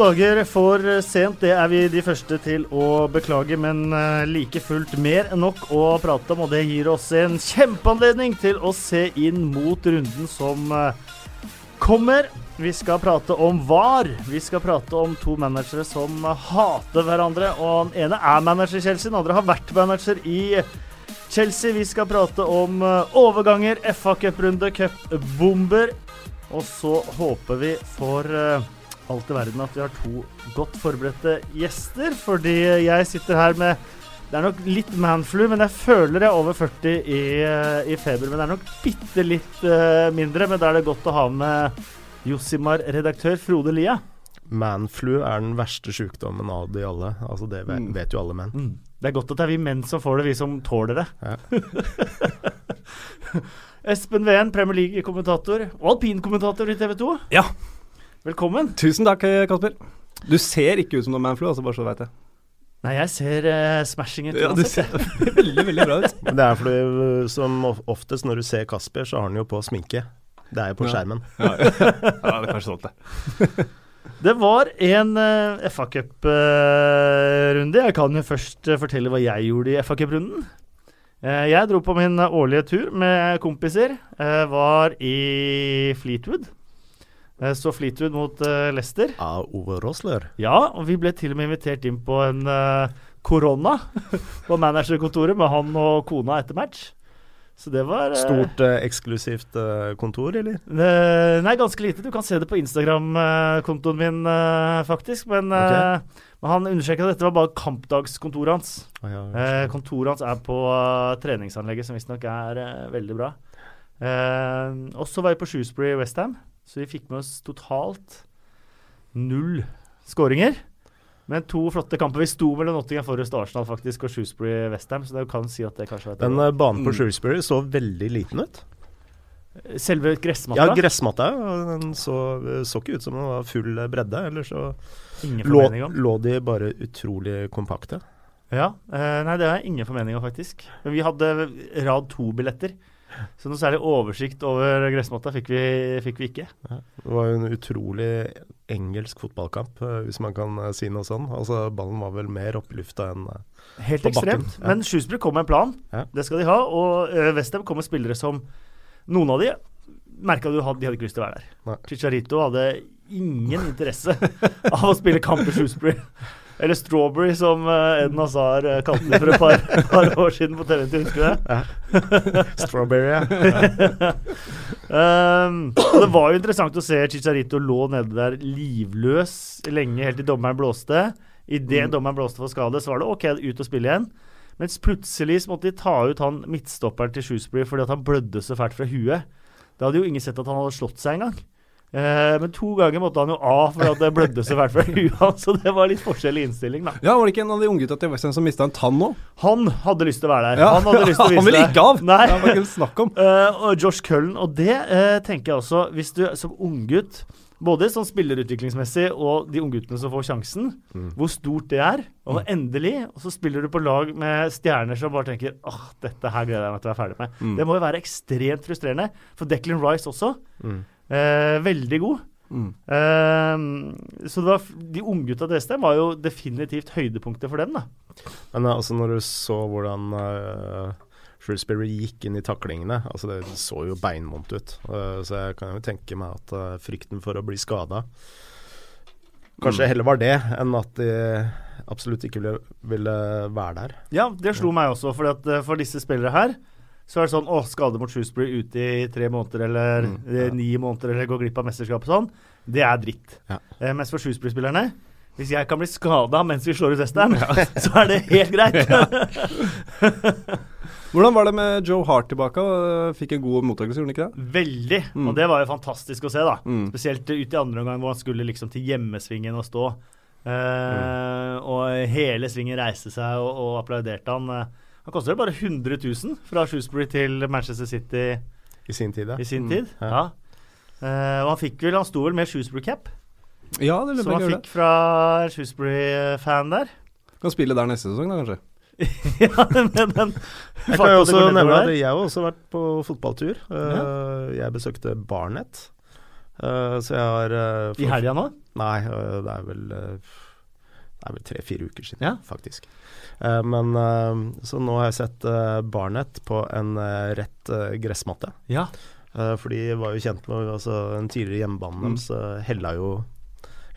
dager for sent, det er vi de første til å beklage, men eh, like fullt mer enn nok å prate om, og det gir oss en kjempeanledning til å se inn mot runden som eh, kommer. Vi skal prate om VAR. Vi skal prate om to managere som hater hverandre. Og Den ene er manager i Chelsea, den andre har vært manager i Chelsea. Vi skal prate om eh, overganger, FA Cup-runde, cupbomber. Og så håper vi for alt i verden at vi har to godt forberedte gjester. Fordi jeg sitter her med Det er nok litt manflu, men jeg føler jeg er over 40 i, i feber. Men det er nok bitte litt uh, mindre. Men da er det godt å ha med Josimar-redaktør Frode Lia. Manflu er den verste sykdommen av de alle. Altså Det vet, Mm. vet jo alle menn. Mm. Det er godt at det er vi menn som får det, vi som tåler det. Ja. Espen Ven, Premier League-kommentator og alpinkommentator i TV 2. Ja. Velkommen. Tusen takk, eh, Kasper. Du ser ikke ut som noen manflu, altså, bare så du vet det. Nei, jeg ser uh, smashing ut. Ja, du ser veldig, veldig bra ut. Men det er fordi uh, som oftest når du ser Kasper, så har han jo på sminke. Det er jo på Ja. skjermen. Ja, ja. ja, det er kanskje sant, det. Det var en uh, FA Cup-runde. jeg kan jo først eh, fortelle hva jeg gjorde i FA Cup-runden. Uh, jeg dro på min årlige tur med kompiser. Uh, var i Fleetwood. Eh, så Fleetwood mot uh, Leicester. Av Ove Rosler. Ja, og vi ble til og med invitert inn på en eh, korona på managerkontoret med han og kona etter match. Så det var Stort eh, eksklusivt eh, kontor, eller? Eh, nei, ganske lite. Du kan se det på Instagram-kontoen min, faktisk. Men, okay. men han understreket at dette var bare kampdagskontoret hans. Oh, ja, kontoret hans er på uh, treningsanlegget, som visstnok er veldig bra. Og så var jeg på Shrewsbury Westham, så vi fikk med oss totalt null skåringer. Men to flotte kamper. Vi sto mellom Nottingham Forest og Arsenal faktisk, og Shrewsbury Westham, så det kan si at det kanskje var et Den eh, banen på Mm. Shrewsbury så veldig liten ut. Selve gressmatta? Ja, gressmatta den så, så ikke ut som den var full bredde. Eller så lå, lå de bare utrolig kompakte. Ja, eh, Nei, det har jeg ingen formening om, faktisk. Men vi hadde rad to-billetter. Så noe særlig oversikt over gressmatta fikk vi, fikk vi ikke. Det var jo en utrolig engelsk fotballkamp, eh, hvis man kan eh, si noe sånn. Altså, ballen var vel mer oppe i lufta enn eh, Helt På bakken, ekstremt. Men Shrewsbury kom med en plan. Ja. Det skal de ha. Og Westham kom med spillere som Noen av de merka du hadde, de hadde ikke lyst til å være der. Nei. Chicharito hadde ingen interesse av å spille kamp i Shrewsbury. Eller Strawberry, som uh, Eden Hazar uh, kalte det for et par, par år siden på TV. Husker du det? Strawberry. Ja. Um, det var jo interessant å se Chicharito lå nede der livløs lenge, helt til dommeren blåste. Idet Mm. dommeren blåste for skade, så var det OK ut og spille igjen. Mens plutselig så måtte de ta ut han midtstopperen til Shoesbury fordi at han blødde så fælt fra huet. Da hadde jo ingen sett at han hadde slått seg engang. Eh, men to ganger måtte han jo av for at det blødde så fælt fra huet så det var litt forskjellig innstilling, da. Ja, Var det ikke en av de unggutta til Westham som mista en tann nå? Han hadde lyst til å være der. Ja. Han hadde lyst til å vise Han ville ikke av! Nei. Det var ikke snakk om. Eh, og Josh Cullen. Og det eh, tenker jeg også, hvis du som unggutt både sånn spillerutviklingsmessig og de ungguttene som får sjansen, Mm. hvor stort det er. Og endelig, og så spiller du på lag med stjerner som bare tenker åh, dette her gleder jeg meg til å være ferdig med. Mm. Det må jo være ekstremt frustrerende. For Declan Rice også. Mm. Eh, veldig god. Mm. Eh, så det var, de unggutta til Estem var jo definitivt høydepunktet for dem, da. Men eh, altså, når du så hvordan uh, Shrewsbury gikk inn i taklingene, altså det så jo beinvondt ut. Uh, så jeg kan jo tenke meg at uh, frykten for å bli skada Kanskje heller var det enn at de absolutt ikke ville, ville være der. Ja, det slo meg også, for at eh, for disse spillere her så er det sånn Å, skade mot Shrewsbury ute i tre måneder eller Mm, eh, ja. ni måneder eller gå glipp av mesterskap og sånn, det er dritt. Ja. Eh, mens for Shrewsbury-spillerne hvis jeg kan bli skada mens vi slår ut Westham, så er det helt greit. Hvordan var det med Joe Hart tilbake? Fikk en god mottakelse, gjorde han ikke det? Veldig. Mm. Og det var jo fantastisk å se, da. Mm. Spesielt ut i andre omgang hvor han skulle liksom til hjemmesvingen og stå. Eh, Og hele svingen reiste seg og, og applauderte han. Han koster bare 100 000 fra Shrewsbury til Manchester City I sin tid, ja. i sin Mm, tid. ja. Ja. Eh, og han fikk vel Han sto vel med Shrewsbury-cap, Ja, det som han fikk fra Shrewsbury-fan der. Kan spille der neste sesong, da, kanskje. ja, men den Jeg kan jo også nevne at jeg har også vært på fotballtur. Eh, Jeg besøkte Barnet. Uh, så jeg har I helga nå? Nei, det er vel Det er vel tre-fire uker siden, Ja. faktisk. Eh, men øh, Så nå har jeg sett øh, Barnett på en rett gressmatte. Ja. Eh, for de var jo kjent med altså, Den tidligere hjemmebanen Mm. deres uh, hella jo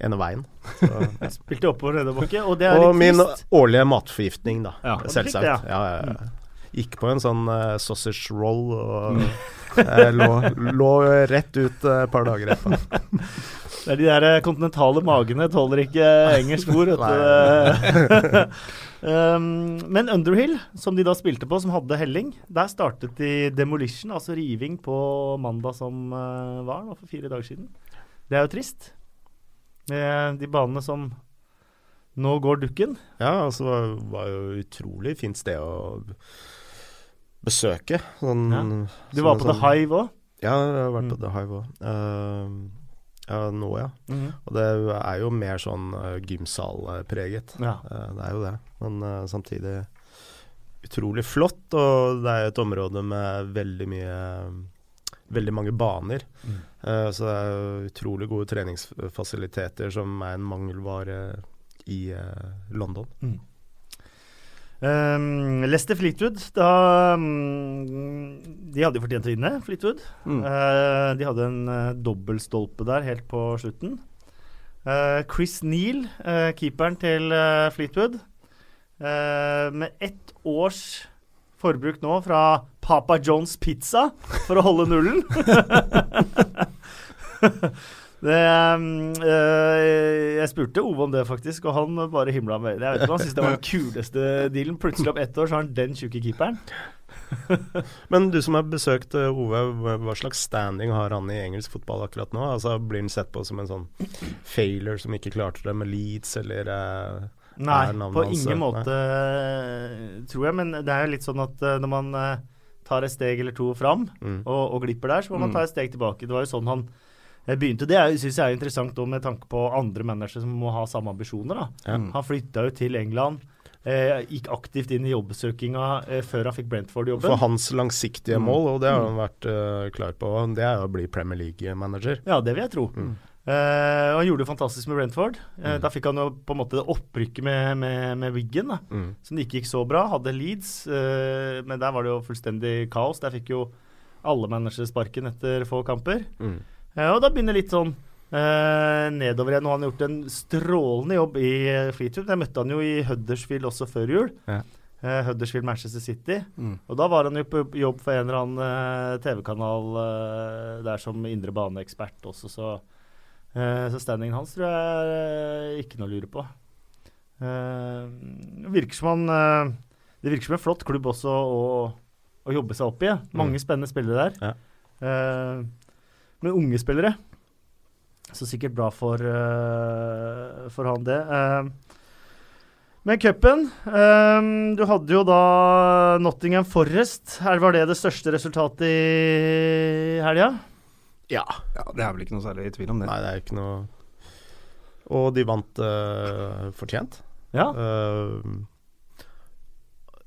ene veien. Så, Spilte oppover nedoverbakke, og det er og litt min årlige matforgiftning, da. Ja. Selvsagt. Ja, Ja, ja, ja. Gikk på en sånn uh, sausage roll og Mm. eh, lå, lå rett ut eh, et par dager etterpå. Det er de der kontinentale magene tåler ikke engelsk ord, vet du. um, men Underhill, som de da spilte på, som hadde helling, der startet de demolition, altså riving, på mandag som var, nå for fire dager siden. Det er jo trist. De banene som nå går dukken. Ja, altså det var, var jo utrolig fint sted å besøke. Sånn, Ja. Du var sånn, på The sånn- Hive òg. Ja, jeg har vært på Mm. The Hive òg. ja, nå, ja. Mhm. Og det er jo mer sånn uh, gymsalpreget. Ja. Uh, det er jo det. Men eh, samtidig utrolig flott, og det er et område med veldig mye Veldig mange baner. Mm. Så det er jo utrolig gode treningsfasiliteter som er en mangelvare i London. Um, Lester Fleetwood, da um, De hadde jo fortjent å vinne, Fleetwood. Mm. Uh, de hadde en uh, dobbeltstolpe der helt på slutten. Uh, Chris Neal, keeperen til Fleetwood, med ett års forbruk nå fra Papa John's Pizza for å holde nullen. det, eh, jeg spurte Ove om det, faktisk, og han bare himla med øynene. Jeg vet ikke om Han syntes det var den kuleste dealen. Plutselig om ett år så har han den tjukke keeperen. Men du som har besøkt eh, Ove, hva slags standing har han i engelsk fotball akkurat nå? Altså Blir han sett på som en sånn failure som ikke klarte det med Leeds, eller uh, Nei, på ingen nei. måte, eh, tror jeg. Men det er jo litt sånn at når man tar et steg eller to fram mm. og, og glipper der, så må man Mm. ta et steg tilbake. Det var jo sånn han begynte. Det syns jeg er interessant med tanke på andre managere som må ha samme ambisjoner. da. Ja. Mm. Han flytta jo til England. Eh, gikk aktivt inn i jobbsøkinga eh, før han fikk Brentford-jobben. For hans langsiktige Mm. mål, og det har han vært eh, klar på, det er å bli Premier League-manager. Ja, det vil jeg tro. Mm. Eh, og han gjorde det fantastisk med Brentford. Eh, Mm. Da fikk han jo på en måte det opprykket med, med, med Wiggen. da. Mm. som det ikke gikk så bra. Hadde Leeds, eh, men der var det jo fullstendig kaos. Der fikk jo alle managere sparken etter få kamper. Mm. Eh, og da begynner litt sånn eh, nedover igjen. Og han har gjort en strålende jobb i eh, Fleetwood. Jeg møtte han jo i Huddersfield også før jul. Ja. Eh, Huddersfield Manchester City. Mm. Og da var han jo på jobb for en eller annen eh, TV-kanal eh, der som indre baneekspert også, så eh, så standingen hans tror jeg er ikke noe å lure på. Eh, virker som han Det virker som en flott klubb også å, å jobbe seg opp i. Mange Mm. spennende spillere der. Ja. Men unge spillere. Så sikkert bra for, uh, for han, det. Uh, men cupen um, Du hadde jo da Nottingham Forest. Her var det det største resultatet i helga? Ja. Ja, det er vel ikke noe særlig i tvil om det. Nei, det er ikke noe Og de vant uh, fortjent. Ja.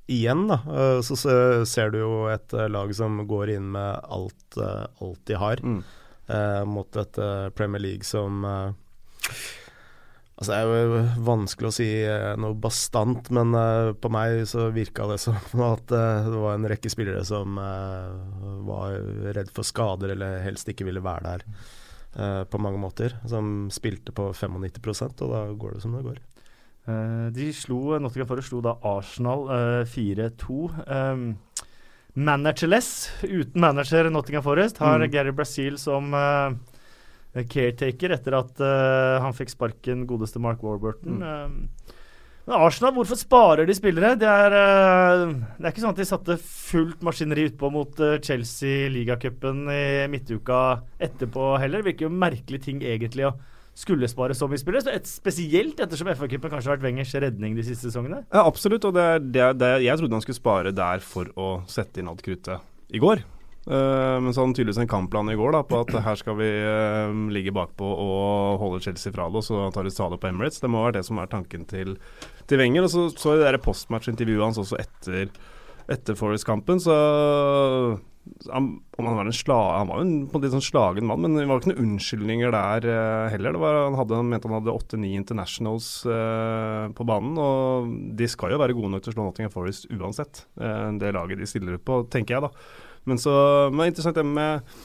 Igjen, da, så ser du jo et lag som går inn med alt, alt de har, Mm. Eh, mot et eh, Premier League som eh, Altså, det er jo vanskelig å si noe bastant, men eh, på meg så virka det som at eh, det var en rekke spillere som eh, var redd for skader eller helst ikke ville være der på mange måter. Som spilte på 95% og da går det som det går. De slo Nottingham Forest slo da Arsenal eh, 4-2. Um, managerless, uten manager Nottingham Forest, har Mm. Gary Brazil som uh, caretaker etter at uh, han fikk sparken godeste Mark Warburton. Mm. Um, men Arsenal, hvorfor sparer de spillere? Det er, eh, det er ikke sånn at de satte fullt maskineri utpå mot eh, Chelsea i ligacupen i midtuka etterpå heller. Det virker jo merkelig ting egentlig å skulle spare så mye spillere. Et, spesielt ettersom FA-cupen kanskje har vært Wengers redning de siste sesongene. Ja, absolutt. Og det er, det det jeg trodde han skulle spare der for å sette inn alt kruttet i går. Uh, men så hadde han tydeligvis en kampplan i går da, på at her skal vi uh, ligge bakpå og holde Chelsea fra det, og så tar de ta på Emirates. Det må være det som er tanken til, til Wenger. Og så så det postmatch-intervjuet hans også etter, etter Forest-kampen, så han, han var en sla, han var jo en, på en sånn slagen mann, men det var ikke noen unnskyldninger der uh, heller. Var, han, hadde, han mente han hadde åtte-ni internationals uh, på banen, og de skal jo være gode nok til å slå Nottingham Forest uansett. Uh, det laget de stiller ut på, tenker jeg da. Men så men det er interessant det med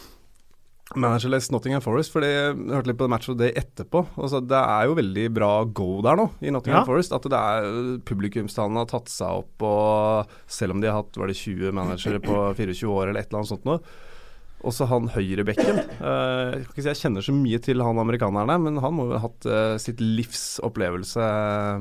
managerless Nottingham Forest, fordi jeg hørte litt på det matchet det etterpå. Altså, det er jo veldig bra go der nå i Nottingham Ja. Forest. At det er publikumstallene har tatt seg opp, og selv om de har hatt var det 20 managere på 24 år eller et eller annet sånt noe. Også han høyrebekken. Uh, jeg si jeg kjenner så mye til han amerikanerne, men han må jo ha hatt uh, sitt livs opplevelse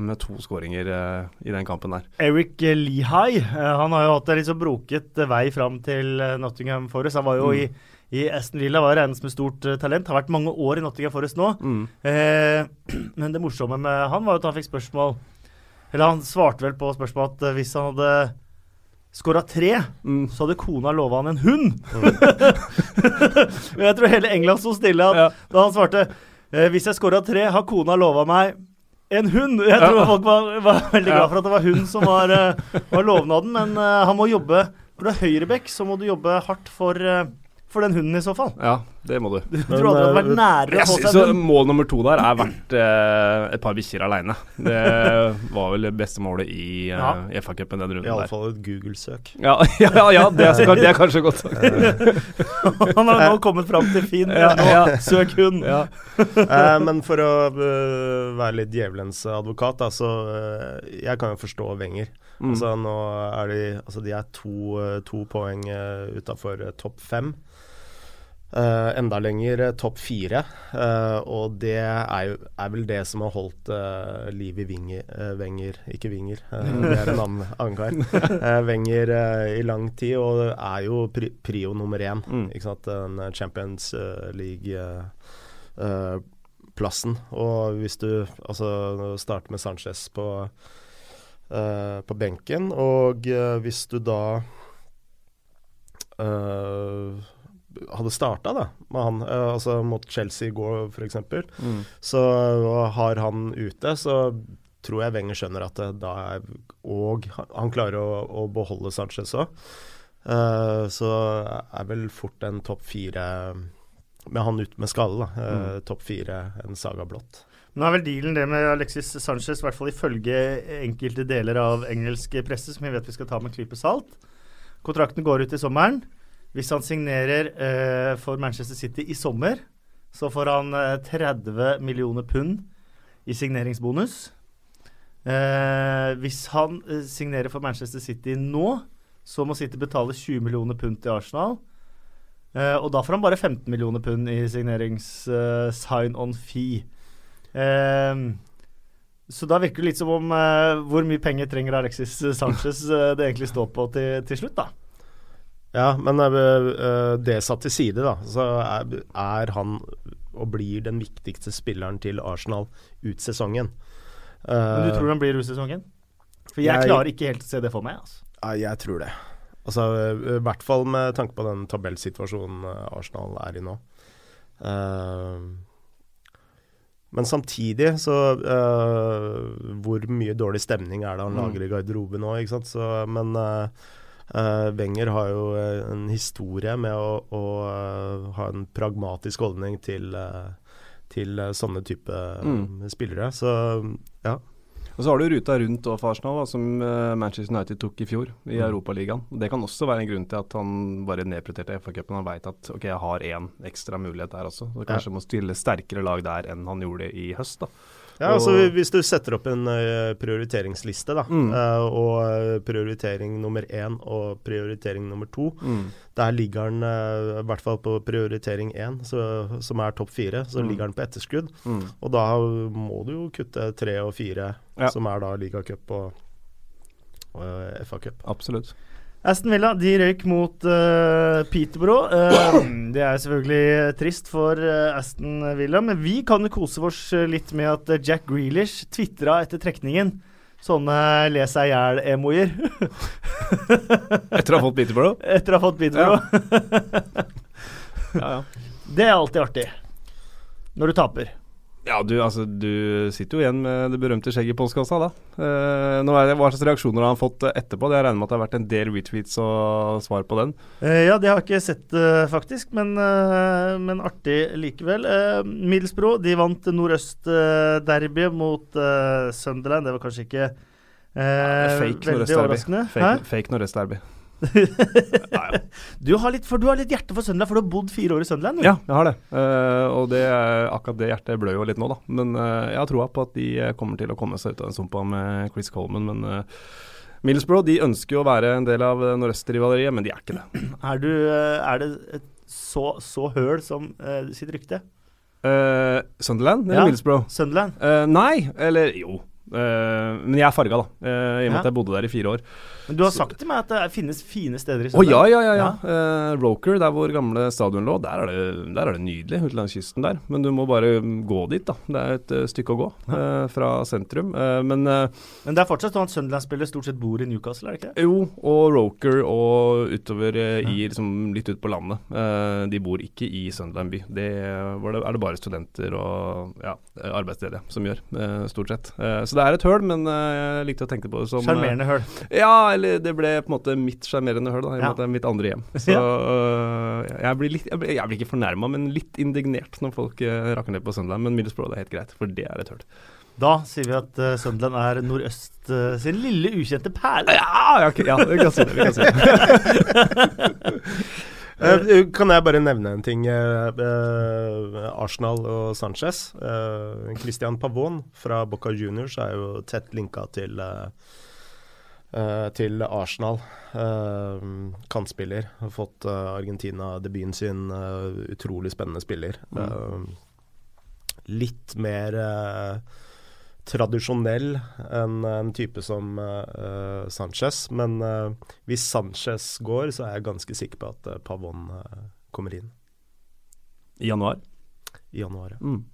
med to skåringer uh, i den kampen der. Eric Lehigh eh, han har jo hatt en litt så broket eh, vei fram til eh, Nottingham Forest. Han var jo i, i Aston Villa, var regnet som et stort eh, talent. Har vært mange år i Nottingham Forest nå. Mm. Eh, men det morsomme med han var at han fikk spørsmål Eller han svarte vel på spørsmål at eh, hvis han hadde skåra tre, Mm. så hadde kona lova han en hund. Men jeg tror hele England sto stille at, Ja. da han svarte eh, hvis jeg skåra tre, har kona lova meg en hund. Jeg tror Ja. folk var, var veldig glad for at det var hun som var, eh, var lovnaden, men uh, han må jobbe Når du er høyrebekk, så må du jobbe hardt for, eh, for den hunden i så fall. Ja, det må du. Du tror aldri det hadde vært nærere å få seg en hund. Mål nummer to der er verdt eh, et par bikkjer aleine. Det var vel det beste målet i, uh, Ja. i FA-cupen den runden der. Iallfall et Google-søk. Ja, ja, ja det, er, så- det er kanskje godt sagt. Han har nå kommet fram til fin Ja, ja. Søk hund. Ja. Eh, men for å eh, være litt djevelens advokat, da, så eh, Jeg kan jo forstå Wenger. Mm. Altså, nå er de, altså, de er to, eh, to poeng uh, utafor topp fem. Eh, enda lenger eh, topp fire. Uh, og det er jo er vel det som har holdt uh, liv i Winger, eh, Wenger Ikke Winger, eh, det er en annen, annen kar. Wenger i lang tid, og er jo pri, prio nummer én. Mm. Ikke sant? Den Champions League-plassen. og hvis du altså starter med Sanchez på på benken, og hvis du da eh, hadde starta med han, eh, altså mot Chelsea i går f.eks., Mm. så har han ute, så tror jeg Wenger skjønner at det da er Og han- klarer å, å beholde Sanchez òg. så er vel fort en topp fire med han ute med skalle, da. eh, Topp fire en saga blått. Nå er vel dealen det med Alexis Sanchez, i hvert fall ifølge enkelte deler av engelsk presse, som vi vet vi skal ta med en klype salt. Kontrakten går ut i sommeren. Hvis han signerer eh, for Manchester City i sommer, så får han eh, 30 millioner pund i signeringsbonus. Eh, hvis han eh, signerer for Manchester City nå, så må City betale 20 millioner pund til Arsenal. Eh, og da får han bare 15 millioner pund i signerings-sign-on-fee. Ehm, så da virker det litt som om uh, hvor mye penger trenger Alexis Sanchez uh, det egentlig står på til, til slutt, da. Ja, men eh, det satt til side, da, så er, han og blir den viktigste spilleren til Arsenal ut sesongen. Men du Eh, tror han blir ut sesongen? For jeg, jeg- klarer ikke helt å se det for meg. altså. Ja, jeg tror det. Altså, eh, I hvert fall med tanke på den tabellsituasjonen eh, Arsenal er i nå. Eh, men samtidig så eh, Hvor mye dårlig stemning er det han Mm. lager i garderoben nå? ikke sant? Så, men eh, eh, Wenger har jo eh, en historie med å, å eh, ha en pragmatisk holdning til, eh, til eh, sånne type eh, Mm. spillere. Så ja. Og så har du ruta rundt og Arsenal, da, som eh, Manchester United tok i fjor i Mm. Europaligaen. Det kan også være en grunn til at han bare nedprioriterte FA-cupen. Han veit at ok, jeg har én ekstra mulighet der også. Så kanskje må stille sterkere lag der enn han gjorde i høst. da. Ja, altså Hvis du setter opp en eh, prioriteringsliste, da, Mm. eh, og eh, prioritering nummer én og prioritering nummer to Der ligger eh, i hvert fall på prioritering én, som er topp fire, så Mm. ligger han på etterskudd. Mm. Og da må du jo kutte tre og fire, Ja. som er da ligacup og, og FA-cup. Absolutt. Aston Villa de røyk mot uh, Peterborough. Uh, det er selvfølgelig trist for uh, Aston Villa, men vi kan jo kose oss litt med at Jack Grealish tvitra etter trekningen. Sånne le seg i hjel-emoier Etter å ha fått Peterborough? etter å ha fått Peterborough. Ja, ja. Det er alltid artig. Når du taper. Ja, du, altså, du sitter jo igjen med det berømte skjegget i postkassa, da. Eh, nå er det, hva slags reaksjoner har han fått eh, etterpå? Det Jeg regner med at det har vært en del retweets og svar på den. Eh, ja, det har jeg ikke sett, eh, faktisk, men, eh, men artig likevel. Eh, Middlesbrough de vant nordøst-derbyet mot Sunderland. Det var kanskje ikke eh, fake veldig overraskende. Fake, fake Nordøst-derby. Du har, litt, for, du har litt hjerte for Sunderland, for du har bodd fire år i Sunderland. Ja, jeg har det. Uh, og det, akkurat det hjertet blør jo litt nå, da. Men uh, jeg har troa på at de eh, kommer til å komme seg ut av den sumpa med Chris Coleman. Men uh, Middlesbrough de ønsker jo å være en del av nordøst-rivaleriet, men de er ikke det. Er, du, er det et så, så høl som sitt rykte? Sunderland eller Ja. Middlesbrough? Sunderland? Nei, eller jo. Men jeg er farga, da. I og med at jeg bodde der i fire år. Men du har sagt til meg at det finnes fine steder i Å ja, ja, ja. ja. Uh, Roker, der hvor gamle stadion lå, der er det, der er det nydelig ute langs kysten der. Men du må bare gå dit, da. Det er et uh, stykke å gå uh, fra sentrum. Men Men det er fortsatt sånn at Sunderland-spillere stort sett bor i Newcastle, er det ikke? jo, og Roker og utover i liksom litt ut på landet. De bor ikke i Sunderland by. Det, var det er det bare studenter og ja, arbeidsledige som gjør, stort sett. Så det er et høl, men jeg likte å tenke på det som Sjarmerende høl. Ja, eller det ble på en måte mitt sjarmerende høl, da. I Ja. mitt andre hjem. Så uh, jeg, blir litt, jeg, blir, jeg blir ikke fornærma, men litt indignert når folk uh, rakker ned på Sunderland. Men Middlesbrough er helt greit, for det er et høl. Da sier vi at uh, Sunderland er nordøst uh, sin lille ukjente perle. Ja, okay, ja, vi kan si det. Vi kan si det. uh, kan jeg bare nevne en ting? eh, Arsenal og Sanchez. Eh, Christian Pavon fra Boca Juniors er jo tett linka til til Arsenal. Eh, kantspiller. Har fått eh, Argentina-debuten sin. eh, utrolig spennende spiller. Eh, litt mer eh, tradisjonell enn en type som eh, Sanchez. Men eh, hvis Sanchez går, så er jeg ganske sikker på at eh, Pavon eh, kommer inn I januar. i januar. ja. Mm.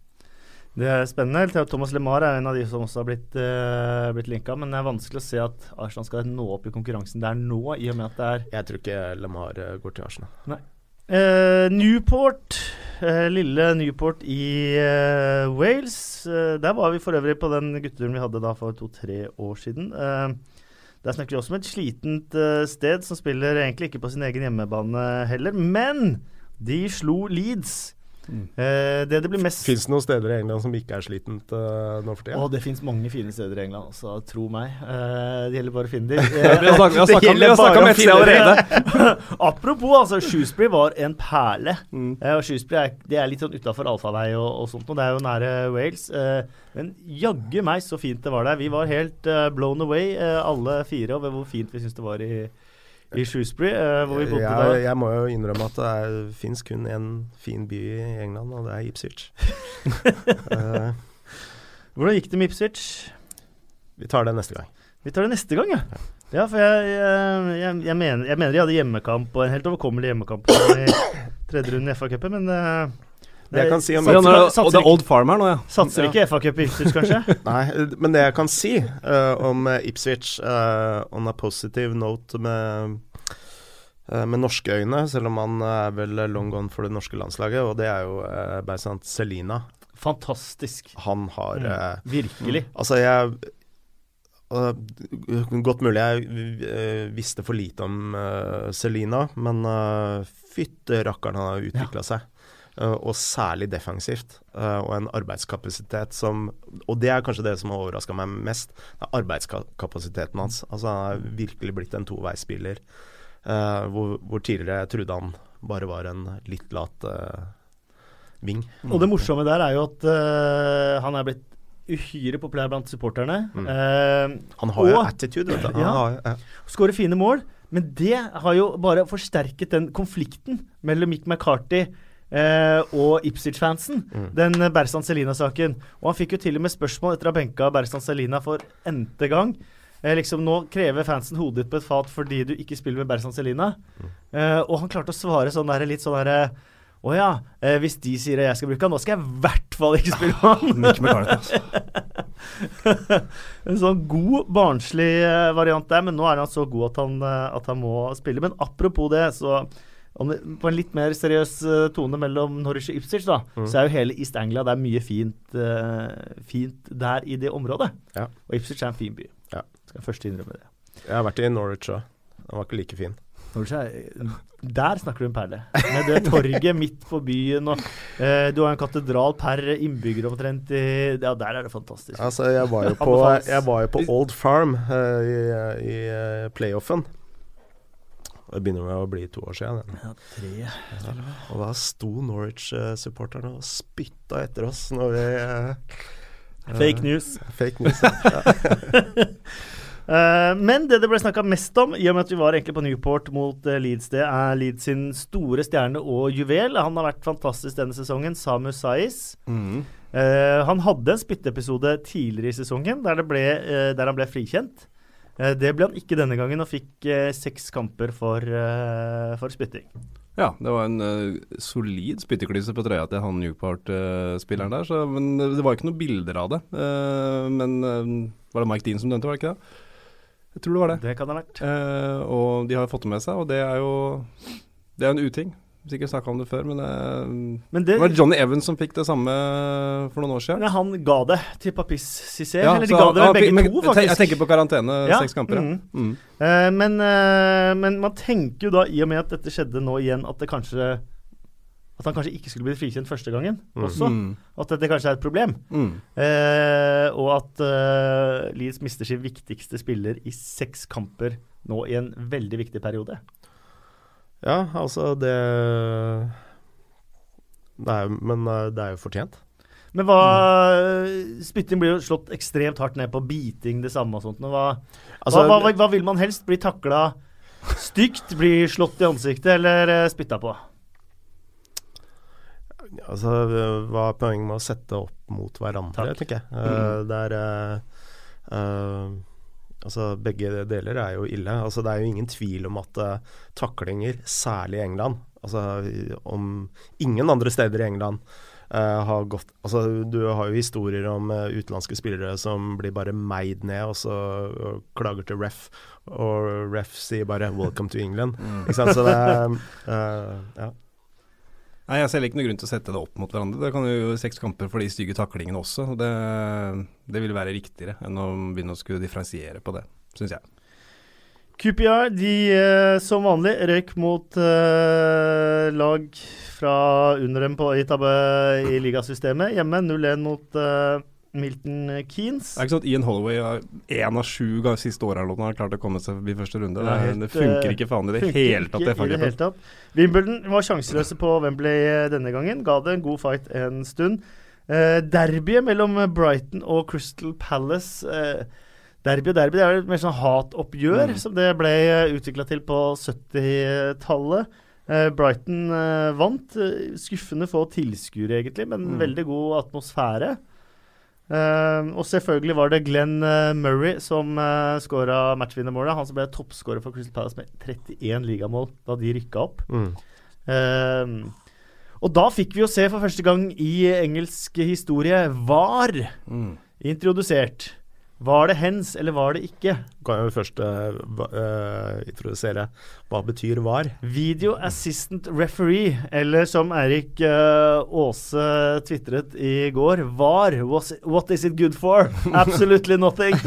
Det er spennende. Theo Thomas LeMar er en av de som også har blitt, uh, blitt linka, men det er vanskelig å se at Arsenal skal nå opp i konkurransen der nå, i og med at det er Jeg tror ikke LeMar eh, går til Arsenal. Eh, Newport, uh, lille Newport i uh, Wales. Der var vi for øvrig på den gutteturen vi hadde da for to-tre år siden. Der snakker vi også om et slitent sted som spiller egentlig ikke på sin egen hjemmebane heller. Men de slo Leeds. Mm. Eh, det det blir mest Fins det noen steder i England som ikke er slitent uh, nå for tida? Det fins mange fine steder i England, så tro meg. Uh, det gjelder bare å finne dem. Vi har snakket om- vi gjelder har snakket bare om å et sted finne allerede. Apropos, altså, Shrewsbury var en perle. Mm. Uh, og Shrewsbury er, det er litt sånn utafor allfarvei og, og sånt, og det er jo nære Wales. Men jaggu meg så fint det var der. Vi var helt blown away, alle fire, over hvor fint vi syns det var i, i Shrewsbury, eh, hvor vi bodde jeg, da. jeg må jo innrømme at det fins kun én fin by i England, og det er Ipswich. Eh, Hvordan gikk det med Ipswich? vi tar det neste gang. Vi tar det neste gang, ja. Ja, for jeg, jeg, jeg, jeg, mener, jeg mener de hadde hjemmekamp, og en helt overkommelig hjemmekamp i tredje runde i FA-cupen, men eh, Det jeg kan si om Ja, satser, nå satser, og det er Old Farm her nå, ja. satser Ja. ikke FA-cup i Ipswich, kanskje? Nei, men det jeg kan si uh, om eh, Ipswich uh, on a positive note med, eh, med norske øyne, selv om han er vel long gone for det norske landslaget, og det er jo uh, Beisant Selina. Fantastisk. Han har Mm. eh, Virkelig. Altså, jeg Godt mulig jeg visste for lite om uh, Selina, men uh, fytte rakkeren han har utvikla seg. Øh, og særlig defensivt. øh, og en arbeidskapasitet som Og det er kanskje det som har overraska meg mest. Er arbeidskapasiteten hans. Altså Han har virkelig blitt en toveisspiller. øh, hvor, hvor tidligere jeg trodde han bare var en litt lat ving. Og det morsomme der er jo at uh, han er blitt uhyre populær blant supporterne. Mm. Uh, Han har jo attitude, vet du. Ja. ja. Skårer fine mål. Men det har jo bare forsterket den konflikten mellom Mick McCarthy eh, og Ipswich-fansen. Mm. Den Berzan Selina-saken. Og han fikk jo til og med spørsmål etter å ha benka Berzan Selina for n-te gang. Eh, liksom Nå krever fansen hodet ditt på et fat fordi du ikke spiller med Berzan Selina. Mm. Eh, og han klarte å svare sånn der, litt sånn derre Å ja, eh, hvis de sier at jeg skal bruke han, da skal jeg i hvert fall ikke spille med han. Altså. en sånn god, barnslig eh, variant der, men nå er han så god at han, eh, at han må spille. Men apropos det, så det, på en litt mer seriøs eh, tone mellom Norwich og Ipswich, da, Mm. så er jo hele East Anglia det er mye fint, uh, fint der i det området. Ja. Og Ipswich er en fin by. Ja. Skal jeg først innrømme det. Jeg har vært i Norwich òg. Den var ikke like fin. Norwich er, der snakker du en perle. Med det torget midt på byen, og eh, du har en katedral per innbygger omtrent. I, ja, der er det fantastisk. Altså, jeg var jo på, var jo på Old Farm eh, i, i eh, playoffen. Det begynner med å bli to år siden. den. Ja, tre. Og da sto Norwich-supporterne og spytta etter oss når vi eh, Fake news. Fake news. Ja. Eh, men det det ble snakka mest om, i og med at vi var egentlig på Newport mot eh, Leeds, det er Leeds sin store stjerne og juvel. Han har vært fantastisk denne sesongen, Samu Saiz. Mm. Uh, han hadde en spytteepisode tidligere i sesongen der, det ble, der han ble frikjent. Eh, det ble han ikke denne gangen, og fikk eh, seks kamper for, eh, for spytting. Ja, det var en uh, solid spytteklyse på trøya til han Newport-spilleren der. Så, men det var ikke noen bilder av det. Uh, men var det Mike Dean som dømte, var det ikke det? Jeg tror det var det. Det kan det ha vært. Og de har fått det med seg, og det er jo Det er en uting. Sikkert snakka om det før, men eh, Men det, det var Johnny Evans som fikk det samme for noen år siden. men han ga det til Papis Cissé. Ja, eller de ga det vel begge men to, faktisk. Jeg tenker på karantene, Ja, seks kamper. Mhm. Mm. Uh, men, uh, men man tenker jo da, i og med at dette skjedde nå igjen, at det kanskje At han kanskje ikke skulle bli frikjent første gangen Mm. også. Mm. At dette kanskje er et problem. Mm. Eh, og at eh, Leeds mister sin viktigste spiller i seks kamper nå i en veldig viktig periode. Ja, altså det det er, jo- Men eh, det er jo fortjent. Men hva Spytting blir jo slått ekstremt hardt ned på. Biting, det samme og sånt. Men hva, Altså, hva, hva, hva vil man helst? Bli takla stygt? Bli slått i ansiktet eller eh, spytta på? altså, hva er poenget med å sette opp mot hverandre, Takk. tenker jeg. Eh, det er eh, eh, Altså, begge deler er jo ille. Altså, det er jo ingen tvil om at uh, taklinger, særlig i England Altså, om ingen andre steder i England uh, har gått Altså, du har jo historier om uh, utenlandske spillere som blir bare meid ned, og så og klager til ref, og ref sier bare 'welcome to England'. Ikke sant? Så det er uh, Ja. Nei, Jeg ser ikke noen grunn til å sette det opp mot hverandre. Det kan jo seks kamper for de stygge taklingene også. og Det, det vil være riktigere enn å begynne å skulle differensiere på det, syns jeg. QPR de eh, som vanlig røyk mot eh, lag fra under dem på, i, i ligasystemet. Hjemme 0-1 mot eh, Milton Keanes. Det er ikke sånn at Ian Holloway har én av sju ganger siste eller har klart å komme seg forbi første runde. Det helt, det funker eh, ikke faen i det hele tatt. i det hele tatt. Wimbledon var sjanseløse på Wembley eh, denne gangen. Ga det en god fight en stund. Eh, derbyet mellom Brighton og Crystal Palace eh, Derby og derby, det er jo mer sånn hatoppgjør, Mm. som det ble utvikla til på 70-tallet. Eh, Brighton vant. Skuffende få tilskuere, egentlig, men Mm. veldig god atmosfære. Eh, og selvfølgelig var det Glenn uh, Murray som uh, skåra matchvinnermålet. Han som ble toppskårer for Crystal Palace med 31 ligamål da de rykka opp. Mm. Uh, og da fikk vi jo se for første gang i engelsk historie VAR Mm. introdusert. Var det hens, eller var det ikke? Kan jeg jo først uh, eh, introdusere hva betyr VAR? Video Assistant Referee, eller som Eirik uh, Aase tvitret i går, VAR. Was, what is it good for? Absolutely nothing.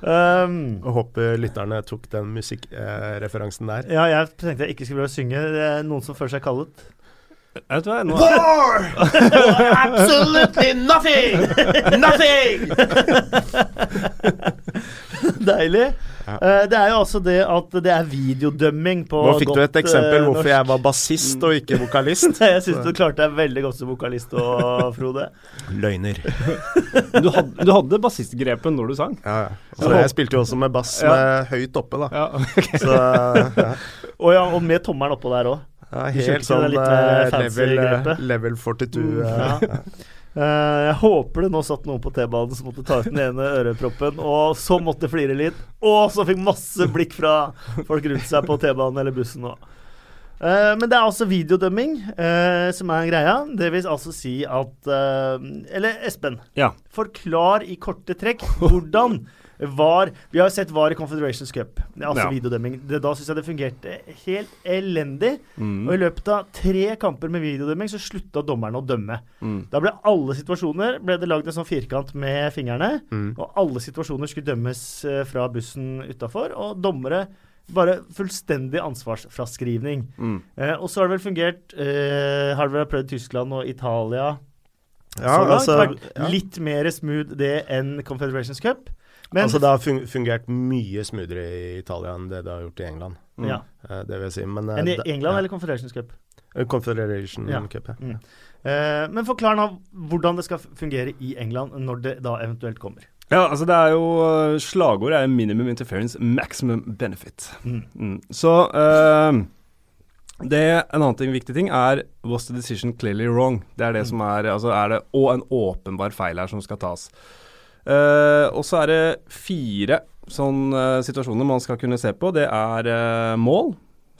um, Jeg håper lytterne tok den musikkreferansen der. ja, jeg tenkte jeg ikke skulle prøve å synge. Det er noen som føler seg kallet. Vet du hva, nå, Absolutely nothing! Nothing! Deilig. Ja. Eh, det er jo altså det at det er videodømming på Nå fikk du et eksempel eh, hvorfor norsk. jeg var bassist og ikke vokalist. Nei, Jeg syns du klarte deg veldig godt som vokalist og Frode. Løgner. du, hadde, du hadde bassistgrepet når du sang. Ja, ja. Så jeg spilte jo også med bass Ja. med høyt oppe, da. Ja, Så ja. Og ja, og med tommelen oppå der òg. Ja, helt sånn eh, level, eh, level 42. Mm, eh, ja. Uh, jeg håper det nå satt noen på T-banen som måtte ta ut den ene øreproppen, og så måtte flire litt, og så fikk masse blikk fra folk rundt seg på T-banen eller bussen òg. Uh, men det er altså videodømming uh, som er greia. Det vil altså si at Eller Espen, Ja. forklar i korte trekk hvordan VAR Vi har sett VAR i Confederations Cup. Altså Ja. videodømming. Det, da syns jeg det fungerte helt elendig. Mm. Og i løpet av tre kamper med videodømming så slutta dommerne å dømme. Mm. Da ble alle situasjoner ble det lagd en sånn firkant med fingrene. Mm. Og alle situasjoner skulle dømmes eh, fra bussen utafor. Og dommere bare fullstendig ansvarsfraskrivning. Mm. Eh, og så har det vel fungert eh, Har det vel prøvd Tyskland og Italia Ja, så langt. altså, vært ja. litt mer smooth det enn Confederations Cup. Men altså, det har fungert mye smoothere i Italia enn det det har gjort i England. Mm. ja. Eh, det vil jeg si. Men, eh, Enn i England eller Confederations Cup? Eh, Confederation Ja. Cup, ja. Mm. Eh, men forklar nå hvordan det skal fungere i England når det da eventuelt kommer. Ja, altså det er jo Slagordet er 'minimum interference, maximum benefit'. Mm. Mm. Så eh, det, En annen ting, viktig ting er 'was the decision clearly wrong'? Det er det Mm. som er altså er det, Og en åpenbar feil her som skal tas. Eh, og så er det fire sånne eh, situasjoner man skal kunne se på. Det er eh, mål,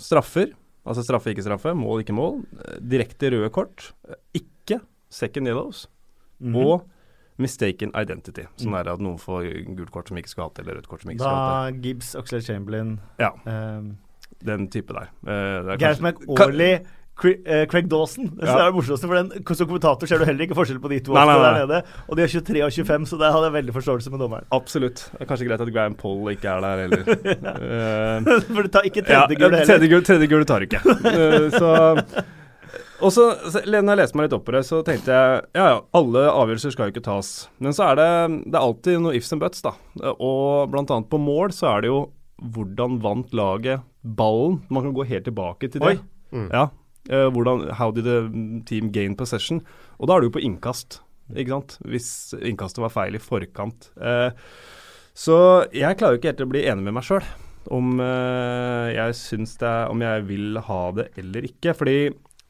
straffer, altså straffe, ikke straffe, mål, ikke mål. direkte røde kort, ikke second yellows, Mhm. og mistaken identity. Sånn Mm. er det at noen får gult kort som ikke skal hatt, eller rødt kort som ikke skal hatt. Da Gibbs, Oxlade Chamberlain Ja, um, den type der. Gareth McAuley. er Eh, Craig Dawson. Det Ja. er det morsomste, for den, som kommentator ser du heller ikke forskjell på de to Nei, nei, nei. der nede. Og de er 23 og 25, så der hadde jeg veldig forståelse med dommeren. Absolutt. Det er kanskje greit at Graham Poll ikke er der heller. uh, for du tar ikke ja, tredje gullet heller. tredje gul, tredje gul tar du ikke. Uh, så og så, så Når jeg leste meg litt opp på det, så tenkte jeg ja ja, alle avgjørelser skal jo ikke tas. Men så er det, det er alltid noe ifs and buts, da. Og blant annet på mål så er det jo hvordan vant laget ballen? Man kan gå helt tilbake til det. Oi. Mm. Ja. Eh, hvordan, how did the team gain possession? Og da er du på innkast, ikke sant? Hvis innkastet var feil i forkant. Eh, så jeg klarer jo ikke helt å bli enig med meg sjøl om eh, jeg syns det er Om jeg vil ha det eller ikke. Fordi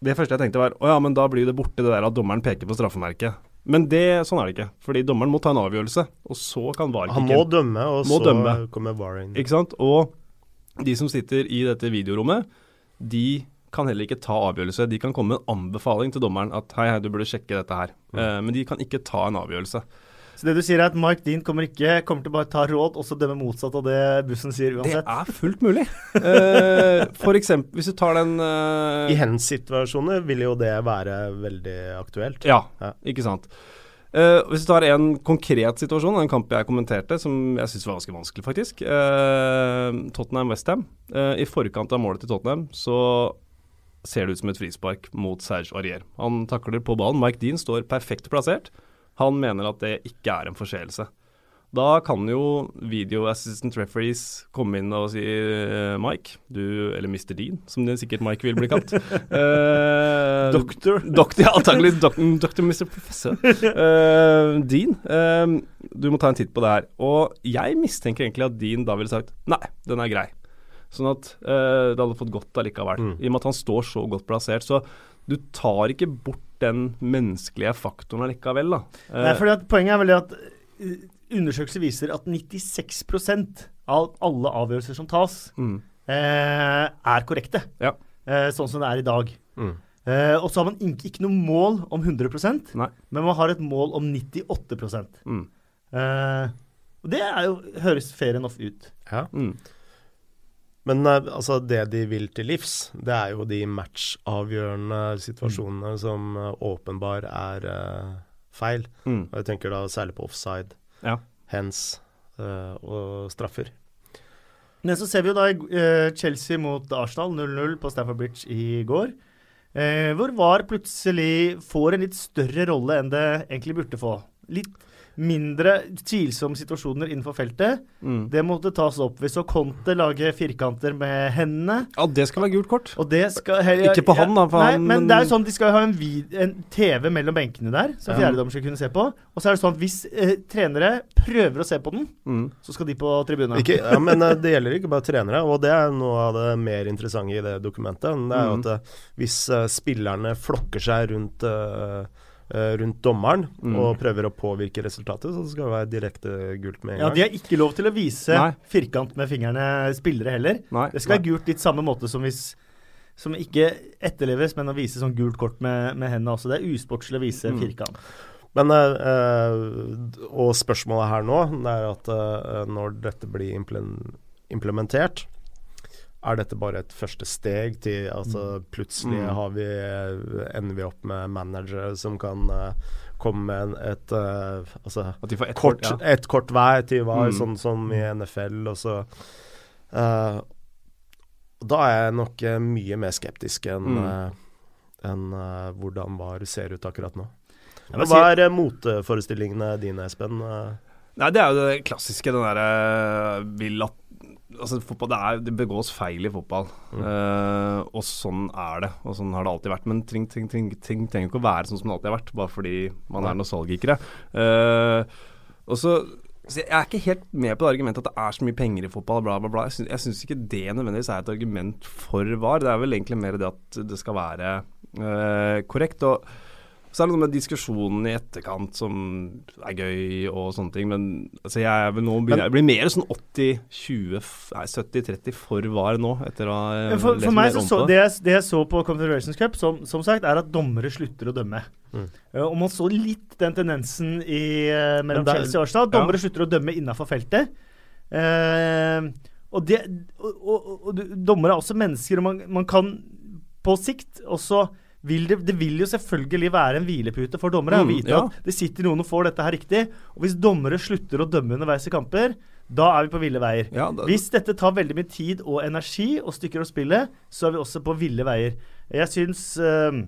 det første jeg tenkte var å ja, men da blir det borte det der at dommeren peker på straffemerket. Men det, sånn er det ikke. Fordi dommeren må ta en avgjørelse, og så kan VAR Han må dømme, og Må så dømme. kommer VAR inn. Ikke sant? Og de som sitter i dette videorommet, de kan heller ikke ta avgjørelse. De kan komme med en anbefaling til dommeren at hei, hei, du burde sjekke dette her. Eh, men de kan ikke ta en avgjørelse. Så det du sier er at Mike Dean kommer ikke kommer til å bare ta råd og så dømme motsatt av det bussen sier uansett? Det er fullt mulig. uh, for eksempel, hvis du tar den uh, I hens situasjoner vil jo det være veldig aktuelt. Ja, Ja. ikke sant. Uh, hvis du tar en konkret situasjon, en kamp jeg kommenterte, som jeg syns var ganske vanskelig, faktisk. Uh, Tottenham-Westham. Uh, I forkant av målet til Tottenham så ser det ut som et frispark mot Serge Aurier. Han takler på ballen. Mike Dean står perfekt plassert. Han mener at det ikke er en forseelse. Da kan jo video assistant referees komme inn og si eh, Mike, du, eller Mr. Dean, som det sikkert Mike vil bli kalt. uh, Doktor. Doktor, ja, antagelig dok doktor Mr. Professor. Uh, Dean, uh, du må ta en titt på det her. Og jeg mistenker egentlig at Dean da ville sagt nei, den er grei. Sånn at eh, det hadde fått godt allikevel. Mm. I og med at han står så godt plassert. Så du tar ikke bort den menneskelige faktoren allikevel, da. Eh, Nei, fordi at Poenget er veldig at uh, undersøkelser viser at 96% av alle avgjørelser som tas, mm, eh, er korrekte. Ja. Eh, sånn som det er i dag. Mm. Eh, og så har man ikke, ikke noe mål om 100 Nei. men man har et mål om 98 mm, eh, Og det er jo, høres fair enough ut. Ja. mm. Men eh, altså, det de vil til livs, det er jo de matchavgjørende situasjonene som eh, åpenbar er uh, feil. Mm. Og jeg tenker da særlig på offside, Ja. hands uh, og straffer. Men så ser vi jo da uh, Chelsea mot Arsenal 0-0 på Stafford Bridge i går. Hvor VAR plutselig får en litt større rolle enn det egentlig burde få. Litt mindre tvilsomme situasjoner innenfor feltet. Mm. Det måtte tas opp. Vi så Conte lage firkanter med hendene. Ja, det skal være gult kort. Og det skal heller- Ikke på han, da, for Nei, han- men men- det er jo sånn de skal ha en, vid, en TV mellom benkene der, som Ja. fjerdedommer skal kunne se på. Og så er det sånn at hvis eh, trenere prøver å se på den, Mm. så skal de på tribunen. Ikke, ja, men eh, det gjelder ikke bare trenere, og det er noe av det mer interessante i det dokumentet. Det er jo Mm. at eh, hvis uh, spillerne flokker seg rundt, eh, rundt dommeren Mm. og prøver å påvirke resultatet, så det skal være direkte gult med en Ja, gang. De har ikke lov til å vise Nei. firkant med fingrene spillere heller. Nei. Det skal være gult litt samme måte som hvis som ikke etterleves, men å vise sånn gult kort med, med hendene også. Det er usportslig å vise Mm. firkant. Men øh, Og spørsmålet her nå det er at øh, når dette blir implementert, er dette bare et første steg til altså Plutselig Mm. har vi, ender vi opp med managere som kan uh, komme med et uh, altså, ett kort. Ja. et kort vei til hva, Mm. sånn som i NFL. Og så uh, Da er jeg nok eh, mye mer skeptisk enn Mm. eh, eh, hvordan VAR ser ut akkurat nå. Men hva er eh, motforestillingene dine, Espen? Eh, Nei, det er jo det klassiske, den derre vil at Altså, fotball, det, er, det begås feil i fotball. Mm. uh, og sånn er det, og sånn har det alltid vært. Men ting, ting, ting, ting trenger ikke å være sånn som det alltid har vært, bare fordi man er nostalgikere. Uh, og så så Jeg er ikke helt med på det argumentet at det er så mye penger i fotball, bla, bla, bla. Jeg syns, ikke det nødvendigvis er et argument for VAR. Det er vel egentlig mer det at det skal være uh, korrekt. Og så er det noe med diskusjonen i etterkant som er gøy og sånne ting, men altså jeg er vel nå begynner, jeg blir mer sånn 80-20, nei 70-30 for VAR nå, etter å ha lest For, for meg mer så, om så det, jeg, det jeg så på Confederations Cup, som, som sagt, er at dommere slutter å dømme. Mm. Eh, og man så litt den tendensen i, eh, mellom der, er- Chelsea og Arsenal. Dommere slutter å dømme innafor feltet. Uh, og, det, og, og, og dommere er også mennesker, og man, man kan på sikt også vil det, det vil jo selvfølgelig være en hvilepute for dommere å Mm, vite ja. at det sitter noen og får dette her riktig. Og hvis dommere slutter å dømme underveis i kamper, da er vi på ville veier. Ja, da, Hvis dette tar veldig mye tid og energi og stykker å spillet, så er vi også på ville veier. Jeg syns øh,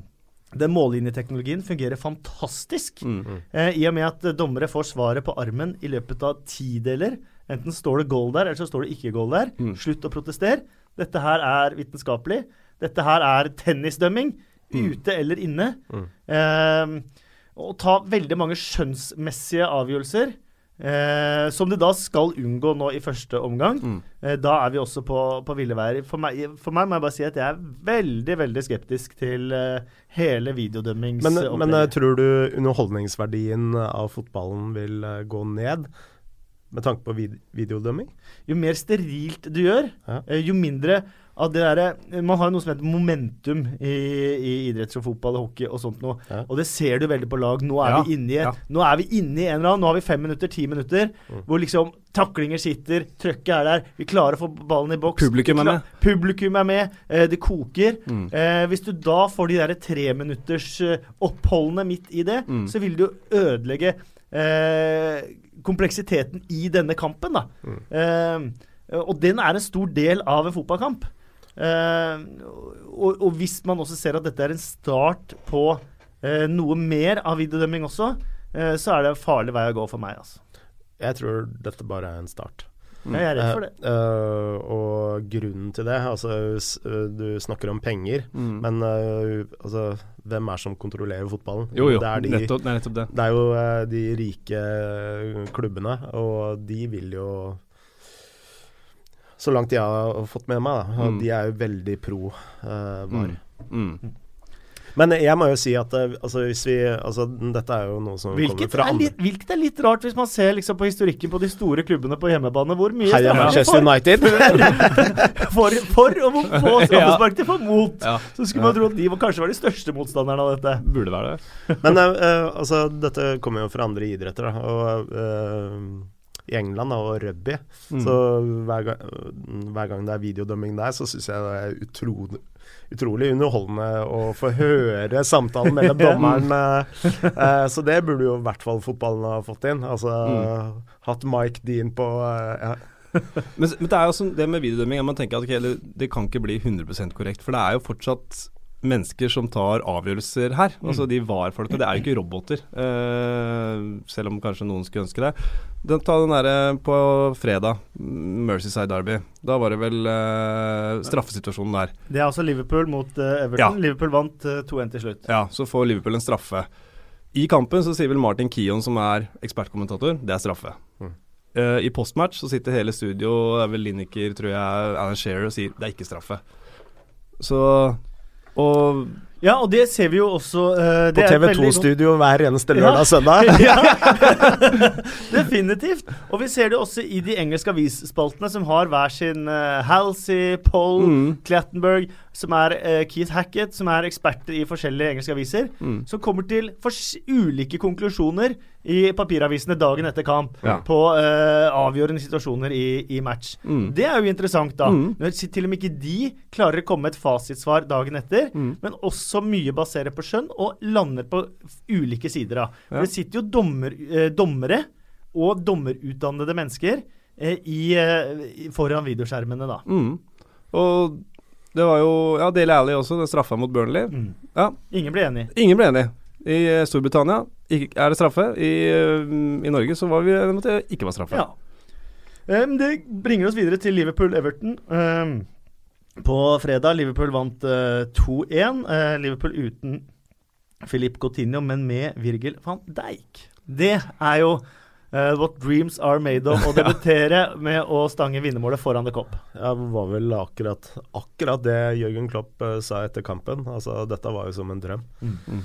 den mållinjeteknologien fungerer fantastisk. mm. Eh, I og med at dommere får svaret på armen i løpet av tideler. Enten står det goal der, eller så står det ikke goal der. Mm. Slutt å protestere. Dette her er vitenskapelig. Dette her er tennisdømming. Mm. Ute eller inne. Mm. Eh, og ta veldig mange skjønnsmessige avgjørelser. Eh, som de da skal unngå nå i første omgang. Mm. Eh, da er vi også på, på ville veier. For for meg må jeg bare si at jeg er veldig veldig skeptisk til eh, hele Men, men eh, tror du underholdningsverdien av fotballen vil uh, gå ned med tanke på vid videodømming? jo mer sterilt du gjør, Ja. eh, jo mindre av det der, Man har jo noe som heter momentum i, i idretts- og fotball og hockey og sånt noe. Ja. Og det ser du veldig på lag. Nå er Ja, vi inne i ja. Nå er vi en eller annen Nå har vi fem minutter, ti minutter, Mm. hvor liksom taklinger sitter, trøkket er der, vi klarer å få ballen i boks. Publikum er med. Publikum er med. Eh, det koker. Mm. Eh, hvis du da får de der treminutters eh, oppholdene midt i det, Mm. så vil du ødelegge eh, kompleksiteten i denne kampen, da. Mm. Eh, og den er en stor del av en fotballkamp. Eh, og, og hvis man også ser at dette er en start på eh, noe mer av videodømming også, eh, så er det en farlig vei å gå for meg, altså. Jeg tror dette bare er en start. Jeg er redd for det. Eh, eh, og grunnen til det Altså, du snakker om penger, Mm. men uh, altså, hvem er som kontrollerer fotballen? Jo, jo, Det er, de, nettopp, er nettopp det. det er jo de rike klubbene, og de vil jo Så langt jeg har fått med meg, da, Mm. de er jo veldig pro uh, VAR. Mm. Mm. Men jeg må jo si at eh, altså, hvis vi Altså, dette er jo noe som Hvilket kommer fra andre litt, hvilket er litt rart hvis man ser liksom på historikken på de store klubbene på hjemmebane. Hvor mye Heia Manchester United! for, for og hvor få straffespark de får mot. Ja, Så skulle man tro at de var, kanskje var de største motstanderne av dette. burde være det. Men eh, altså, dette kommer jo fra andre idretter, da. Og eh, i England da, og rugby, Mm. så hver gang, hver gang det er videodømming der, så syns jeg det er utrolig, utrolig underholdende å få høre samtalen mellom dommeren. eh, eh, så det burde jo i hvert fall fotballen ha fått inn. Altså Mm. hatt Mike Dean på eh, ja. Men, men det er jo sånn, det med videodømming man tenker at okay, det, det kan ikke bli 100% korrekt. For det er jo fortsatt mennesker som tar avgjørelser her. Altså De VAR-folka. Det er jo ikke roboter. uh, selv om kanskje noen skulle ønske det. Den, ta den derre på fredag, Mercyside Derby. Da var det vel uh, straffesituasjonen der. Det er altså Liverpool mot uh, Everton. Ja. Liverpool vant eh, 2-1 til slutt. Ja, så får Liverpool en straffe. I kampen så sier vel Martin Keon, som er ekspertkommentator, det er straffe. Mm. Eh, I postmatch så sitter hele studio, det er vel Lineker, tror jeg, Alan Shearer, og sier det er ikke straffe. Så Og Ja, og det ser vi jo også uh, På det er et veldig godt- TV2-studio hver eneste lørdag og søndag. ja, definitivt. Og vi ser det også i de engelske avisspaltene, som har hver sin uh, Halsey, Poll, Mm. Clattenburg. Som er uh, Keith Hackett, som er eksperter i forskjellige engelske aviser, Mm. som kommer til ulike konklusjoner i papiravisene dagen etter kamp Ja. på uh, avgjørende situasjoner i, i match. Mm. Det er jo interessant, da. Mm. Når til og med ikke de klarer å komme med et fasitsvar dagen etter, Mm. men også mye baserer på skjønn, og lander på ulike sider. For Ja. Det sitter jo dommer, uh, dommere og dommerutdannede mennesker i, foran videoskjermene, da. Mm. Og det var jo Ja, Dele Alli også, den straffa mot Burnley. Mm. Ja, Ingen ble enig. ingen ble enig. I eh, Storbritannia er det straffe. I, eh, I Norge så var vi enige om at det ikke var straffe. Ja. Det bringer oss videre til Liverpool-Everton. På fredag Liverpool vant eh, 2-1. Eh, Liverpool uten Filip Coutinho, men med Virgil van Dijk. Det er jo eh, what dreams are made of. Å debutere med å stange vinnermålet foran The Cop. Ja, det var vel akkurat, akkurat det Jørgen Klopp uh, sa etter kampen. Altså, dette var jo som en drøm. Mm.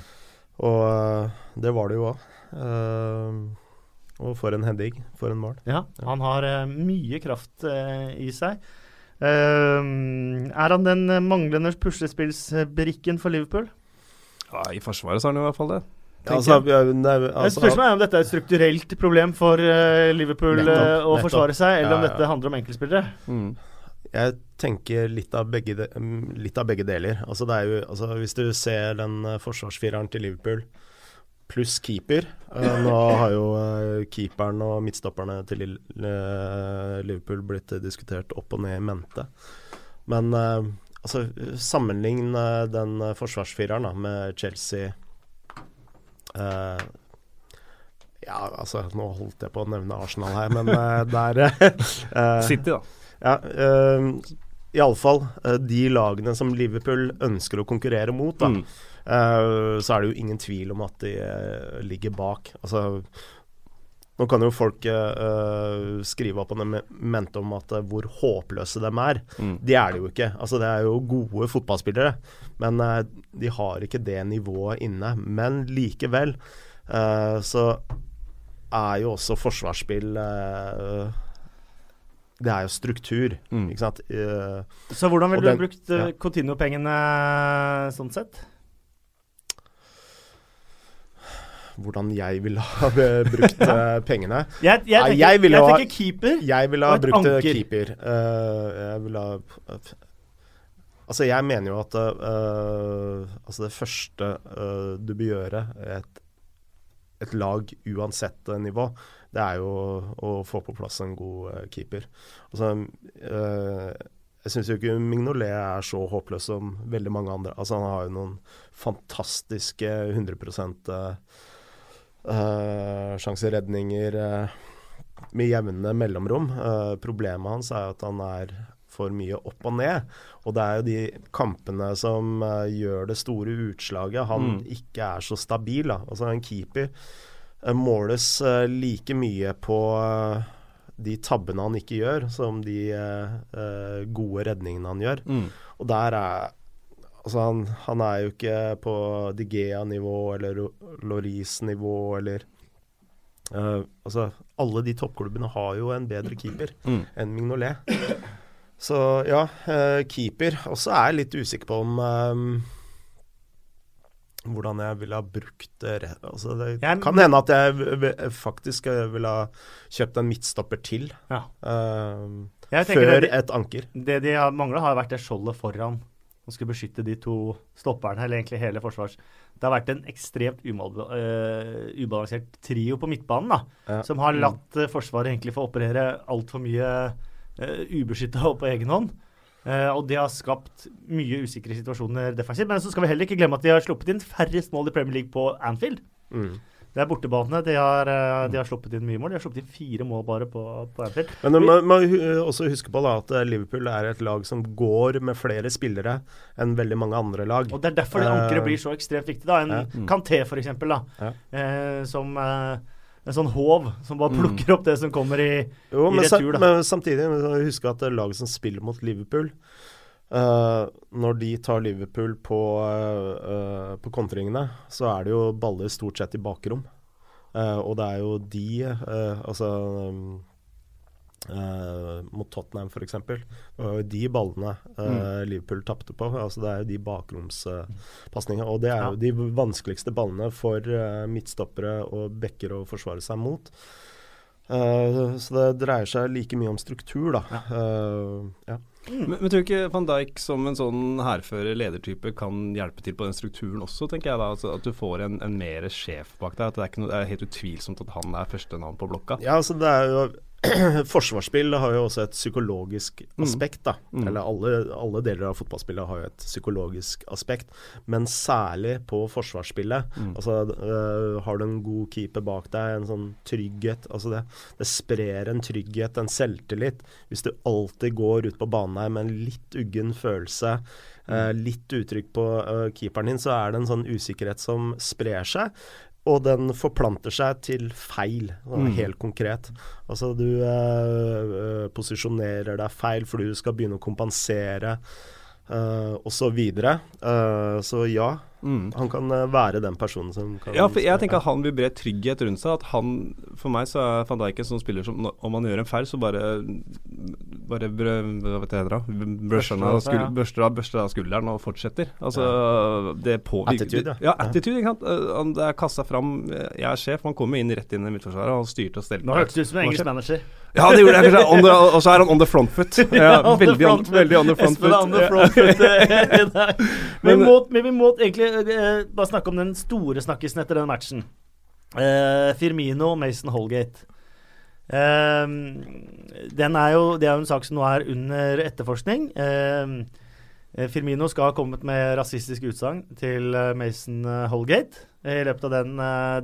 Og uh, det var det jo òg. og for en heading. For en mål. Ja, han har mye kraft i seg. Er han den manglende puslespillsbrikken for Liverpool? Ja, I Forsvaret så er han i hvert fall det. Altså, nei, altså, Spørsmålet er om dette er et strukturelt problem for uh, Liverpool Nettopp, eh, å nettopp. forsvare seg, eller om Ja, ja. dette handler om enkeltspillere. Mm. Jeg tenker litt av begge, de, mm, litt av begge deler. Altså, det er jo, altså, hvis du ser den uh, forsvarsfireren til Liverpool pluss keeper uh, Nå har jo keeperen og midtstopperne til Liverpool blitt diskutert opp og ned i mente. Men altså, sammenlign den forsvarsfireren da, med Chelsea eh, Ja, altså, nå holdt jeg på å nevne Arsenal her, men uh, der uh, City, da. ja, uh, iallfall uh, de lagene som Liverpool ønsker å konkurrere mot, da, Mm. eh, så er det jo ingen tvil om at de eh, ligger bak. Altså nå kan jo folk eh, eh, skrive opp og mente om at uh, hvor håpløse de er. Mm. De er det jo ikke. Altså Det er jo gode fotballspillere, men uh, de har ikke det nivået inne. Men likevel eh, så er jo også forsvarsspill Det er jo struktur, Mm. ikke sant. Så hvordan ville du den- brukt uh, ja. Coutinho-pengene sånn sett? Hvordan jeg ville ha brukt eh, pengene. Jeg, jeg, tenker, jeg jeg, ville ha- tenker keeper. Jeg ville Og ha et brukt eh, anker. keeper. Eh, jeg ville ha Altså, jeg mener jo at uh, Altså, det første uh, du bør gjøre et, et lag uansett nivå, det er jo å få på plass en god uh, keeper. Altså, jeg syns jo ikke Mignolet er så håpløs som veldig mange andre. Altså, han har jo noen fantastiske 100 eh, sjanseredninger uh, med jevne mellomrom. Uh, problemet hans er at han er for mye opp og ned. Og det er jo de kampene som gjør det store utslaget. Han Mm. ikke er så stabil. Da. Altså En keeper måles like mye på de tabbene han ikke gjør, som de gode redningene han gjør. Mm. Og der er Altså, han, han er jo ikke på Digea-nivå eller Loris-nivå eller uh, Altså, alle de toppklubbene har jo en bedre keeper Mm. enn Mignolet. Så ja, uh, keeper. Og så er jeg litt usikker på om um, hvordan jeg ville ha brukt det. Altså, det Jeg- kan hende at jeg faktisk ville ha kjøpt en midtstopper til. Ja. uh, før det, et anker. det de har mangla, har vært det skjoldet foran. Som skulle beskytte de to stopperne, eller egentlig hele forsvars. Det har vært en ekstremt eh, ubalansert trio på midtbanen, da. Ja. Som har latt eh, Forsvaret egentlig få operere altfor mye uh, ubeskytta og på egen hånd. Uh, og det har skapt mye usikre situasjoner defensivt. Men så skal vi heller ikke glemme at de har sluppet inn færrest mål i Premier League på Anfield. Mm. Det er bortebane. De har, eh, de har sluppet inn mye mål. De har sluppet inn fire mål bare på, på Anfield. Men man må, også huske på da at eh, Liverpool er et lag som går med flere spillere enn veldig mange andre lag. Og Det er derfor det Eh, ankeret blir så ekstremt viktig. da En ja. Mm. Kanté, eksempel, Ja. eh, som eh, en sånn håv som bare Mm. plukker opp det som kommer i Jo, i retur, da. men samtidig må vi huske at det laget som spiller mot Liverpool eh, Når de tar Liverpool på, uh, uh, på kontringene, så er det jo baller stort sett i bakrom. Og det er jo de Altså um, Uh, mot Tottenham f.eks. Det var jo de ballene uh, mm. Liverpool tapte på. altså Det er jo de bakromspasningene. Uh, og det er jo de vanskeligste ballene for uh, midtstoppere og backer å forsvare seg mot. Så det dreier seg like mye om struktur, da. Ja. ja. Mm. Men, men, tror du ikke van Dijk som en sånn hærfører ledertype kan hjelpe til på den strukturen også, tenker jeg da? Altså, at du får en, en mer sjef bak deg? At det er, noe, det er helt utvilsomt at han er første navn på blokka? Ja, altså det er jo forsvarsspill har jo også et psykologisk mm. aspekt. da. Mm. Eller alle, alle, deler av fotballspillet har jo et psykologisk aspekt, men særlig på forsvarsspillet. Mm. Altså, uh, Har du en god keeper bak deg, en sånn trygghet altså det, det, sprer en trygghet, en selvtillit. Hvis du alltid går ut på banen her med en litt uggen følelse, Uh, litt uttrykk på uh, keeperen din, så er det en sånn usikkerhet som sprer seg og den forplanter seg til feil, mm. helt konkret. Altså du eh, posisjonerer deg feil fordi du skal begynne å kompensere eh, osv. Så, videre. uh, så ja, Mm. Han kan uh, være den personen som kan Ja, for jeg tenker at han vil bre trygghet rundt seg. At han, For meg så er van Dijk en sånn spiller som om han gjør en feil, så bare Bare brø, hva vet jeg da, børster av, skul, børster, av, børster skulderen og fortsetter. Altså, ja. det påvirker Attitude, ja. attitude, ikke sant. Han det er kassa fram. Jeg er sjef, han kommer inn rett inn i midtforsvaret og styrte og stelte. Nå hørtes det ut som en engelsk manager. Ja, det gjorde jeg kanskje. Og så er han on the front foot. Ja, veldig, on, veldig on the front foot. Espen er On the front foot. men, men vi må egentlig uh, bare snakke om den store snakkisen etter den matchen. Uh, Firmino, Mason Holgate. Uh, er jo, det er jo en sak som nå er under etterforskning. Firmino skal ha kommet med rasistisk utsagn til Mason Holgate i løpet av den,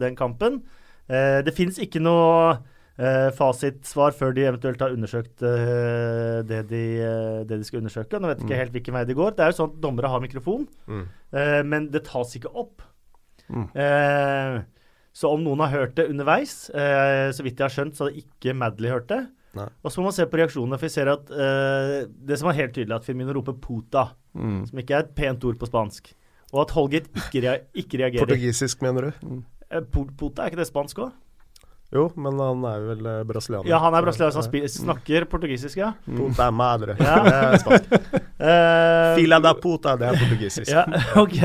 den kampen. det fins ikke noe Uh, fasitsvar før de eventuelt har undersøkt eh, det, de, uh, det, de, skal undersøke. Nå vet jeg ikke mm. helt hvilken vei det går. Det er jo sånn at dommere har mikrofon, mm. men det tas ikke opp. Mm. så om noen har hørt det underveis, så vidt jeg har skjønt, så hadde ikke Madley hørt det. Nei. Og så må man se på reaksjonene, for vi ser at det som er helt tydelig, at Firmino roper 'puta', mm. som ikke er et pent ord på spansk, og at Holgate ikke, rea ikke reagerer. Portugisisk, mener du? Puta, er ikke det spansk òg? Jo, men han er vel eh, brasilianer. Ja, han er brasilianer, så han snakker portugisisk, ja. Mm. Puta madre. Ja. Det er spansk. Uh, Fila da puta, det er portugisisk. Ja, ok.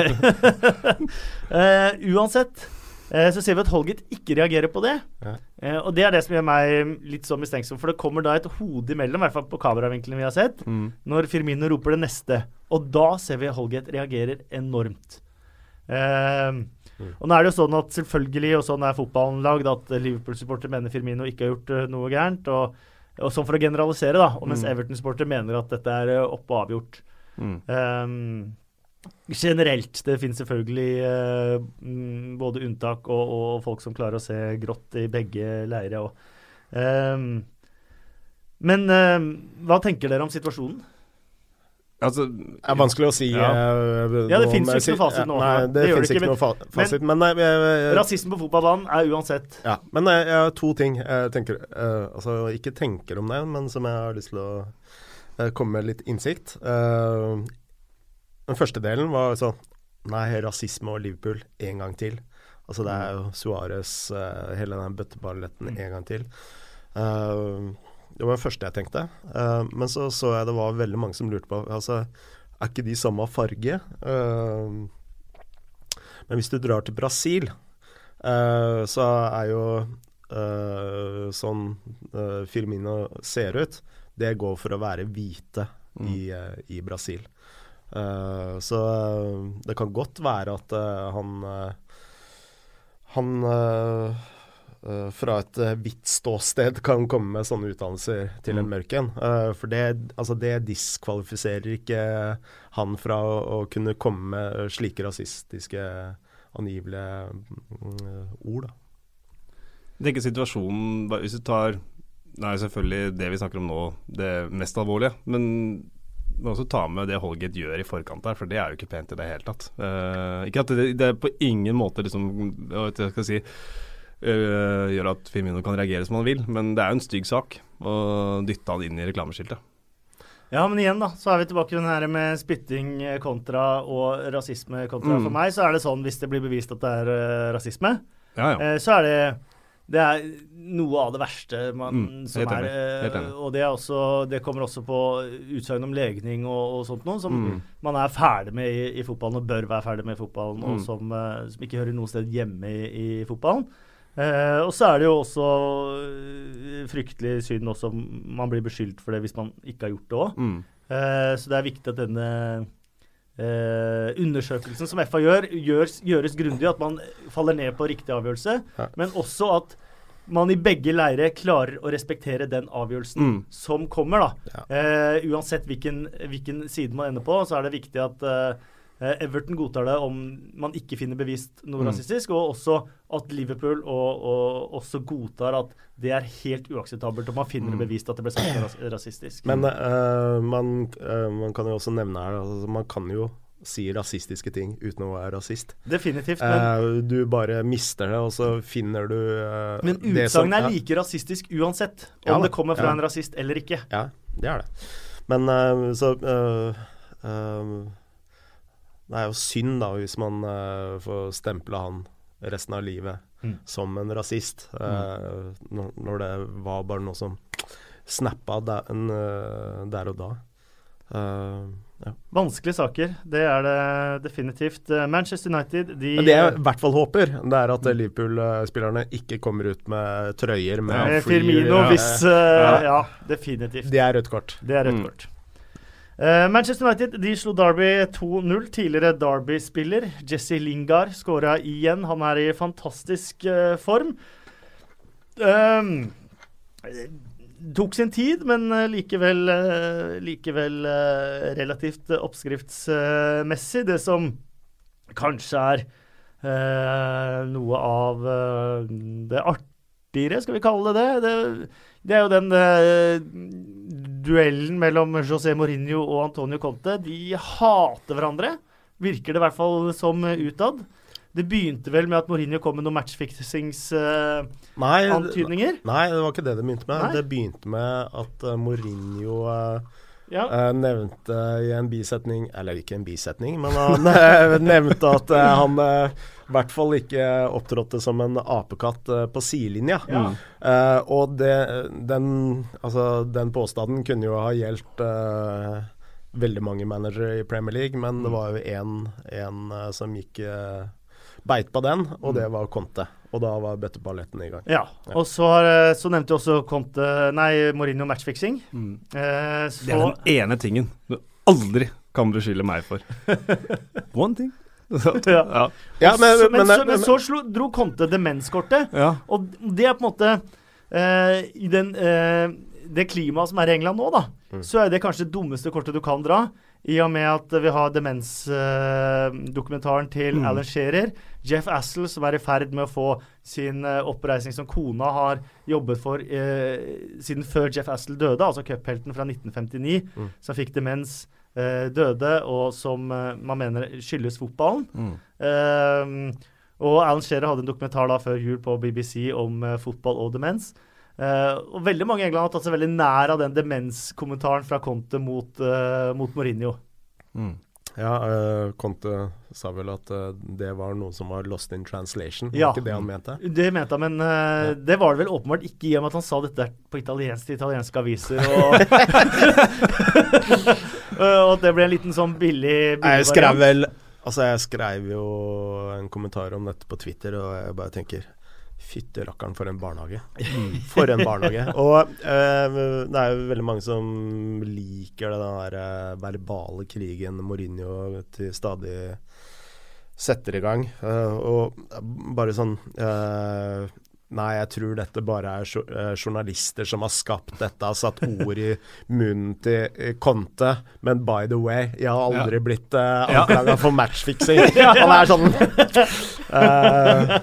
uh, uansett uh, så ser vi at Holgit ikke reagerer på det. Ja. og det er det som gjør meg litt så mistenksom, for det kommer da et hode imellom, i hvert fall på kameravinkelen vi har sett, mm. når Firmino roper det neste. Og da ser vi at Holgit reagerer enormt. Uh, Mm. Og nå er det jo sånn at selvfølgelig, og sånn er fotballen lagd, at Liverpool-supporter mener Firmino ikke har gjort uh, noe gærent. Og, og, sånn for å generalisere, da. Og mens mm. Everton-supporter mener at dette er uh, oppe og avgjort. Mm. Um, generelt. Det finnes selvfølgelig uh, både unntak og, og, folk som klarer å se grått i begge leire. Um, men hva tenker dere om situasjonen? Altså, det er vanskelig å si. Ja, uh, ja det fins jo ikke noe fasit nå. Nei, det, det fins ikke, noe fasit. Men, men uh, Rasisme på fotballbanen er uansett Ja, men jeg, jeg har to ting jeg tenker Altså, ikke tenker om det, men som jeg har lyst til å komme med litt innsikt. den første delen var altså Nei, rasisme og Liverpool en gang til. Altså, det er jo Suárez, hele den bøtteballetten mm. en gang til. Uh, det var det første jeg tenkte. Uh, men så så jeg det var veldig mange som lurte på altså, Er ikke de samme farge? Uh, men hvis du drar til Brasil, uh, så er jo sånn Firmino ser ut, det går for å være hvite mm. i, i, Brasil. så det kan godt være at han han Uh, fra et uh, hvitt ståsted kan komme med sånne utdannelser til en mm. mørk en. Uh, for det, altså det, diskvalifiserer ikke han fra å, å, kunne komme med slike rasistiske angivelige mm, ord. Da. Jeg tenker situasjonen Hvis du tar Nei, selvfølgelig det vi snakker om nå, det mest alvorlige. Men du må også ta med det Holgate gjør i forkant der, for det er jo ikke pent i det hele tatt. ikke at det, det er på ingen måte liksom Jeg skal si uh, gjør at Firmino kan reagere som han vil. Men det er jo en stygg sak å dytte han inn i reklameskiltet. Ja, men igjen, da, så er vi tilbake til her med spytting kontra og rasisme kontra. Mm. For meg så er det sånn, hvis det blir bevist at det er uh, rasisme, ja, ja. Uh, så er det det er noe av det verste man Mm, som er enig, eh. Og det, er også, det kommer også på utsagn om legning og, og sånt noe, som Mm. man er ferdig med i, i fotballen og bør være ferdig med i fotballen, og Mm. som, eh, som ikke hører noe sted hjemme i, i fotballen. Eh, og så er det jo også eh, fryktelig synd også man blir beskyldt for det hvis man ikke har gjort det òg. Mm. Eh, så det er viktig at denne eh, undersøkelsen som FA gjør, gjøres, gjøres grundig. At man faller ned på riktig avgjørelse. Ja. Men også at man i begge leire klarer å respektere den avgjørelsen Mm. som kommer. da. Ja. Eh, uansett hvilken, hvilken side man ender på, så er det viktig at eh, Everton godtar det om man ikke finner bevist noe Mm. rasistisk, og også at Liverpool og, og også godtar at det er helt uakseptabelt om man finner Mm. det bevist at det ble sagt ras rasistisk. Men uh, man, uh, man kan jo også nevne her altså, Man kan jo si rasistiske ting uten å være rasist. Definitivt. Men, uh, du bare mister det, og så finner du eh, men utsagnet er like rasistisk uansett om ja, det kommer fra ja. en rasist eller ikke. Ja, det er det. Men eh, så eh, eh, Det er jo synd, da, hvis man uh, får stemple han resten av livet Mm. som en rasist. Uh, når, når det var bare noe som snappa der, en, eh, der og da. Ja. Vanskelige saker, det er det definitivt. Manchester United, de Men det jeg i hvert fall håper, det er at Liverpool-spillerne ikke kommer ut med trøyer med ja, Firmino, hvis ja. Ja, definitivt. Det er rødt kort. Det er rødt Mm. kort. Manchester United de slo Derby 2-0. Tidligere Derby-spiller Jesse Lingard skåra igjen. Han er i fantastisk uh, form. Um, tok sin tid, men eh, likevel, uh, likevel uh, relativt eh, oppskriftsmessig. Det som kanskje er eh, noe av eh, det artigere, skal vi kalle det det. Det, det er jo den eh, duellen mellom José Mourinho og Antonio Conte. De hater hverandre, virker det i hvert fall som eh, utad. Det begynte vel med at Mourinho kom med noen matchfixings-antydninger. Nei, Nei, det var ikke det det begynte med. Nei? Det begynte med at uh, Mourinho eh, ja. eh, nevnte i en bisetning Eller ikke en bisetning, men han eh, nevnte at eh, han i hvert fall ikke opptrådte som en apekatt på sidelinja. Ja. Uh, og det, den, altså, den påstanden kunne jo ha gjeldt veldig mange managere i Premier League, men det var jo én uh, som gikk uh, beit på den, og det var Conte. Og da var bøtteballetten i gang. ja. Og så, har, eh, så nevnte jeg også Conte Nei, Mourinho matchfixing. Mm. Eh, Det er den ene tingen du aldri kan beskylde meg for. One thing. Ja. ja. Ja, men, så, men, men, så, men så slo, dro Conte demenskortet. ja. Og det er på en måte eh, I den, eh, det klimaet som er i England nå, da, Mm. så er det kanskje det dummeste kortet du kan dra. I og med at vi har demensdokumentaren til Mm. Alan Shearer. Jeff Assel, som er i ferd med å få sin eh, oppreisning som kona har jobbet for eh, siden før Jeff Assel døde, altså cuphelten fra 1959, Mm. som fikk demens, eh, døde, og som eh, man mener skyldes fotballen. Mm. Ehm, og Alan Shearer hadde en dokumentar da før jul på BBC om eh, fotball og demens. Eh, og veldig mange i England har tatt seg veldig nær av den demenskommentaren fra Conte mot, eh, mot Mourinho. Mm. Ja, uh, Conte sa vel at uh, det var noe som var lost in translation. Var Ja. ikke det han mente? Det mente han, men uh, Ja. det var det vel åpenbart ikke i og med at han sa dette på italiensk til italienske aviser. Og, og at det ble en liten sånn billig, billig Jeg skrev vel Altså, jeg skrev jo en kommentar om dette på Twitter, og jeg bare tenker Fytte rakkeren, for en barnehage. For en barnehage. Og eh, det er jo veldig mange som liker den der eh, verbale krigen Mourinho til stadig setter i gang. Eh, og bare sånn eh, Nei, jeg tror dette bare er eh, journalister som har skapt dette, har satt ord i munnen til eh, Conte. Men by the way, jeg har aldri blitt uh, Ja. for matchfixing. Han er sånn eh,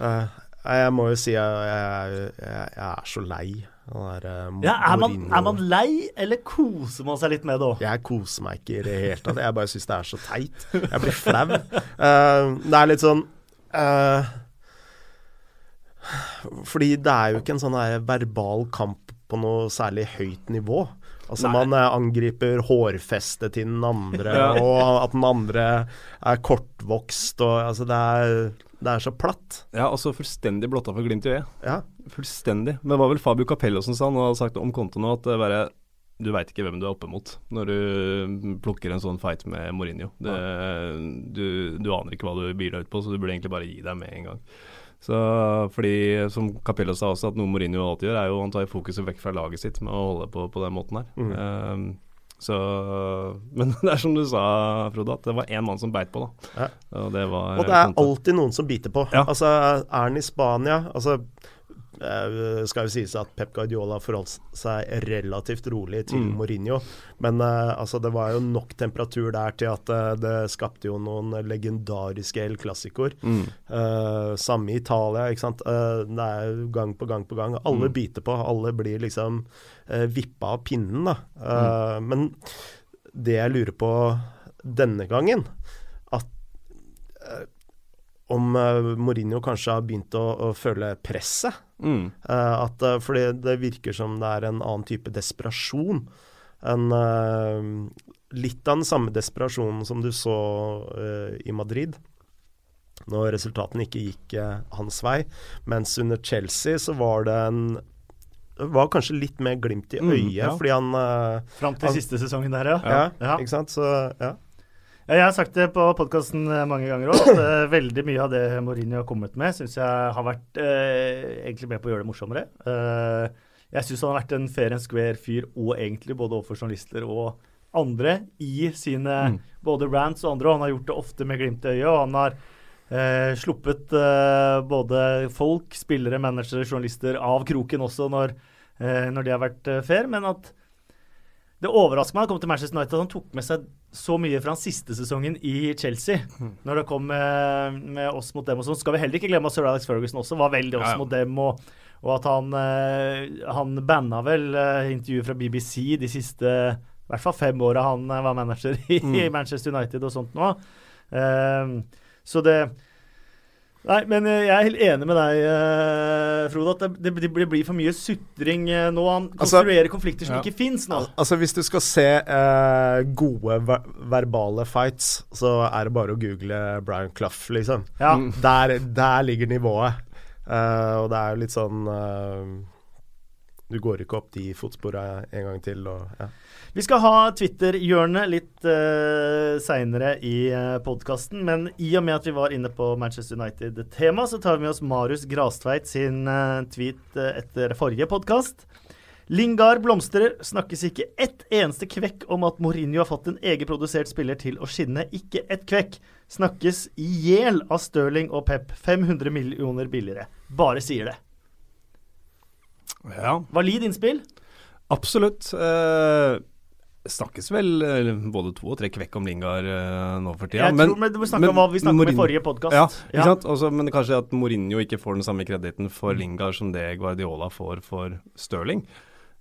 eh, Jeg må jo si jeg, jeg, jeg, jeg er så lei der uh, Ja, er, man, er man lei, eller koser man seg litt med det òg? Jeg koser meg ikke i det hele tatt. Jeg bare syns det er så teit. Jeg blir flau. Uh, det er litt sånn uh, Fordi det er jo ikke en sånn verbal kamp på noe særlig høyt nivå. Altså Nei. Man angriper hårfestet til den andre, Ja. og at den andre er kortvokst og Altså det er Det er så platt. Ja, altså fullstendig blotta for glimt i øyet. Ja. Fullstendig. Men det var vel Fabio Capello som sa, han hadde sagt om konto nå, at det bare du veit ikke hvem du er oppe mot når du plukker en sånn fight med Mourinho. Det, du, du, aner ikke hva du byr deg ut på, så du burde egentlig bare gi deg med en gang. Så fordi, som Capello sa også, at noe Mourinho alltid gjør, er jo han tar fokuset vekk fra laget sitt med å holde på på den måten her. Mm. Um, så, men det er som du sa, Frode, at det var én mann som beit på, da. Ja. Og det var Og det er alltid noen som biter på. Ja. Altså, er han i Spania altså eh, skal jo sies at Pep Guardiola forholdt seg relativt rolig til Mm. Mourinho. Men eh, altså, det var jo nok temperatur der til at eh, det skapte jo noen legendariske El Clásicoer. Mm. Uh, samme i Italia, ikke sant. Uh, det er jo gang på gang på gang. Alle Mm. biter på. Alle blir liksom uh, vippa av pinnen, da. Eh, Men det jeg lurer på denne gangen, om eh, Mourinho kanskje har begynt å, å føle presset. Mm. Eh, at, eh, fordi det virker som det er en annen type desperasjon. En, eh, litt av den samme desperasjonen som du så i Madrid. Når resultatene ikke gikk eh, hans vei. Mens under Chelsea så var det en var kanskje litt mer glimt i Mm, øyet, ja. fordi han eh, Fram til Han- siste sesongen der, ja. ja, Ja. ikke sant? Så ja. Jeg har sagt det på podkasten mange ganger òg. At eh, veldig mye av det Mourinho har kommet med, syns jeg har vært eh, egentlig med på å gjøre det morsommere. Eh, jeg syns han har vært en fair and square fyr, og egentlig både overfor journalister og andre, i sine Mm. både rants og andre. Og han har gjort det ofte med glimt i øyet, og han har eh, sluppet eh, både folk, spillere, managere, journalister av kroken også når, eh, når de har vært eh, fair. Men at det overrasker meg han kom til Manchester United at han tok med seg så mye fra den siste sesongen i Chelsea. Når det kom med, med oss mot dem og sånn. Skal vi heller ikke glemme at sir Alex Ferguson også var veldig oss Ja, ja. mot dem. Og, og at han, eh, han banna vel eh, intervjuet fra BBC de siste i hvert fall fem åra han eh, var manager i, Mm. Manchester United og sånt nå. Um, så det Nei, men eh, jeg er helt enig med deg, eh, Frode, at det, det, det blir for mye sutring eh, nå. Han Altså- konstruerer konflikter som Ja. ikke fins nå. Altså Hvis du skal se eh, gode ver verbale fights, så er det bare å google Brian Clough, liksom. Ja. Mm. Der, der ligger nivået. Uh, og det er jo litt sånn uh, Du går ikke opp de fotsporene en gang til. Og, ja. Vi skal ha Twitter-hjørnet litt uh, seinere i uh, podkasten, men i og med at vi var inne på Manchester United-tema, så tar vi med oss Marius Grastveit sin uh, tweet uh, etter forrige podkast. Lingard blomstrer. Snakkes ikke ett eneste kvekk om at Mourinho har fått en egenprodusert spiller til å skinne. Ikke ett kvekk. Snakkes i hjel av Stirling og Pep. 500 millioner billigere. Bare sier det. Ja, Valid innspill? absolutt. Eh, snakkes vel eh, både to og tre kvekk om Lingard eh, nå for tida. Jeg tror men, vi snakker om hva vi snakket om i forrige podkast. Ja, sant? Også, men kanskje at Mourinho ikke får den samme krediten for Lingard som det Guardiola får for Stirling.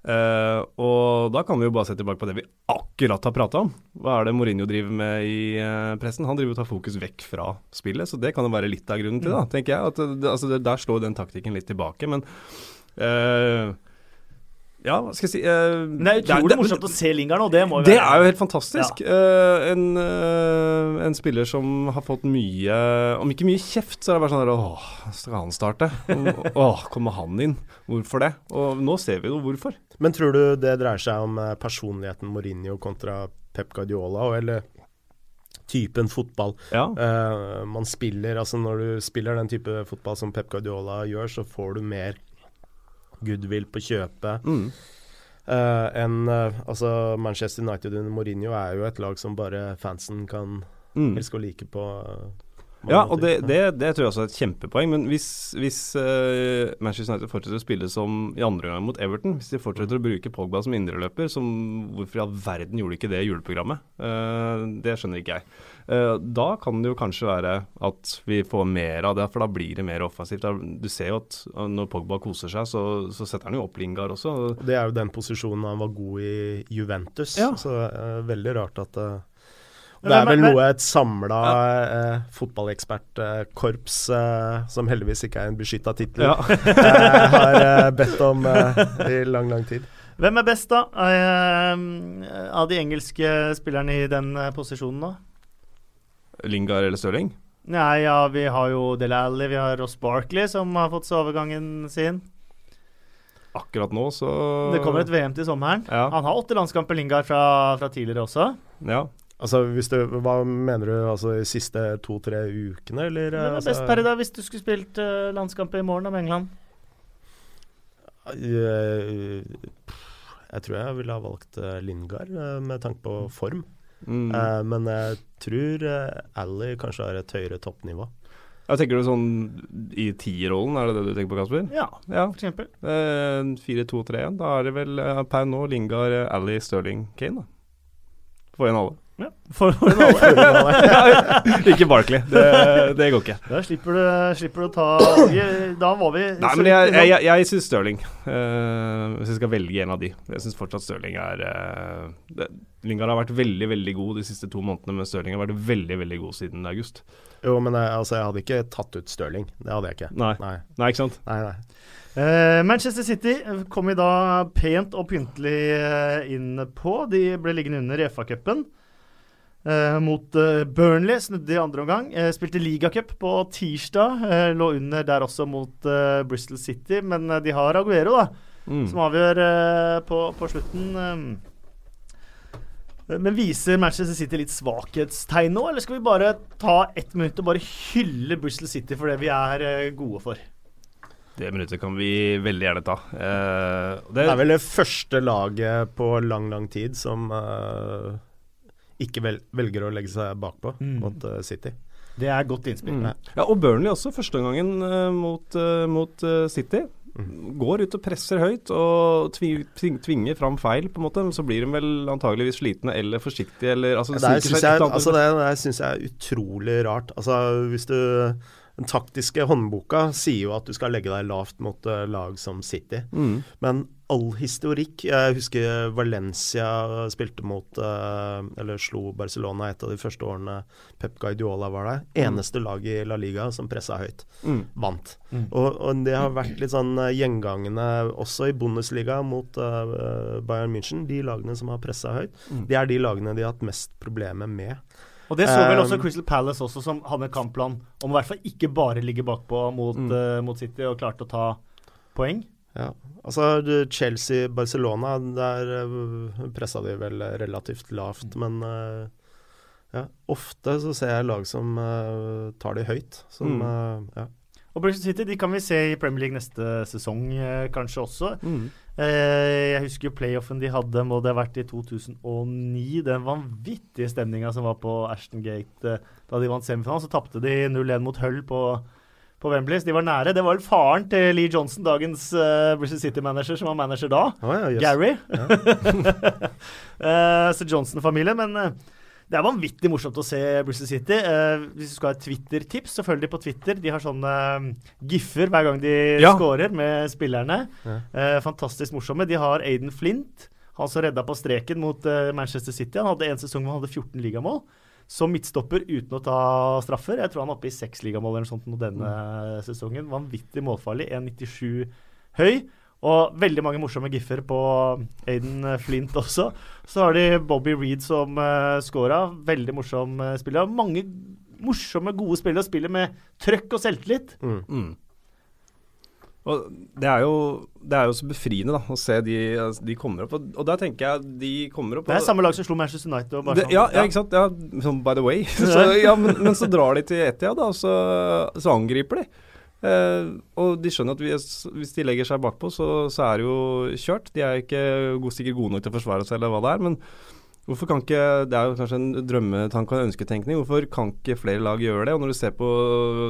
Uh, og da kan vi jo bare se tilbake på det vi akkurat har prata om. Hva er det Mourinho driver med i uh, pressen? Han driver og tar fokus vekk fra spillet, så det kan jo være litt av grunnen til Mm. det, da, tenker jeg. At altså, der slår den taktikken litt tilbake, men eh, Ja, hva skal jeg si uh, Nei, det er utrolig det- morsomt å se Lingard nå, det må jo det være er jo helt fantastisk. Eh, en, uh, en spiller som har fått mye Om ikke mye kjeft, så er det bare sånn der Åh, skal han starte? Åh, kommer han inn? Hvorfor det? Og nå ser vi jo hvorfor. Men tror du det dreier seg om eh, personligheten Mourinho kontra Pep Guardiola, eller typen fotball Ja. eh, man spiller? Altså Når du spiller den type fotball som Pep Guardiola gjør, så får du mer goodwill på kjøpet. Mm. Uh, en, uh, altså Manchester United under Mourinho er jo et lag som bare fansen kan Mm. elske og like på mange Ja, og det, det, det tror jeg også er et kjempepoeng. Men hvis, hvis uh, Manchester United fortsetter å spille som i andre gang mot Everton, hvis de fortsetter å bruke Pogba som indreløper, som hvorfor i all verden gjorde de ikke det i juleprogrammet? Uh, det skjønner ikke jeg. Uh, da kan det jo kanskje være at vi får mer av det, for da blir det mer offensivt. Du ser jo at når Pogba koser seg, så, så setter han jo opp Lingard også. Det er jo den posisjonen han var god i Juventus, Ja. så veldig rart at Det er vel noe et samla eh, fotballekspertkorps, eh, som heldigvis ikke er en beskytta tittel, Ja. eh, har eh, bedt om eh, i lang, lang tid. Hvem er best, da, eh, av de engelske spillerne i den eh, posisjonen, da? Lingard eller Stirling? Nei, ja, vi har jo Dele Alli, vi har Ross Barkley, som har fått sovegangen sin. Akkurat nå, så Det kommer et VM til sommeren. Ja. Han har åtte landskamper Lingard fra, fra tidligere også. Ja. Altså, hvis du, Hva mener du? Altså de siste to-tre ukene, eller? Hvem er altså, best per i dag hvis du skulle spilt uh, landskamp i morgen om England? Jeg, Jeg tror jeg ville ha valgt eh, Lingard eh, med tanke på form. Mm. Uh, men jeg tror uh, Ally kanskje har et høyere toppnivå. Jeg tenker du sånn i tierrollen, er det det du tenker på, Kasper? Ja, Ja. for eksempel. Eh, 4-2-3-1. Da er det vel eh, per nå Lingard, eh, Ally, Sterling, Kane, da. Få igjen alle. Ja, for, for ikke Barkley. Det, det går ikke. Da slipper du, slipper du å ta Da var vi Nei, men jeg, jeg, jeg, jeg syns Stirling. Uh, hvis jeg skal velge en av de. Jeg syns fortsatt Stirling er uh, Lingard har vært veldig veldig god de siste to månedene, men Stirling har vært veldig veldig god siden august. Jo, men jeg, altså, jeg hadde ikke tatt ut Stirling. Det hadde jeg ikke. Nei, Nei, Nei ikke sant? nei. nei. Uh, Manchester City kom i dag pent og pyntelig eh, inn på. De ble liggende under i FA-cupen. Eh, mot uh, Burnley, snudde i andre omgang. Uh, spilte ligacup på tirsdag. Lå under der også mot Bristol City, men de har Aguero, da, Mm. som avgjør på, på slutten. Men viser Manchester City litt svakhetstegn nå, eller skal vi bare ta ett minutt og bare hylle Bristol City for det vi er gode for? Det minuttet kan vi veldig gjerne ta. Eh, det, Det er vel det første laget på lang, lang tid som ikke vel, velger å legge seg bakpå Mm. mot uh, City. Det er godt innspill. mm. Ja, og Burnley også, førsteomgangen uh, mot, uh, mot eh, City. Mm. Går ut og presser høyt og tvinger, tvinger fram feil, på en måte. Men så blir de vel antageligvis slitne eller forsiktige, eller altså, Det syns jeg, altså jeg er utrolig rart. Altså hvis du Den taktiske håndboka sier jo at du skal legge deg lavt mot eh, lag som City. Mm. Men all historikk Jeg husker Valencia spilte mot eh, Eller slo Barcelona et av de første årene Pep Guardiola var der. Eneste lag i La Liga som pressa høyt. Mm. Vant. Mm. Og, og det har vært litt sånn eh, gjengangende også i Bundesliga mot uh, Bayern München. De lagene som har pressa høyt, Mm. det er de lagene de har hatt mest problemer med. Og det så vel også Crystal Palace også, som hadde en kampplan om i hvert fall ikke bare ligge bakpå mot, Mm. eh, mot City, og klarte å ta poeng. Ja, altså Chelsea-Barcelona, der uh, pressa de vel relativt lavt, men uh, ja, ofte så ser jeg lag som uh, tar de høyt. Som, Mm. ja. Og Bristol City de kan vi se i Premier League neste sesong, eh, kanskje også. Mm. Eh, jeg husker jo playoffen de hadde, må det ha vært i 2009. Den vanvittige stemninga som var på Ashton Gate eh, da de vant semifinalen. Så tapte de 0-1 mot Hull på, på Wembley. Så de var nære. Det var vel faren til Lee Johnson, dagens uh, Bristol City-manager, som var manager da. Oh, ja, yes. Gary. Eh, så Johnson-familien. Men eh, det er vanvittig morsomt å se Bristol City. Uh, hvis du skal ha et Twitter-tips, så følg de på Twitter. De har sånne uh, giffer hver gang de Ja. scorer med spillerne. Ja. Uh, fantastisk morsomme. De har Aiden Flint, han som redda på streken mot eh, Manchester City. Han hadde en sesong hvor han hadde 14 ligamål. Som midtstopper uten å ta straffer. Jeg tror han er oppe i seks ligamål eller noe sånt nå denne sesongen. Vanvittig målfarlig. 1,97 høy. Og veldig mange morsomme giffer på Aiden Flint også. Så har de Bobby Reed som uh, scora. Veldig morsom uh, spiller. Mange morsomme, gode spillere. Spiller med trøkk og selvtillit. Mm. Mm. Og det er, jo, det er jo så befriende da, å se de, altså, de kommer opp. Og, og der tenker jeg de kommer opp Det er samme lag som slo Manchester United. Og bare det, ja, ja, ikke sant. Ja, sånn by the way. så, ja, men, men så drar de til Etia, da, og så, så angriper de. Eh, og de skjønner at hvis, hvis de legger seg bakpå, så, så er det jo kjørt. De er ikke sikkert gode nok til å forsvare seg, eller hva det er. Men hvorfor kan ikke Det er jo kanskje en drømmetanke og en ønsketenkning. Hvorfor kan ikke flere lag gjøre det? Og når du ser på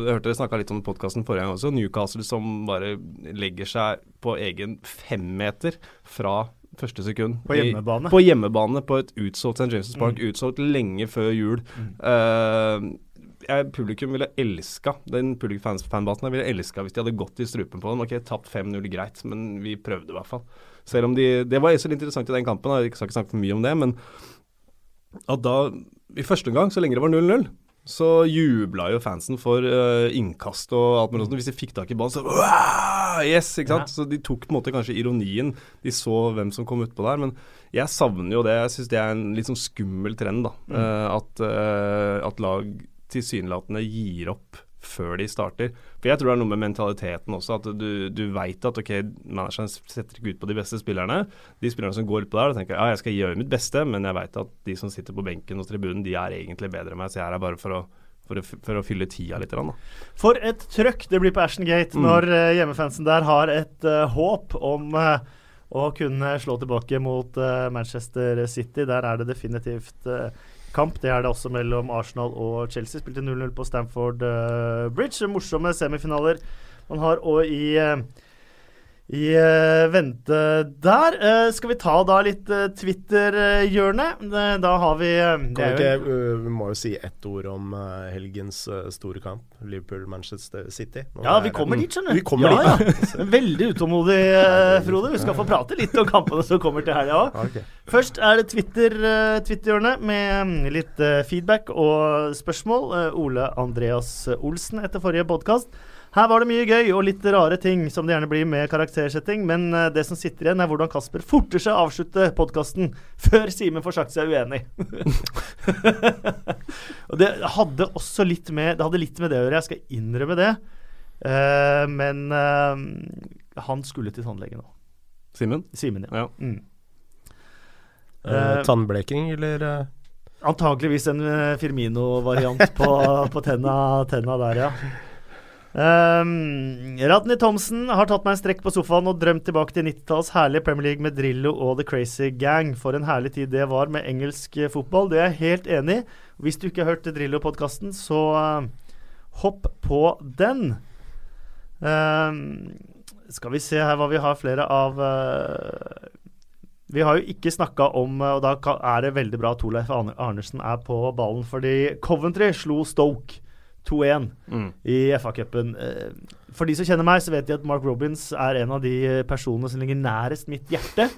Jeg hørte dere snakka litt om podkasten forrige gang også. Newcastle som bare legger seg på egen femmeter fra første sekund. På i- hjemmebane. på hjemmebane på et utsolgt St. James' Park, utsolgt lenge før jul. Eh, jeg, publikum ville elska den publikum-fanbasen ville elska hvis de hadde gått i strupen på dem. Ok, tapt 5-0, greit, men vi prøvde i hvert fall. Selv om de Det var så interessant i den kampen, jeg skal ikke snakke for mye om det, men at da I første omgang, så lenge det var 0-0, så jubla jo fansen for uh, innkast og alt mulig sånt. Hvis de fikk tak i ballen, så Yes! ikke sant? Ja. Så de tok på en måte kanskje ironien. De så hvem som kom utpå der. Men jeg savner jo det. Jeg syns det er en litt sånn skummel trend, da. Eh, at, uh, at lag tilsynelatende gir opp før de starter. For jeg tror det er noe med mentaliteten også, at du, du veit at ok, manageren setter ikke ut på de beste spillerne. De spillerne som går utpå der, og tenker ja, jeg skal gjøre mitt beste, men jeg veit at de som sitter på benken og tribunen, de er egentlig bedre enn meg, så jeg er her bare for å, for å, for å fylle tida litt. Da. For et trøkk det blir på Ashton Gate mm. når uh, hjemmefansen der har et uh, håp om uh, å kunne slå tilbake mot Manchester City. Der er det definitivt kamp. Det er det også mellom Arsenal og Chelsea. Spilte 0-0 på Stamford uh, Bridge. Morsomme semifinaler man har òg i uh, i uh, vente der. Uh, skal vi ta da litt uh, Twitter-hjørne? da har vi ikke Vi må jo si ett ord om helgens store kamp. Liverpool-Manchester City. Nå ja, vi kommer dit, skjønner du. Vi kommer ja, dit. Ja. Veldig utålmodig, Frode. Vi skal få prate litt om kampene som kommer til helga òg. Okay. Først er det Twitter-hjørnet Twitter med mm, litt feedback og spørsmål. Ole Andreas Olsen etter forrige podkast. Her var det mye gøy og litt rare ting, som det gjerne blir med karaktersetting, men eh, det som sitter igjen, er hvordan Kasper forter seg å avslutte podkasten før Simen får sagt seg uenig. og det hadde også litt med Det hadde litt med det å gjøre, jeg skal innrømme det. Uh, men uh, han skulle til tannlege nå. Simen? Simen, ja. ja. Mm. Uh, tannbleking, eller? Antakeligvis en Firmino-variant på, på tenna, tenna der, ja. Um, Radny Thomsen har tatt meg en strekk på sofaen og drømt tilbake til 90-tallets herlige Premier League med Drillo og The Crazy Gang. For en herlig tid det var med engelsk fotball. Det er jeg helt enig i. Hvis du ikke har hørt Drillo-podkasten, så uh, hopp på den. Um, skal vi se her hva vi har flere av uh, Vi har jo ikke snakka om, og da er det veldig bra at Torleif Arnesen er på ballen, fordi Coventry slo Stoke. 2-1 mm. i FA-cupen. Eh, for de som kjenner meg, så vet de at Mark Robins er en av de personene som ligger nærest mitt hjerte.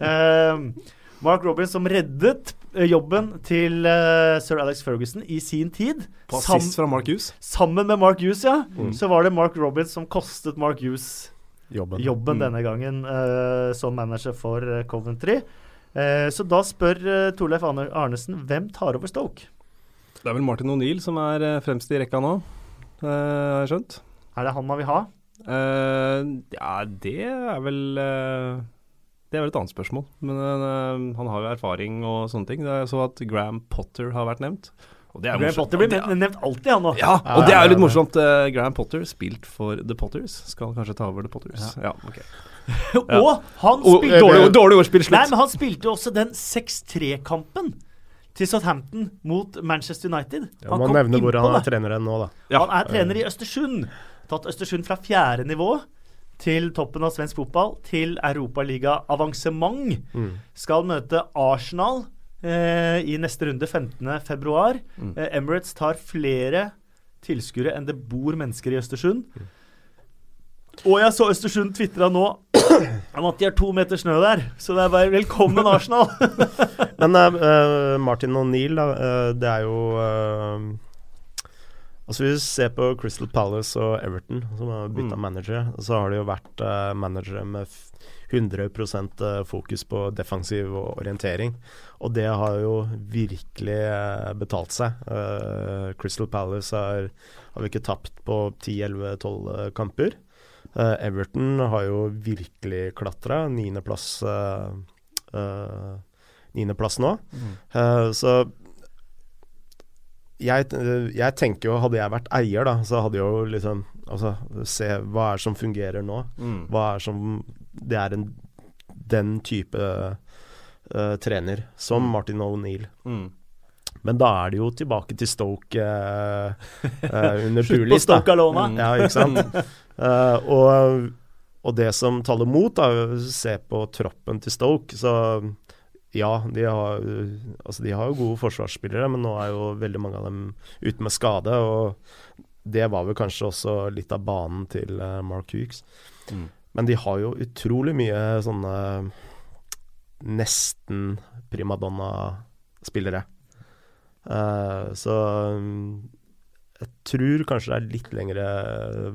uh, Mark Robins som reddet eh, jobben til sir Alex Ferguson i sin tid. På assist fra Mark Hughes? Sammen med Mark Hughes, ja. Mm. Så var det Mark Robins som kostet Mark Hughes jobben, jobben mm. denne gangen som manager for Coventry. så da spør Torleif Arnesen hvem tar over Stoke? Det er vel Martin O'Neill som er uh, fremst i rekka nå, uh, har jeg skjønt. Er det han man vil ha? Uh, ja, det er vel Det er vel et annet spørsmål. Men han har jo erfaring og sånne ting. Er så at Graham Potter har vært nevnt. Graham Potter blir nevnt, nevnt alltid, han òg. Ja, og det er jo litt morsomt. Graham Potter, spilt for The Potters, skal kanskje ta over The Potters. Ja, ja ok. og han spilte Dårlig, dårlig ordspill, slutt. Nei, men han spilte jo også den 6-3-kampen til Southampton mot Manchester United. Ja, man nevner hvor han er trener nå, da. Ja. Han er trener i Østersund. Tatt Østersund fra fjerde nivå til toppen av svensk fotball til Europaliga-avansement. Mm. Skal møte Arsenal eh, i neste runde 15.2. Mm. Eh, Emirates tar flere tilskuere enn det bor mennesker i Østersund. Mm. Og jeg så Østersund tvitra nå om at de har to meter snø der. Så det er bare velkommen, Arsenal. Men uh, Martin O'Neill, uh, det er jo uh, Altså Hvis vi ser på Crystal Palace og Everton, som har bytta mm. manager, så har det jo vært managere med 100% fokus på defensiv og orientering. Og det har jo virkelig betalt seg. Crystal Palace har, har vi ikke tapt på 10-11-12 kamper. Uh, Everton har jo virkelig klatra. Niendeplass uh, uh, Niendeplass nå. Mm. så jeg, jeg, tenker jo, hadde jeg vært eier, da, så hadde jeg jo liksom Altså, se hva er det som fungerer nå? Mm. Hva er som Det er en, den type uh, trener som mm. Martin O'Neill. Mm. Men da er det jo tilbake til Stoke uh, uh, under Pulis. Slutt på Stoke Alona. Ja, ikke sant. Uh, og, og, det som taler mot, å se på troppen til Stoke. Så ja, de har, altså de har jo gode forsvarsspillere, men nå er jo veldig mange av dem ute med skade. Og det var vel kanskje også litt av banen til Mark Hughes. Mm. Men de har jo utrolig mye sånne nesten primadonna-spillere. Uh, så um, jeg tror kanskje det er litt lengre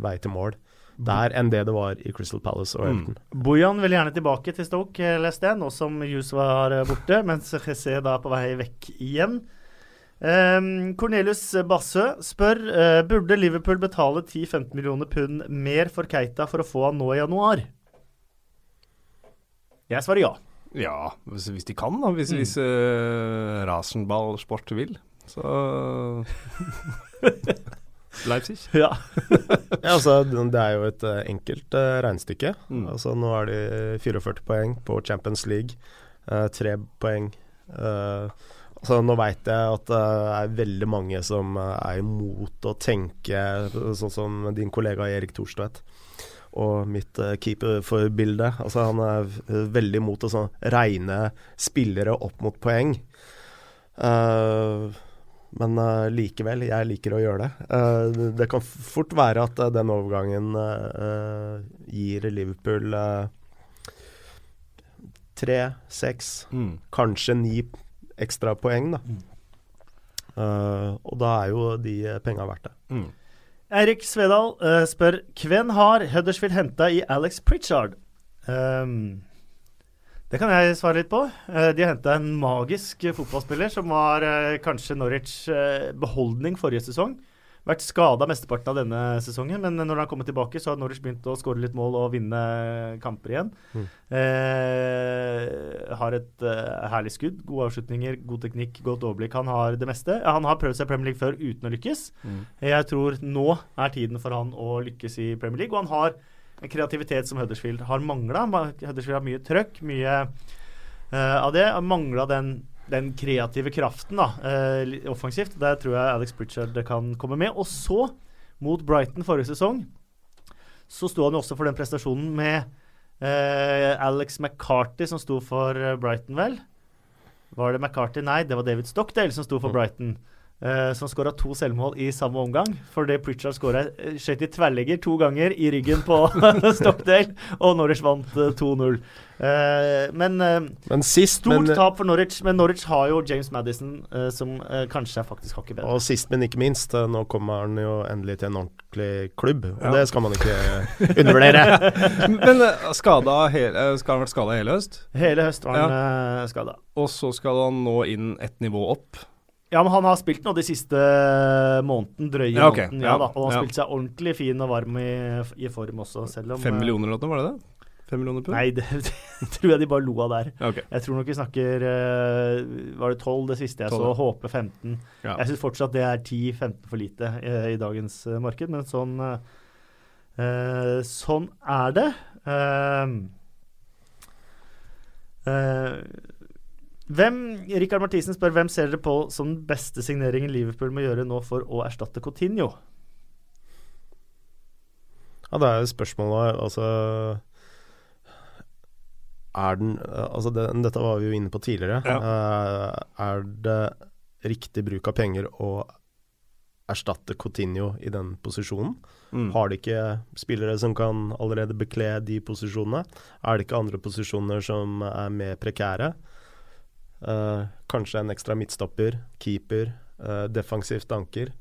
vei til mål der enn det det var i Crystal Palace og Everton. Mm. Bojan vil gjerne tilbake til Stoke, leste jeg, nå som Hughes var borte, mens Jesse da er på vei vekk igjen. Um, Cornelius Bassø spør uh, Burde Liverpool betale 10-15 millioner pund mer for Keita for å få han nå i januar. Jeg svarer ja. Ja, hvis, hvis de kan, da. Hvis, Mm. hvis uh, Rasenballsport vil. Så Leipzig. Ja. Ja, altså, det er jo et eh, enkelt uh, regnestykke. Mm. Altså, nå er de 44 poeng på Champions League. Uh, tre poeng. Uh, altså, nå veit jeg at det er veldig mange som er imot å tenke sånn som din kollega Erik Thorstvedt. Og mitt uh, keeperforbilde. Altså, han er eh, veldig imot å sånn, regne spillere opp mot poeng. Uh, men uh, likevel, jeg liker å gjøre det. Uh, det- kan fort være at eh, den overgangen eh, eh, gir Liverpool eh, tre, seks, Mm. kanskje ni ekstra poeng, da. Mm. Eh, og da er jo de eh, penga verdt det. Mm. Eirik Svedal uh, spør Hvem har Huddersfield henta i Alex Pritchard? Um, det kan jeg svare litt på. Uh, de har henta en magisk fotballspiller som var uh, kanskje Norwich eh, beholdning forrige sesong. Vært skada mesteparten av denne sesongen, men når han har kommet tilbake, så har Norwich begynt å skåre litt mål og vinne kamper igjen. Mm. Eh, har et eh, herlig skudd, gode avslutninger, god teknikk, godt overblikk. Han har det meste. Han har prøvd seg i Premier League før uten å lykkes. Mm. Jeg tror nå er tiden for han å lykkes i Premier League. Og han har en kreativitet som Huddersfield har mangla. Huddersfield har mye trøkk, mye eh, av det. Mangla den, den kreative kraften da, eh, offensivt. Der tror jeg Alex Pritchard kan komme med. Og så, mot Brighton forrige sesong, så sto han jo også for den prestasjonen med eh, Alex McCarty, som sto for eh, Brighton, vel? Var det McCarty? Nei, det var David Stockdale som sto for Mm. Brighton. Eh, som skåra to selvmål i samme omgang. Fordi Pritchard skåra skjøt i tverrlegger to ganger i ryggen på Stockdale, og Norwich vant uh, 2-0. Uh, men eh, Men sist, Stort men, tap for Norwich, men Norwich har jo James Madison, eh, som eh, kanskje er faktisk hakket bedre. og sist, men ikke minst, eh, nå kommer han jo endelig til en ordentlig klubb. Og Ja. det skal man ikke undervurdere. Men uh, skada hele, skal han ha vært skada hele høst? Hele høst var han ja. skada. Og så skal han nå inn ett nivå opp. Ja, men han har spilt nå de siste måneden, drøye Ja, okay. måneden. Ja, da, og han har ja. spilt seg ordentlig fin og varm i, i form også, selv om Fem eh, millioner eller noe, var det det? Fem millioner pund? Nei, det, det tror jeg de bare lo av der. Okay. Jeg tror nok vi snakker eh, Var det 12 det siste jeg 12, så? Håpe 15. Ja. Jeg syns fortsatt det er 10-15 for lite i, i dagens eh, marked, men sånn eh, eh, Sånn er det. Uh, eh, hvem, Rikard Mathisen spør hvem ser dere på som den beste signeringen Liverpool må gjøre nå for å erstatte Coutinho? Ja, det er jo spørsmålet Altså Er den Altså, det, dette var vi jo inne på tidligere. Eh, er det riktig bruk av penger å erstatte Coutinho i den posisjonen? Mm. Har de ikke spillere som kan allerede bekle de posisjonene? Er det ikke andre posisjoner som er mer prekære? Eh, kanskje en ekstra midtstopper, keeper, eh, defensivt anker.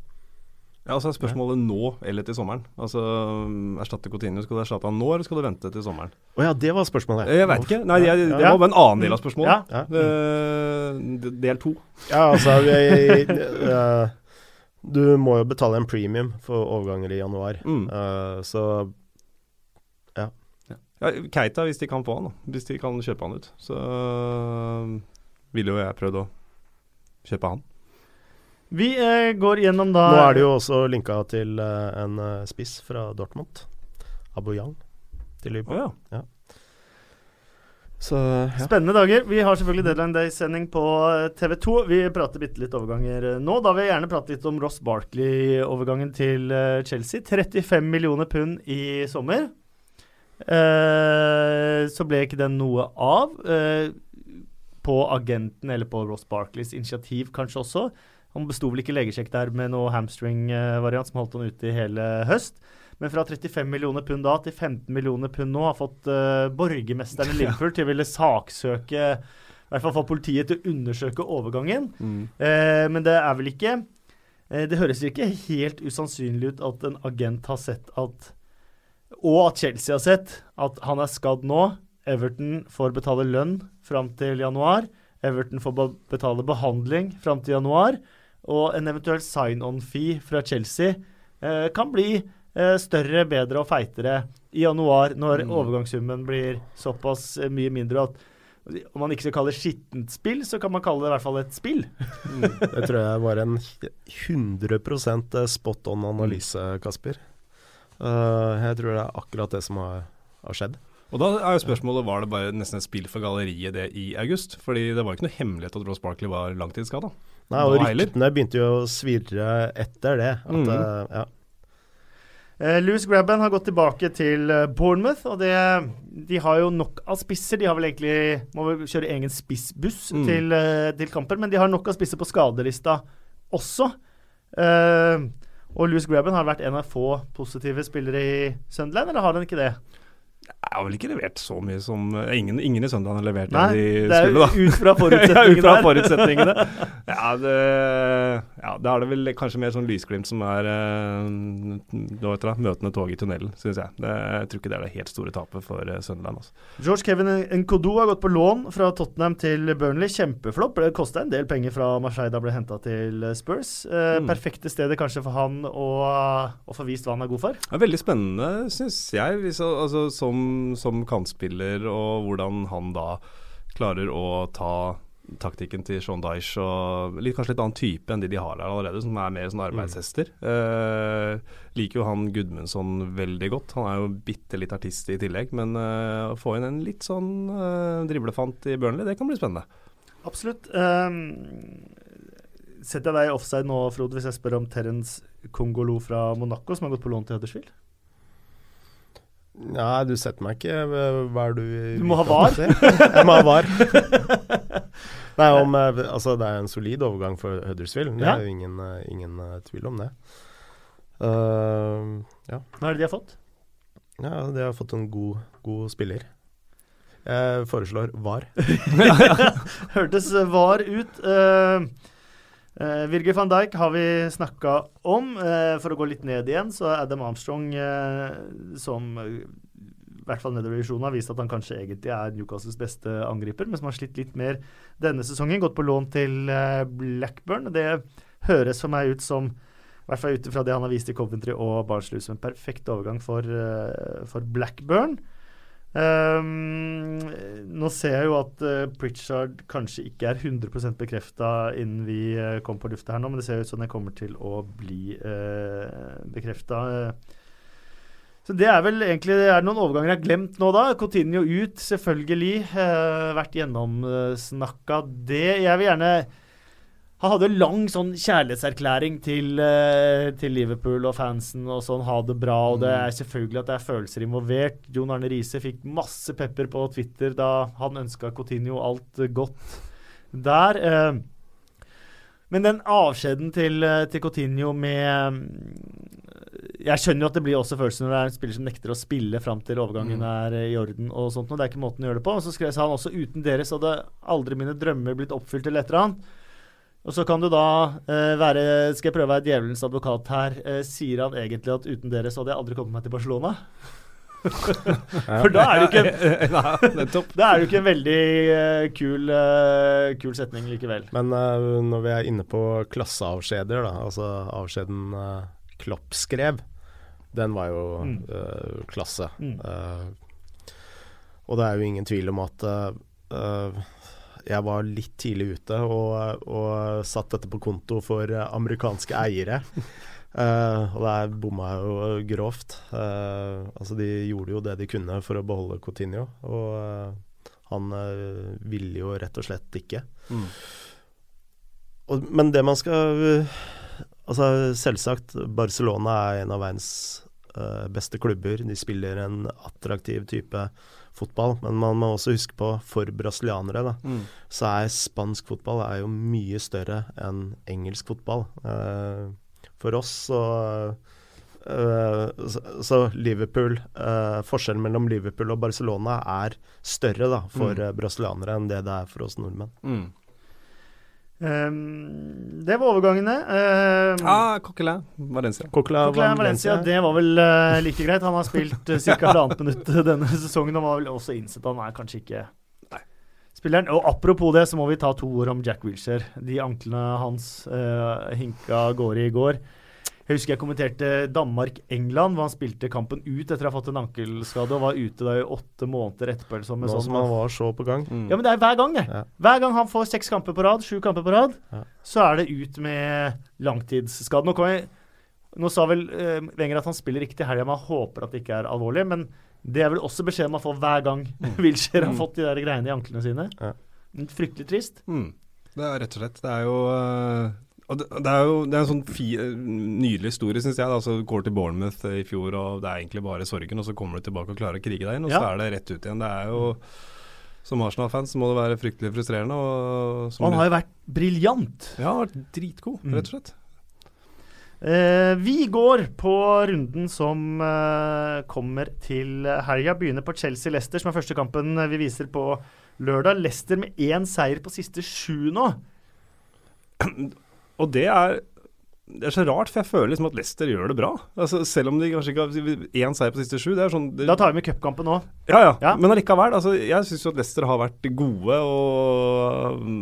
Ja, altså er Spørsmålet nå eller til sommeren? Altså um, Erstatte Coutinho, skal du erstatte han nå, eller skal du vente til sommeren? Å ja, det var spørsmålet. Jeg veit ikke. Nei, jeg, det var en annen del av spørsmålet. Ja. Ja. Eh, del to. Ja, altså jeg, uh, Du må jo betale en premium for overganger i januar. Mm. uh, så Ja, Keita, hvis de kan få han, da. Hvis de kan kjøpe han ut. Så ville jo jeg prøvd å kjøpe han. Vi eh, går gjennom da Nå er det jo også linka til eh, en eh, spiss fra Dortmund. Abouyang til Liverpool. Oh, ja. Så ja. Spennende dager. Vi har selvfølgelig Deadline Day-sending på eh, TV 2. Vi prater bitte litt overganger eh, nå. Da vil jeg gjerne prate litt om Ross Barkley-overgangen til Chelsea. 35 millioner pund i sommer. Eh, så ble ikke den noe av. Eh, på agenten eller på Ross Barkleys initiativ kanskje også. Han besto vel ikke legesjekk der med noe hamstring-variant som holdt han ute i hele høst. Men fra 35 millioner pund da til 15 millioner pund nå har fått uh, borgermesteren i Liverpool til å ville saksøke I hvert fall få politiet til å undersøke overgangen. Mm. Uh, men det er vel ikke uh, Det høres ikke helt usannsynlig ut at en agent har sett at Og at Chelsea har sett at han er skadd nå. Everton får betale lønn fram til januar. Everton får betale behandling fram til januar. og en eventuell sign-on-fee fra Chelsea eh, kan bli eh, større, bedre og feitere i januar, når Mm. overgangssummen blir såpass eh, mye mindre at om man ikke skal kalle det skittent spill, så kan man kalle det i hvert fall et spill. Det tror jeg var en 100% spot on analyse, Kasper. Uh, jeg tror det er akkurat det som har, har skjedd. Og da er jo spørsmålet var det bare nesten et spill for galleriet det i august? Fordi det var ikke noe hemmelighet at Ross Barkley var langtidsskada. Nei, og ryktene begynte jo å svirre etter det. At, mm. eh, ja. Uh, Louis Grabban har gått tilbake til eh, Bournemouth, og det, de har jo nok av spisser. De har vel egentlig må vel kjøre egen spissbuss Mm. til, uh, til kamper, men de har nok av spisser på skadelista også. Uh, og Louis Grabban har vært en av få positive spillere i Sunderland, eller har han ikke det? Jeg har vel ikke levert så mye som Ingen, ingen i søndagen har levert Nei, det de det er skulle, da. ut fra ja, ut fra forutsetningene. Ja, det, ja, da er det vel kanskje mer sånn lysglimt som er eh, etter det, møtende tog i tunnelen, syns jeg. Det, jeg tror ikke det er det helt store tapet for uh, Sunderland. Altså. George Kevin Nkodo har gått på lån fra Tottenham til Burnley. Kjempeflopp. Det kosta en del penger fra Marseille da ble henta til Spurs. Uh, Mm. Perfekte stedet kanskje for han å, å få vist hva han er god for. Er veldig spennende, syns jeg, hvis, altså, som, som kantspiller, og hvordan han da klarer å ta taktikken til Sean Dyche og litt, kanskje litt annen type enn de de har der allerede, som er mer sånn arbeidshester. Eh, liker jo han Gudmundsson veldig godt. Han er jo bitte litt artist i tillegg, men eh, å få inn en litt sånn eh, driblefant i Burnley, det kan bli spennende. Absolutt. Um, setter jeg deg i offside nå, Frode, hvis jeg spør om Terence Kongolo fra Monaco, som har gått på lån til Huddersfield? Nei, du setter meg ikke Hva er du Du må ha var. Jeg må ha var. Nei, om, eh, altså, det er en solid overgang for Huddersfield. Det er jo ingen, eh, ingen eh, tvil om det. Uh, ja. Hva er det de har fått? ja, de har fått en god, god spiller. Jeg foreslår VAR. Hørtes var ut. Uh, uh, Virgil van Dijk har vi snakka om. Uh, for å gå litt ned igjen, så er Adam Armstrong, uh, som i hvert fall nedover divisjonen, har vist at han kanskje egentlig er Newcastles beste angriper, men som har slitt litt mer denne sesongen. Gått på lån til uh, Blackburn. Det høres for meg ut som i hvert fall ut ifra det han har vist i Coventry og Barnsley, som en perfekt overgang for, uh, for Blackburn. Um, nå ser jeg jo at uh, Pritchard kanskje ikke er 100 bekrefta innen vi uh, kom på lufta her nå, men det ser ut som den kommer til å bli uh, bekrefta. Så det er vel egentlig det er noen overganger jeg har glemt nå, da. Coutinho ut, selvfølgelig. Vært gjennomsnakka det. Jeg vil gjerne han hadde lang sånn kjærlighetserklæring til, eh, til Liverpool og fansen og sånn. Ha det bra. Og det er selvfølgelig at det er følelser involvert. Jon Arne Riise fikk masse pepper på Twitter da han ønska Coutinho alt godt der. Eh. Men den avskjeden til, eh, til Coutinho med mm, Jeg skjønner jo at det blir også følelser når det er en spiller som nekter å spille fram til overgangen Mm. er i orden. og sånt, og Det er ikke måten å gjøre det på. Og så skrev han også uten dere så hadde aldri mine drømmer blitt oppfylt eller et eller annet. Og så kan du da eh, være Skal jeg prøve å være djevelens advokat her? Eh, sier han egentlig at uten dere så hadde jeg aldri kommet meg til Barcelona? For da er det ikke, Nei, da er det ikke en veldig eh, kul, eh, kul setning likevel. Men eh, når vi er inne på klasseavskjeder, da, altså avskjeden uh, Klopp skrev, den var jo Mm. eh, klasse. Mm. Eh, og det er jo ingen tvil om at eh, eh, jeg var litt tidlig ute og, og satt dette på konto for amerikanske eiere. Uh, og der bomma jeg jo grovt. Uh, altså De gjorde jo det de kunne for å beholde Coutinho, og uh, han ville jo rett og slett ikke. Mm. Og, men det man skal Altså Selvsagt, Barcelona er en av verdens beste klubber. De spiller en attraktiv type fotball. Men man må også huske på, for brasilianere, da, Mm. så er spansk fotball er jo mye større enn engelsk fotball. Uh, for oss så uh, så, så Liverpool uh, Forskjellen mellom Liverpool og Barcelona er større da, for Mm. brasilianere enn det det er for oss nordmenn. Mm. Um, det var overgangene. Um, Ah, Coquelin, Valencia. Coquelin Valencia. Valencia, det var vel uh, like greit. Han har spilt uh, ca. halvannet minutt denne sesongen og var vel også innsett han er kanskje ikke Nei. spilleren. Og apropos det, så må vi ta to ord om Jack Wilshere. De anklene hans uh, hinka av gårde i går. Jeg husker jeg kommenterte Danmark-England, hvor han spilte kampen ut etter å ha fått en ankelskade og var ute da i åtte måneder etterpå. Sånn, Nå sånn, som han var så på gang. Mm. Ja, men det er hver gang, det. Ja. Hver gang han får seks kamper på rad, sju kamper på rad, Ja. så er det ut med langtidsskade. Nå, nå sa vel uh, Wenger at han spiller til helga, men håper at det ikke er alvorlig. Men det er vel også beskjeden man får hver gang Wilshere har Mm. fått de der greiene i anklene sine. Ja. Fryktelig trist. Mm. Det er rett og slett Det er jo øh, og det, det er jo det er en sånn fi, nydelig historie, syns jeg. Altså, Går til Bournemouth i fjor, og det er egentlig bare sorgen, og så kommer du tilbake og klarer å krige deg inn, og så er det rett ut igjen. Det er jo Som Arsenal-fans må det være fryktelig frustrerende. Og, som Han har jo vært briljant. Ja, han har vært dritgod, Mm. rett og slett. Eh, vi går på runden som eh, kommer til helga. Begynner på Chelsea-Leicester, som er første kampen vi viser på lørdag. Leicester med én seier på siste sju nå. Og det er det er så rart, for jeg føler liksom at Leicester gjør det bra. Altså, selv om de kanskje ikke har én seier på siste sju. Det er sånn det, Da tar vi med cupkampen nå. Ja, ja. Ja. Men allikevel. Altså, jeg syns jo at Leicester har vært gode og um,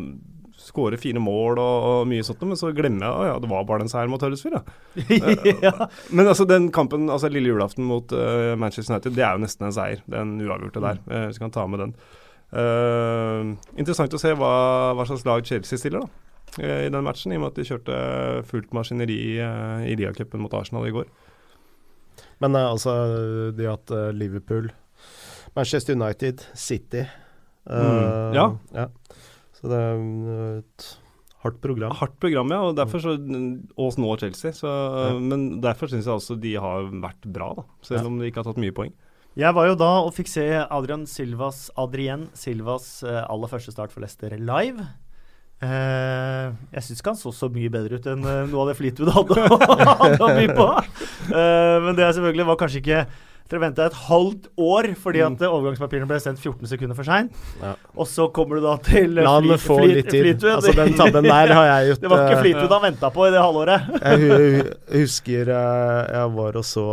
skårer fine mål og, og mye sånt, men så glemmer jeg at ja, det var bare den seieren mot Huddersfield, ja. ja. Men altså den kampen, altså lille julaften mot uh, Manchester United, det er jo nesten en seier. Den uavgjorte der. Uh, vi kan ta med den. Uh, interessant å se hva, hva slags lag Chelsea stiller, da. Uh, I den matchen, i og med at de kjørte fullt maskineri uh, i Liacupen mot Arsenal i går. Men eh, altså, de har hatt eh, Liverpool, Manchester United, City eh, Mm, ja. Så det er eh, et hardt program. Hardt program, ja. Og derfor så, og nå Chelsea. Så, Men derfor syns jeg også de har vært bra, da. Selv Ja. om de ikke har tatt mye poeng. Jeg var jo da og fikk se Adrian Silvas, Adrien Silvas eh, aller første start for Leicester live. Eh, jeg syns ikke han så så mye bedre ut enn uh, noe av det Fleetwood hadde, hadde å by på. Uh, men det selvfølgelig var kanskje ikke Dere venta et halvt år fordi at eh, overgangspapirene ble sendt 14 sekunder for seint. Ja. Og så kommer du da til La han få litt tid. Altså, den tabben der har jeg gjort Det var ikke Fleetwood han venta på i det halvåret. Jeg hu hu- husker jeg var og så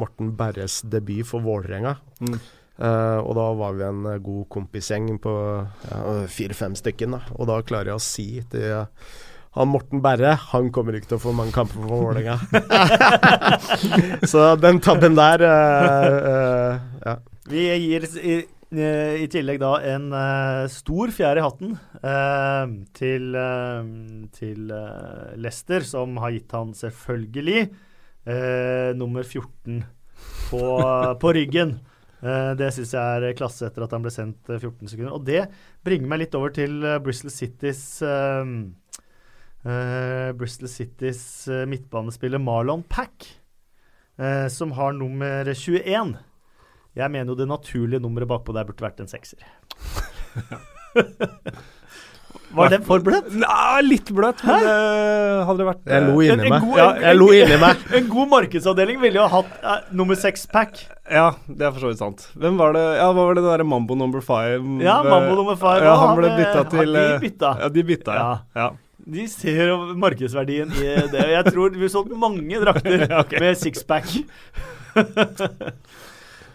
Morten Berres debut for Vålerenga. Mm. Eh, og da var vi en eh, god kompisgjeng på ja, fire-fem stykken. Da. Og da klarer jeg å si til uh, han Morten Berre Han kommer ikke til å få mange kamper for Vålerenga. så den tabben der uh, Ja. Vi gir i, i tillegg da en stor fjær i hatten til, uh, til Leicester, som har gitt han selvfølgelig nummer 14 på, på ryggen. Eh, det syns jeg er klasse etter at han ble sendt eh, 14 sekunder. Og det bringer meg litt over til eh, Bristol Citys eh, uh, Bristol Citys eh, midtbanespiller Marlon Pack, uh, som har nummer 21. Jeg mener jo det naturlige nummeret bakpå der burde vært en sekser. Var den for bløt? Nei, litt bløt, men det hadde det vært Jeg lo inni meg. god- Ja, jeg lo inni meg. En god markedsavdeling ville jo ha hatt eh, nummer seks-pack. Ja, det er for så vidt sant. Hvem var det Ja, hva var det der derre Mambo number five? Ja, Mambo nummer five. Ja, han ble bytta til har de eh, bytta? Ja, de bytta, ja. ja. De ser jo markedsverdien i det. Jeg tror vi har solgt mange drakter okay. med sixpack.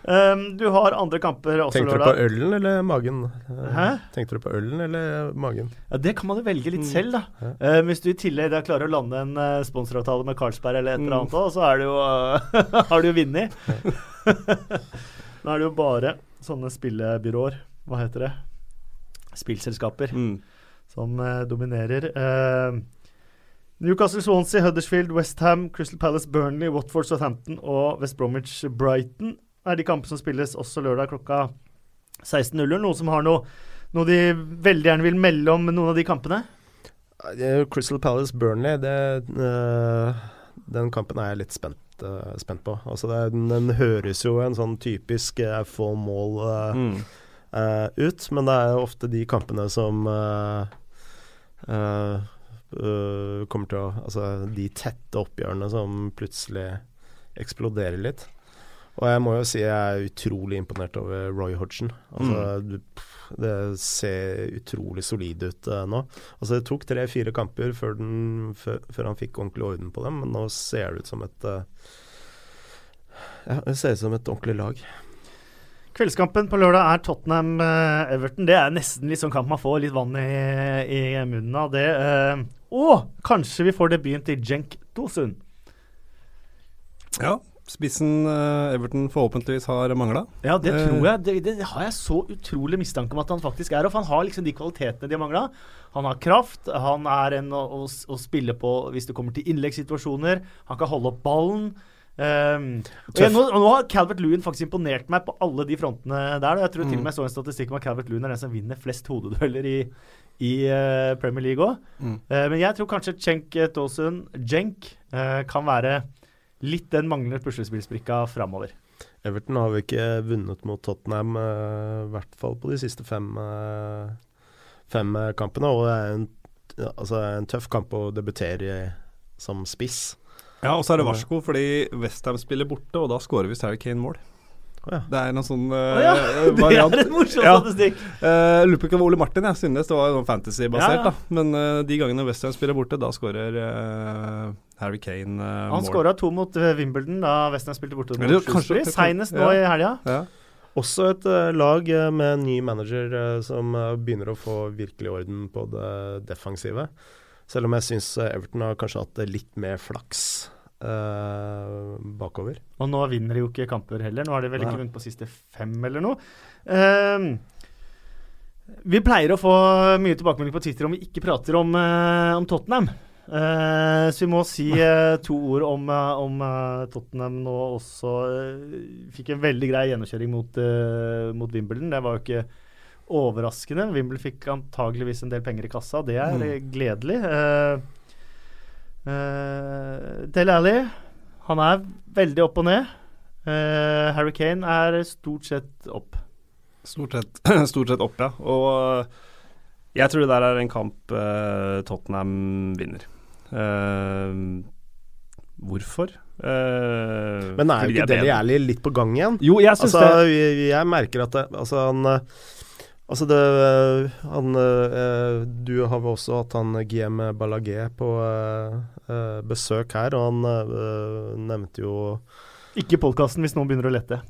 um, du har andre kamper også Tenkte du på lørdag. ølen eller magen? Eh, Hæ? Tenkte du på ølen eller magen? Ja, Det kan man jo velge litt Mm. selv, da. Eh, hvis du i tillegg da klarer å lande en uh, sponsoravtale med Carlsberg eller et eller annet, mm. så er det jo, uh, har du jo vunnet. Nå er det jo bare sånne spillebyråer, hva heter det, spillselskaper, Mm. som dominerer. Eh, Newcastle, Swansea, Huddersfield, Westham, Crystal Palace, Burnley, Watford, Southampton og West Bromwich, Brighton er de kampene som spilles også lørdag klokka 16.00. Noen som har noe, noe de veldig gjerne vil melde om noen av de kampene? Eh, Crystal Palace Burnley, det, øh, den kampen er jeg litt spent, eh, spent på. Altså det, den, den høres jo en sånn typisk uh, få mål eh, Mm. ut, men det er jo ofte de kampene som eh, eh, eh, kommer til å Altså de tette oppgjørene som plutselig eksploderer litt. Og jeg må jo si jeg er utrolig imponert over Roy Hodgson. Altså, mm. det ser utrolig solid ut uh, nå. Altså Det tok tre-fire kamper før, den, før, før han fikk ordentlig orden på dem, men nå ser det ut som et uh, Ja, det ser ut som et ordentlig lag. Kveldskampen på lørdag er Tottenham-Everton. Det er nesten litt sånn kamp man får litt vann i, i munnen av. det. Uh, og kanskje vi får debuten til Jenk Dosun. Ja, spissen eh, Everton forhåpentligvis har mangla. Ja, det Eh. tror jeg. Det, det har jeg så utrolig mistanke om at han faktisk er. Og han har liksom de kvalitetene de har mangla. Han har kraft. Han er en å, å, å spille på hvis det kommer til innleggssituasjoner. Han kan holde opp ballen. Um, og jeg, nå, og nå har Calvert Lewin faktisk imponert meg på alle de frontene der. Og jeg tror til og med jeg så en statistikk om at Calvert Lewin er den som vinner flest hodedueller i, i uh, Premier League òg. Mm. men jeg tror kanskje Cenk Dawson, Jenk, uh, kan være litt den mangler puslespillsprikka framover. Everton har jo ikke vunnet mot Tottenham, eh, i hvert fall på de siste fem, eh, fem eh, kampene. Og det er en, altså en tøff kamp å debutere i som spiss. Ja, og så er det varsko fordi Westham spiller borte, og da skårer visst Harry Kane mål. Ja. Det er en sånn uh, ja, det er en morsom Ja. statistikk. Uh, Lurer på om Ole Martin, jeg synes det var fantasy-basert. Ja, ja. da Men uh, de gangene Westham spiller borte, da skårer Harry Kane uh, Han skåra to mot eh, Wimbledon da Western spilte borte mot Shrewsbury. Senest nå ja. i helga. Ja. Også et uh, lag med en ny manager uh, som uh, begynner å få virkelig orden på det defensive. Selv om jeg syns Everton har kanskje hatt litt mer flaks eh, bakover. Og nå vinner de jo ikke kamper heller. Nå har de vel ikke vunnet på siste fem eller noe. Ehm, vi pleier å få mye tilbakemelding på Twitter om vi ikke prater om, om Tottenham. Eh, så vi må si uh, to ord om, uh, om Tottenham nå også. fikk en veldig grei gjennomkjøring mot, mot Wimbledon. Det var jo ikke overraskende. Wimbledon fikk antageligvis en del penger i kassa. Det er Mm. gledelig. Uh, uh, Del Alli, han er veldig opp og ned. Harry Kane er stort sett opp. Stort sett, stort sett opp, ja. Og jeg tror det der er en kamp Tottenham vinner. Eh, hvorfor? Eh, Men er jo ikke de Deli Alli litt på gang igjen? Jo, jeg syns Altså, det. jeg, jeg merker at det, altså han eh, Altså det han, Du har vel også hatt han GM Ballagé på besøk her, og han nevnte jo Ikke podkasten hvis noen begynner å lette.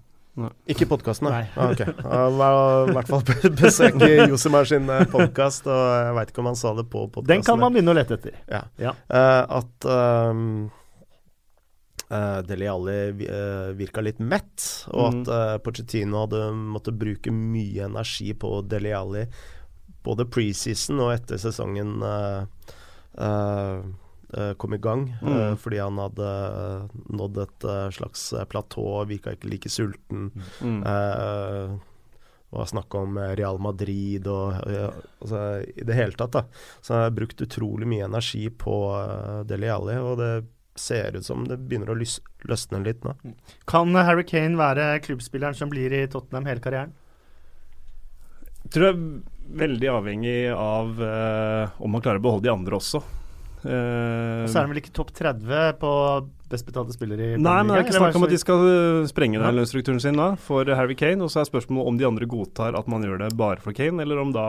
Ikke podkasten, Nei. Ah, ok. i hvert fall på besøk i Josimar sin podkast, og jeg veit ikke om han sa det på podkasten. Den kan man begynne å lete etter. Ja. Ja. Uh, at um, uh, Deli Alli uh, virka litt mett, og Mm. at uh, Pochettino hadde måttet bruke mye energi på Deli Alli både preseason og etter sesongen uh, kom i gang, uh, Mm. fordi han hadde uh, nådd et uh, slags platå, virka ikke like sulten. Mm. Uh, og har snakka om eh, Real Madrid og ja, altså, i det hele tatt. da. Så jeg har brukt utrolig mye energi på uh, Deli Alli, og det ser ut som det begynner å lys løsne litt nå. Kan Harry Kane være klubbspilleren som blir i Tottenham hele karrieren? tror jeg er veldig avhengig av uh, om man klarer å beholde de andre også. Eh, Og så er han vel ikke topp 30 på best betalte spillere i Premier Nei, men det er ikke snakk om at de skal uh, sprenge Ja. den lønnsstrukturen sin da, for Harry Kane. Og så er spørsmålet om de andre godtar at man gjør det bare for Kane, eller om da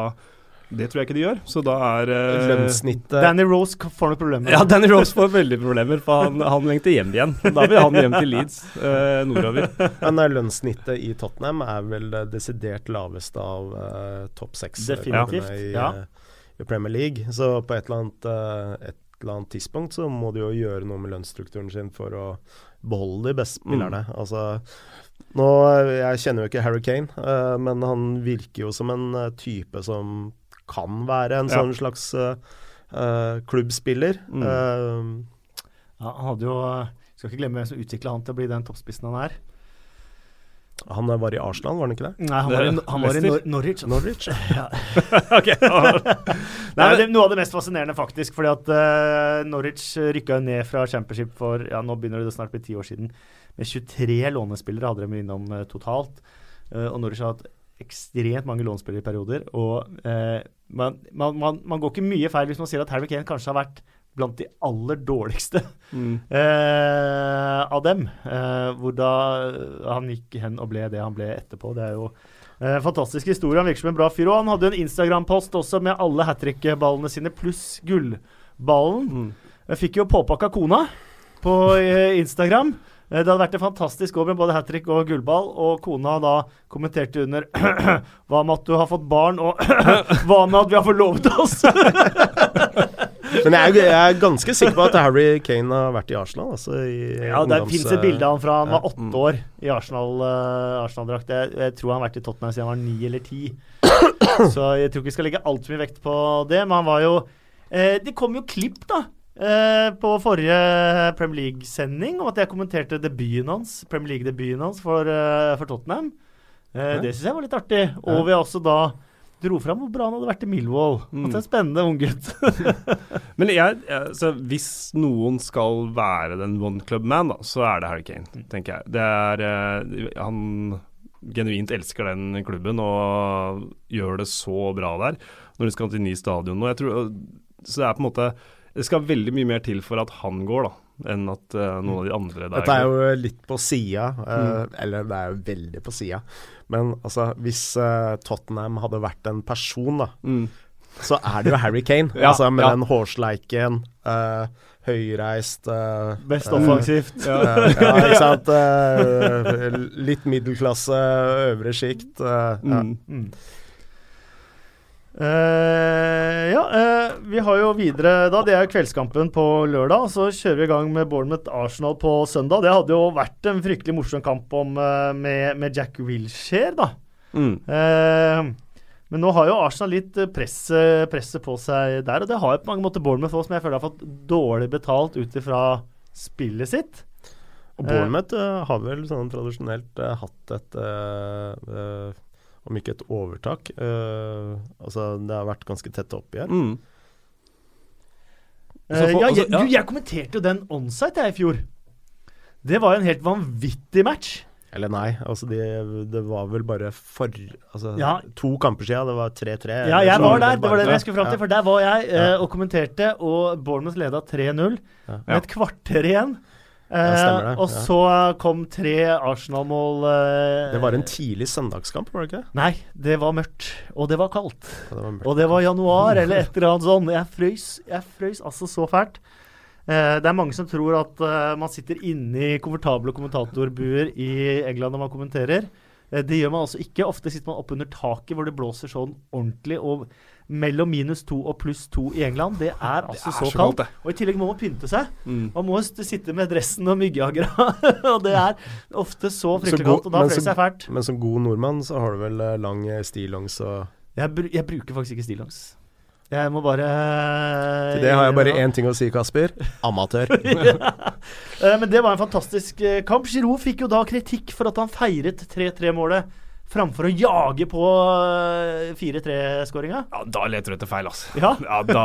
Det tror jeg ikke de gjør. Så da er uh, Lønnssnittet Danny Rose får noen problemer. Ja, Danny Rose får veldig problemer, for han, han lengter hjem igjen. Da vil han hjem til Leeds uh, nordover. Men eh, lønnssnittet i Tottenham er vel det desidert laveste av uh, topp seks eh, klubbene i, ja. eh, i Premier League. Så på et eller, annet, eh, et eller annet tidspunkt så må de jo gjøre noe med lønnsstrukturen sin for å beholde de beste spillerne. Altså nå, Jeg kjenner jo ikke Harry Kane, uh, men han virker jo som en eh, type som kan være en Ja. sånn slags uh, klubbspiller. Mm. Uh, Ja, han hadde jo Skal ikke glemme hvem som utvikla han til å bli den toppspissen han er. Han var i Arsenal, var han ikke det? Nei, han var i, han var i Nor Norwich. Norwich? ja. Ok, Nei, det, Noe av det mest fascinerende, faktisk. fordi at uh, Norwich rykka ned fra Championship for ja, nå begynner det snart å bli ti år siden. Med 23 lånespillere hadde de innom uh, totalt. Uh, og Norwich har hatt ekstremt mange lånespillere i perioder. Og eh, man, man, man, man går ikke mye feil hvis man sier at Harry Kane kanskje har vært blant de aller dårligste Mm. eh, av dem. Eh, hvor da han gikk hen og ble det han ble etterpå. Det er jo eh, fantastisk historie. Han virker som en bra fyr. Og han hadde en Instagram-post også med alle hat trick-ballene sine pluss gullballen. Mm. Jeg fikk jo påpakka kona på eh, Instagram. Eh, Det hadde vært en fantastisk år med både hat trick og gullball, og kona da kommenterte under Hva med at du har fått barn, og hva med at vi har forlovet oss? Men jeg jeg er ganske sikker på at Harry Kane har vært i Arsenal. Altså i Ja, Det fins et bilde av han fra han var åtte år i Arsenal, eh, Arsenal-drakt. jeg, jeg tror han har vært i Tottenham siden han var ni eller ti. Så jeg tror ikke vi skal legge altfor mye vekt på det. Men han var jo eh, Det kom jo klipp, da. Eh, på forrige Premier League-sending om at jeg kommenterte debuten hans Premier League-debuten hans for, uh, for Tottenham. Eh, Ja. Det syns jeg var litt artig. Og vi har også da dro fram hvor bra han hadde vært i Millwall. Mm. At det er en spennende unggutt. Men jeg, altså, hvis noen skal være den one club man, da, så er det Harry Kane, tenker jeg. Det er uh, Han genuint elsker den klubben og gjør det så bra der når de skal til ny stadion. nå. jeg tror, så det er på en måte Det skal veldig mye mer til for at han går, da, enn at uh, noen av de andre der Dette er jo litt på sida, eh, eller det er jo veldig på sida. Men altså, hvis uh, Tottenham hadde vært en person, da, Mm. så er det jo Harry Kane. Ja, altså Med ja. den hårsleiken, uh, høyreist uh, Best offensivt. eh, ja, ikke sant. Litt middelklasse, øvre sjikt. ja. Mm. Mm. Eh, ja, uh, vi har jo videre da. Det er jo kveldskampen på lørdag. Så kjører vi i gang med Bournemouth Arsenal på søndag. Det hadde jo vært en fryktelig morsom kamp om, uh, med, med Jack Wilshere, da. Mm. Men nå har jo Arsenal litt press, presset på seg der, og det har jo på mange måter Bournemouth også, som jeg føler har fått dårlig betalt ut ifra spillet sitt. Og Bournemouth har vel sånn tradisjonelt hatt et Om ikke et overtak. Uh, altså, det har vært ganske tett oppgjør. Mm. Uh, for- ja, altså, jeg, ja. du, jeg kommenterte jo den onsite jeg i fjor. Det var jo en helt vanvittig match. Eller nei, altså de, det var vel bare for Altså Ja. to kamper siden, det var 3-3. Ja, jeg var der. Det var det jeg skulle fram til. Ja. For der var jeg uh, og kommenterte, og Bournemouth leda 3-0 Ja. med et kvarter igjen. Eh, stemmer det, og ja. så kom tre Arsenal-mål eh, Det var en tidlig søndagskamp, var det ikke? Nei, det var mørkt. Og det var kaldt. Ja, det var. Og det var januar eller et eller annet sånn. Jeg frøys, jeg frøys altså så fælt. Eh, det er mange som tror at eh, man sitter inne i komfortable kommentatorbuer i England når man kommenterer. Eh, det gjør man altså ikke. Ofte sitter man oppunder taket hvor det blåser sånn ordentlig. Og mellom minus to og pluss to i England, det er altså er så, så kaldt. kaldt. Og i tillegg må man pynte seg. Mm. Man må sitte med dressen og myggjagra. og det er ofte så fryktelig kaldt, og da men frøs jeg fælt. Men som god nordmann så har du vel eh, lang eh, stillongs og Jeg, br jeg bruker faktisk ikke stillongs. Jeg må bare Til det har jeg bare én ting å si, Kasper. Amatør. Eh, Men det var en fantastisk eh, kamp. Giroud fikk jo da kritikk for at han feiret 3-3-målet framfor å jage på eh, 4-3-skåringa. Ja, da leter du etter feil, altså. Ja. Ja, da,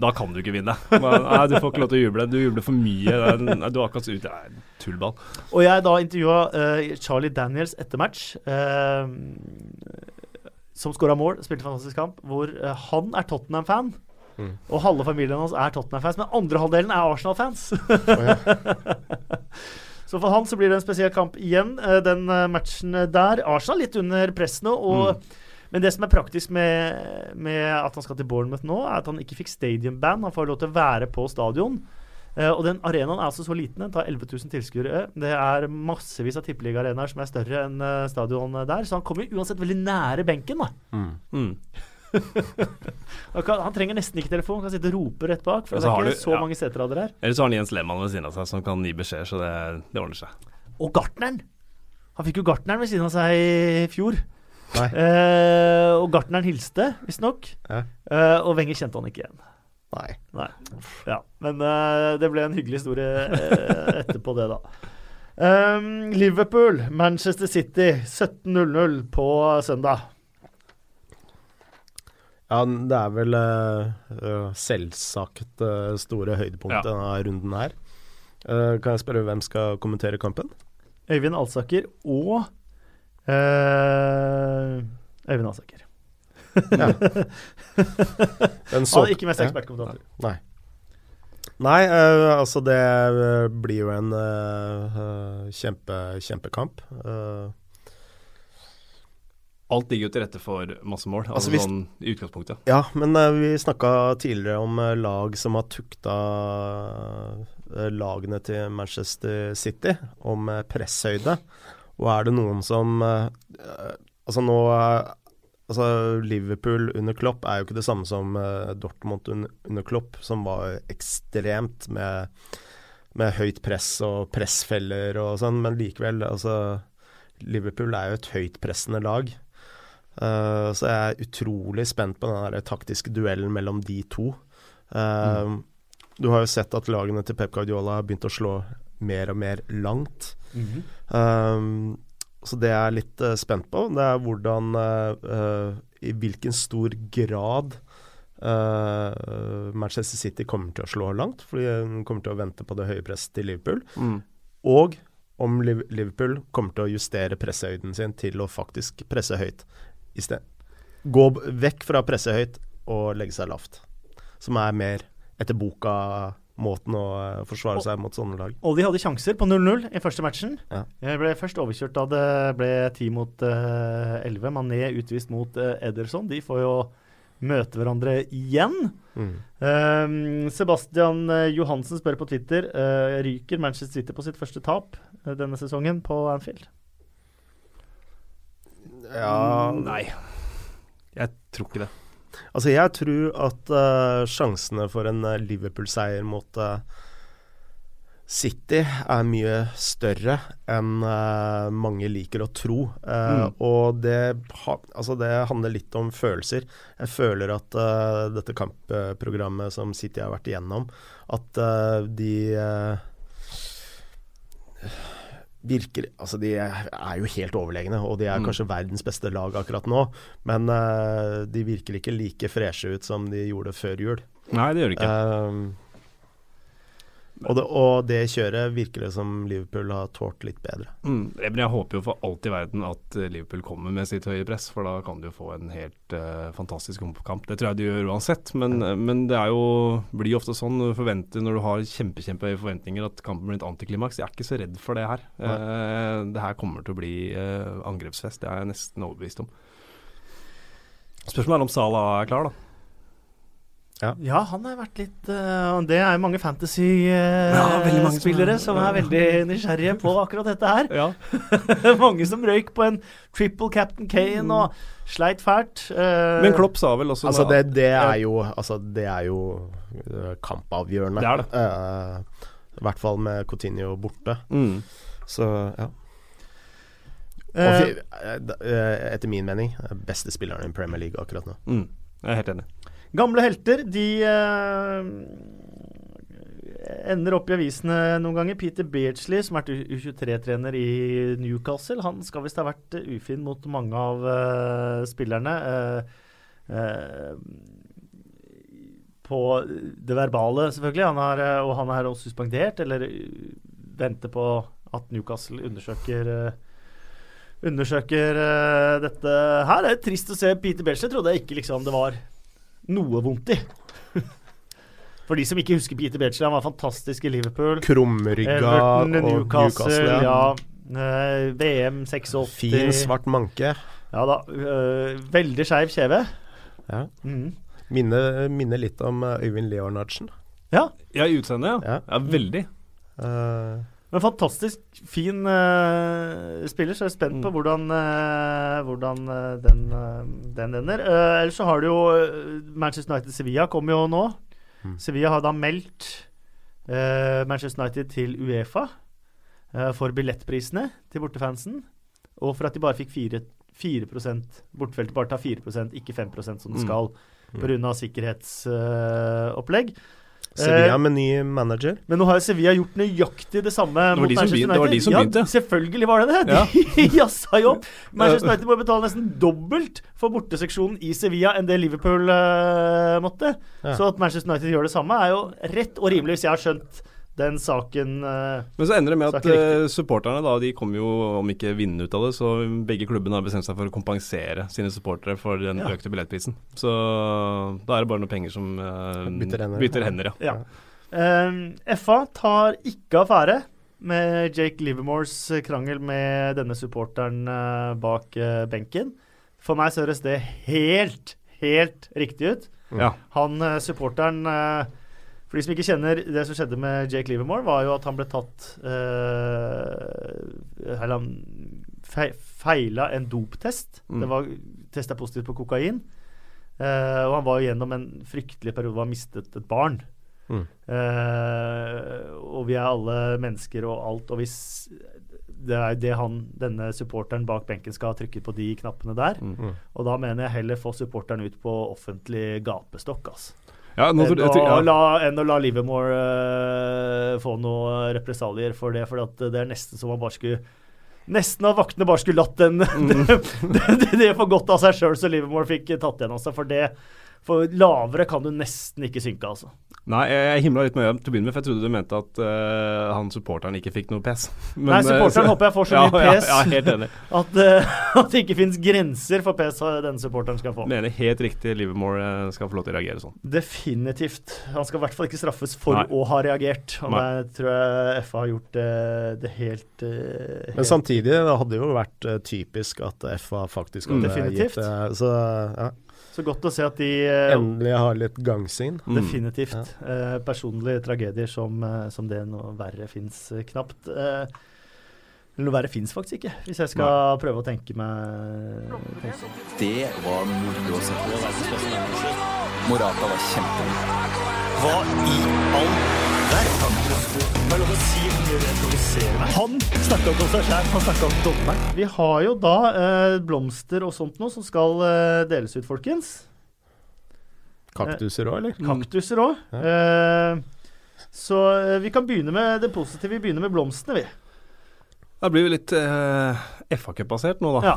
da kan du ikke vinne. Men, nei, du får ikke lov til å juble. Du jubler for mye. Nei, du har akkurat ut er tullball. Og jeg da intervjua uh, Charlie Daniels etter match, Uh, som skåra mål, spilte fantastisk kamp, hvor uh, han er Tottenham-fan. Mm. Og halve familien hans er Tottenham-fans, men andre halvdelen er Arsenal-fans. Så for han så blir det en spesiell kamp igjen, eh, den eh, matchen der. Arsenal litt under press nå. Og, Men det som er praktisk med, med at han skal til Bournemouth nå, er at han ikke fikk stadium-band. Han får lov til å være på stadion. Eh, og den arenaen er altså så liten. Den tar 11 000 tilskuere. Det er massevis av tippeligaarenaer som er større enn uh, stadion der. Så han kommer uansett veldig nære benken. da. Mm. Mm. Han, trenger nesten ikke telefon, han kan sitte og rope rett bak. For det er ikke du- så ja. mange seterader her. Eller så har han Jens Lehmann ved siden av seg som kan gi beskjeder, så det, det ordner seg. Og gartneren! Han fikk jo gartneren ved siden av seg i fjor. Nei. Eh, og gartneren hilste, visstnok. Ja. Eh, og Wenger kjente han ikke igjen. Nei. Nei. Ja, men eh, det ble en hyggelig historie eh, etterpå det, da. Um, Liverpool, Manchester City, 17.00 på søndag. Ja, det er vel uh, eh, selvsagt uh, store høydepunktet Ja. denne runden her. Uh, kan jeg spørre hvem skal kommentere kampen? Øyvind Alsaker og eh, Øyvind Alsaker. Den Han så- er ikke mest Ja. Nei. Nei, altså det blir jo en kjempe, kjempekamp. Eh, Alt ligger jo til rette for masse mål, altså, Altså, sånn i utgangspunktet. Ja, men uh, vi snakka tidligere om uh, lag som har tukta uh, lagene til Manchester City, om presshøyde. Og er det noen som Altså nå Altså Liverpool under Klopp er jo ikke det samme som Dortmund un under Klopp, som var ekstremt med, med høyt press og pressfeller og sånn, men likevel, altså Liverpool er jo et høytpressende lag. Eh, så jeg er utrolig spent på den der taktiske duellen mellom de to. Eh, Du har jo sett at lagene til Pep Guardiola har begynt å slå mer og mer langt. Eh, så det jeg er litt uh, spent på, det er hvordan I hvilken stor grad Manchester City kommer til å slå langt, fordi de kommer til å vente på det høye presset til Liverpool. Mm. Og om Liverpool kommer til å justere pressehøyden sin til å faktisk presse høyt. I sted. Gå vekk fra å presse høyt og legge seg lavt. Som er mer etter boka-måten å eh, forsvare seg mot sånne lag. De hadde sjanser på 0-0 i første matchen. Ja. Jeg ble først overkjørt da det ble 10 mot eh, 11. Mané utvist mot uh, Ederson. De får jo møte hverandre igjen. Mm. Um, Sebastian Johansen spør på Twitter uh, ryker Manchester City på sitt første tap denne sesongen på Anfield. Ja, Nei. Jeg tror ikke det. Altså, jeg tror at uh, sjansene for en eh, Liverpool-seier mot uh, City er mye større enn uh, mange liker å tro. Uh, Mm. Og det, ha, altså det handler litt om følelser. Jeg føler at uh, dette kampprogrammet som City har vært igjennom, at de virker Altså, de er jo helt overlegne, og de er Mm. kanskje verdens beste lag akkurat nå. Men uh, de virker ikke like freshe ut som de gjorde før jul. Nei, det gjør de ikke. Um, og, det, og det kjøret virker det som Liverpool har tålt litt bedre. Mm. Men jeg håper jo for alt i verden at eh, Liverpool kommer med sitt høye press, for da kan de jo få en helt uh, fantastisk kamp. Det tror jeg de gjør uansett, men, men det er jo, blir jo ofte sånn når du forventer når du har kjempe, kjempehøye forventninger at kampen blir et antiklimaks. Jeg er ikke så redd for det her. Uh, det her kommer til å bli uh, angrepsfest, det er jeg nesten overbevist om. Spørsmålet er om Salah er klar, da. Ja, han har vært litt uh, Det er jo mange fantasy-spillere Ja, veldig mange som er- som er veldig nysgjerrige på akkurat dette her. Ja. mange som røyk på en triple Captain Kane og sleit fælt. Uh, Men Klopp sa vel også Altså, det, det er jo, altså, det er jo øh, kampavgjørende. Det er det. Eh, I hvert fall med Coutinho borte. mm. Så ja. Og eh, eh, eh, etter min mening eh, beste spilleren i Premier League akkurat nå. Mm. Jeg er helt enig. Gamle helter, de eh, ender opp i avisene noen ganger. Peter Beardsley, som har vært U23-trener i Newcastle, han skal visst ha vært eh, ufin mot mange av uh, spillerne. Uh, uh, på det verbale, selvfølgelig. Han har, og han er også suspendert, eller venter på at Newcastle undersøker Undersøker dette her. Det er trist å se Peter Beardsley. Trodde jeg ikke liksom det var noe vondt i. For de som ikke husker Peter Beardsley, han var fantastisk i Liverpool. Krumrygga Everton, og Newcastle, Ja. ja. Eh, VM 86. Fin, svart manke. Ja da. eh, veldig skeiv kjeve. Ja. Mm. Minner minne litt om eh, Øyvind Leonardsen. Ja, Ja, i utseendet, ja. Ja. ja. Veldig. Eh, men fantastisk fin uh, spiller, så jeg er spent på Mm. hvordan, uh, hvordan eh, den, uh, den ender. Ellers så har du jo Manchester United-Sevilla kommer jo nå. Mm. Sevilla har da meldt Manchester United til Uefa for billettprisene til bortefansen. Og for at de bare fikk 4, 4% Bortefeltet bare tar 4% ikke 5% som det skal, Mm. skal pga. sikkerhetsopplegg. Sevilla Eh, med ny manager. men nå har jo Sevilla gjort nøyaktig det samme var mot de som Manchester begynte- det var de som ja, begynte. Selvfølgelig var det det. Ja. De jazza jo opp. Manchester United må betale nesten dobbelt for borteseksjonen i Sevilla enn det Liverpool uh, måtte. Ja. Så at Manchester United gjør det samme, er jo rett og rimelig, hvis jeg har skjønt den saken uh, Men så ender det med at uh, supporterne da, de kommer jo, om ikke vinne ut av det, så begge klubbene har bestemt seg for å kompensere sine supportere for den Ja. økte billettprisen. Så da er det bare noen penger som uh, Bytter hender. Bytter hender ja. Ja. Eh, FA tar ikke affære med Jake Livermores krangel med denne supporteren bak benken. For meg så høres det helt, helt riktig ut. Ja. Han supporteren For de som ikke kjenner det som skjedde med Jake Livermore, var jo at han ble tatt eh, Eller han fe feila en doptest. Mm. Det var testa positivt på kokain. Eh, og han var jo gjennom en fryktelig periode hvor han mistet et barn. Mm. Eh, og vi er alle mennesker og alt, og hvis det er det han, denne supporteren bak benken skal ha trykket på de knappene der. Mm. Og da mener jeg heller få supporteren ut på offentlig gapestokk, altså. Ja, Enn, å ja. la, enn å la Livermore uh, få noen represalier for det, for at det er nesten som man bare skulle Nesten at vaktene bare skulle latt den Mm. det, det, det få godt av seg sjøl, så Livermore fikk tatt igjen av seg. For det For lavere kan du nesten ikke synke, altså. Nei, jeg, himla litt med øynene til å begynne med, for jeg trodde du mente at uh, han supporteren ikke fikk noe pes. Men, Nei, eh, supporteren så- håper jeg får så ja, mye ja, pes Ja, helt enig. at, uh, at det ikke fins grenser for pes denne supporteren skal få. Mener helt riktig Livermore skal få lov til å reagere sånn. Definitivt. Han skal i hvert fall ikke straffes for Nei. å ha reagert. Og Nei. der tror jeg FA har gjort det, det helt, eh, Men samtidig, det hadde jo vært typisk at FA faktisk hadde Definitivt. gitt det. Så ja, Så godt å se at de eh, endelig har litt gangsyn. Mm. Definitivt. Eh, personlige tragedier som, eh, som det noe verre fins eh, knapt. Eh, noe verre fins faktisk ikke, hvis jeg skal prøve å tenke meg tenke sånn. Det var moro å se på. Morata var kjempegod. Hva i all er meg. Han snakka ikke om seg sjæl, han snakka om dommeren. Vi har jo da eh, blomster og sånt noe som skal eh, deles ut, folkens. Kaktuser òg, eller? Kaktuser òg. så eh, vi kan begynne med det positive. Vi begynner med blomstene, vi. Da blir vi litt eh, FA-cup-basert nå, da. Ja.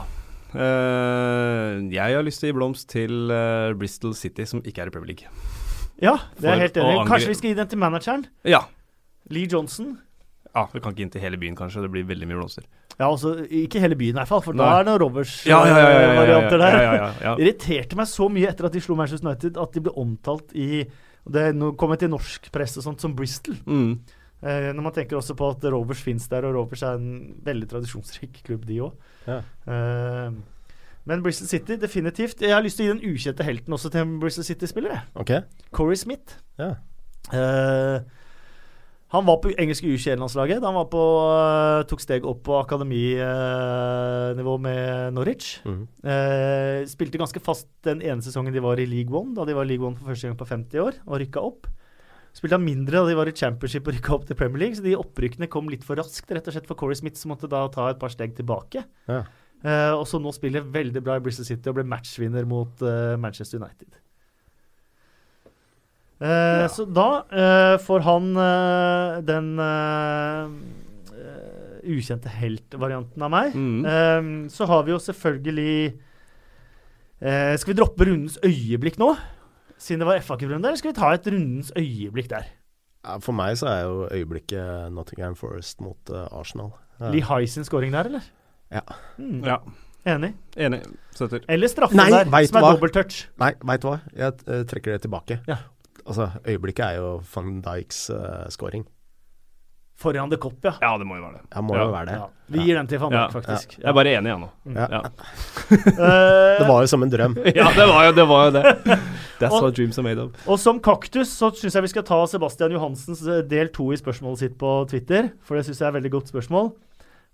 Eh, jeg har lyst til å gi blomst til eh, Bristol City, som ikke er i Premier League. Ja, det er helt enig. Kanskje vi skal gi den til manageren? Ja. Lee Johnson. ja. Vi kan ikke inn til hele byen, kanskje. Det blir veldig mye blomster. Ja, altså Ikke hele byen, i hvert fall, for Nei. da er det noen Rovers-varianter der. ja, ja, ja, ja. Irriterte meg så mye etter at de slo Manchester United, at de ble omtalt i Det er til kommet i norsk press og sånt som Bristol. Mm. Eh, når man tenker også på at Roberts fins der, og Roberts er en veldig tradisjonsrik klubb, de òg. Ja. Eh, men Bristol City, definitivt. Jeg har lyst til å gi den ukjente helten også til en Bristol City-spiller. jeg. Ok. Corey Smith. Ja. Uh, han var på engelske U21-landslaget. Han var på, uh, tok steg opp på akademinivå med Norwich. Mm. Spilte ganske fast den ene sesongen de var i League One, da de var i League One for første gang på 50 år, og rykka opp. Spilte han mindre da de var i Championship og rykka opp til Premier League, så de opprykkene kom litt for raskt, rett og slett for Corey Smith, som måtte da ta et par steg tilbake. Ja. Eh, og så nå spiller veldig bra i Bristol City og ble matchvinner mot eh, Manchester United. Ja. Så da eh, får han eh, den eh, eh, ukjente helt-varianten av meg. Mm. Eh, så har vi jo selvfølgelig eh, Skal vi droppe rundens øyeblikk nå? Siden det var FA-cuprunde, eller skal vi ta et rundens øyeblikk der? Ja, for meg så er jo øyeblikket Nottingham Forest mot eh, Arsenal. Lee High sin scoring der, eller? Ja. Mm, Ja, Enig. enig. Støtter. Eller straffen Nei, der, vet som er dobbelttouch. Nei, veit du hva? Jeg uh, trekker det tilbake. Ja. Altså, øyeblikket er jo van Dijks uh, scoring. Foran the Cop, ja. Ja, det må jo være det. Ja, må Ja. jo være det. ja. Vi gir den til van Ja. Dijk, faktisk. Jeg er bare enig, jeg nå. Ja. Ja. Eh, Det var jo som en drøm. ja, det var jo det. Var jo det. That's Og- what dreams are made of. Og som kaktus så syns jeg vi skal ta Sebastian Johansens eh, del to i spørsmålet sitt på Twitter. For det syns jeg er et veldig godt spørsmål.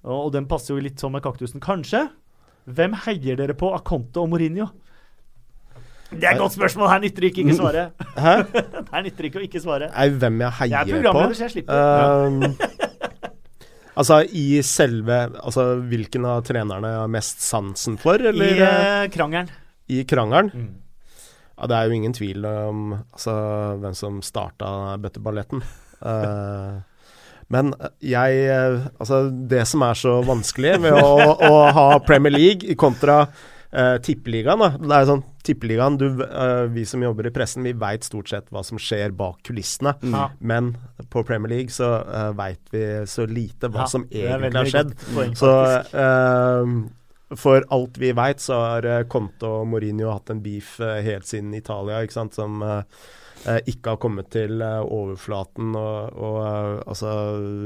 Og, den passer jo litt sånn med kaktusen. Kanskje. Hvem heier dere på av Conte og Mourinho? Det er et godt spørsmål! Her nytter det ikke ikke svare. Hæ? Her nytter det ikke å ikke svare. Nei, hvem jeg heier Jeg er på? programleder, så jeg slipper. Um, altså i selve Altså hvilken av trenerne jeg har mest sansen for, I eller eh, krangelen. i krangelen? Mm. Ja, det er jo ingen tvil om altså, hvem som starta bøtteballetten. Eh, men jeg eh, Altså, det som er så vanskelig med å, å ha Premier League kontra uh, tippeligaen, da. Det er sånn Tippeligaen, du, uh, vi som jobber i pressen, vi veit stort sett hva som skjer bak kulissene. Mm. Men på Premier League så uh, veit vi så lite hva Ja, som egentlig har skjedd. poeng, Så eh, for alt vi veit, så har eh, Conte og Mourinho hatt en beef eh, helt siden Italia, ikke sant, som eh, eh, ikke har kommet til eh, overflaten. Og, og eh, altså,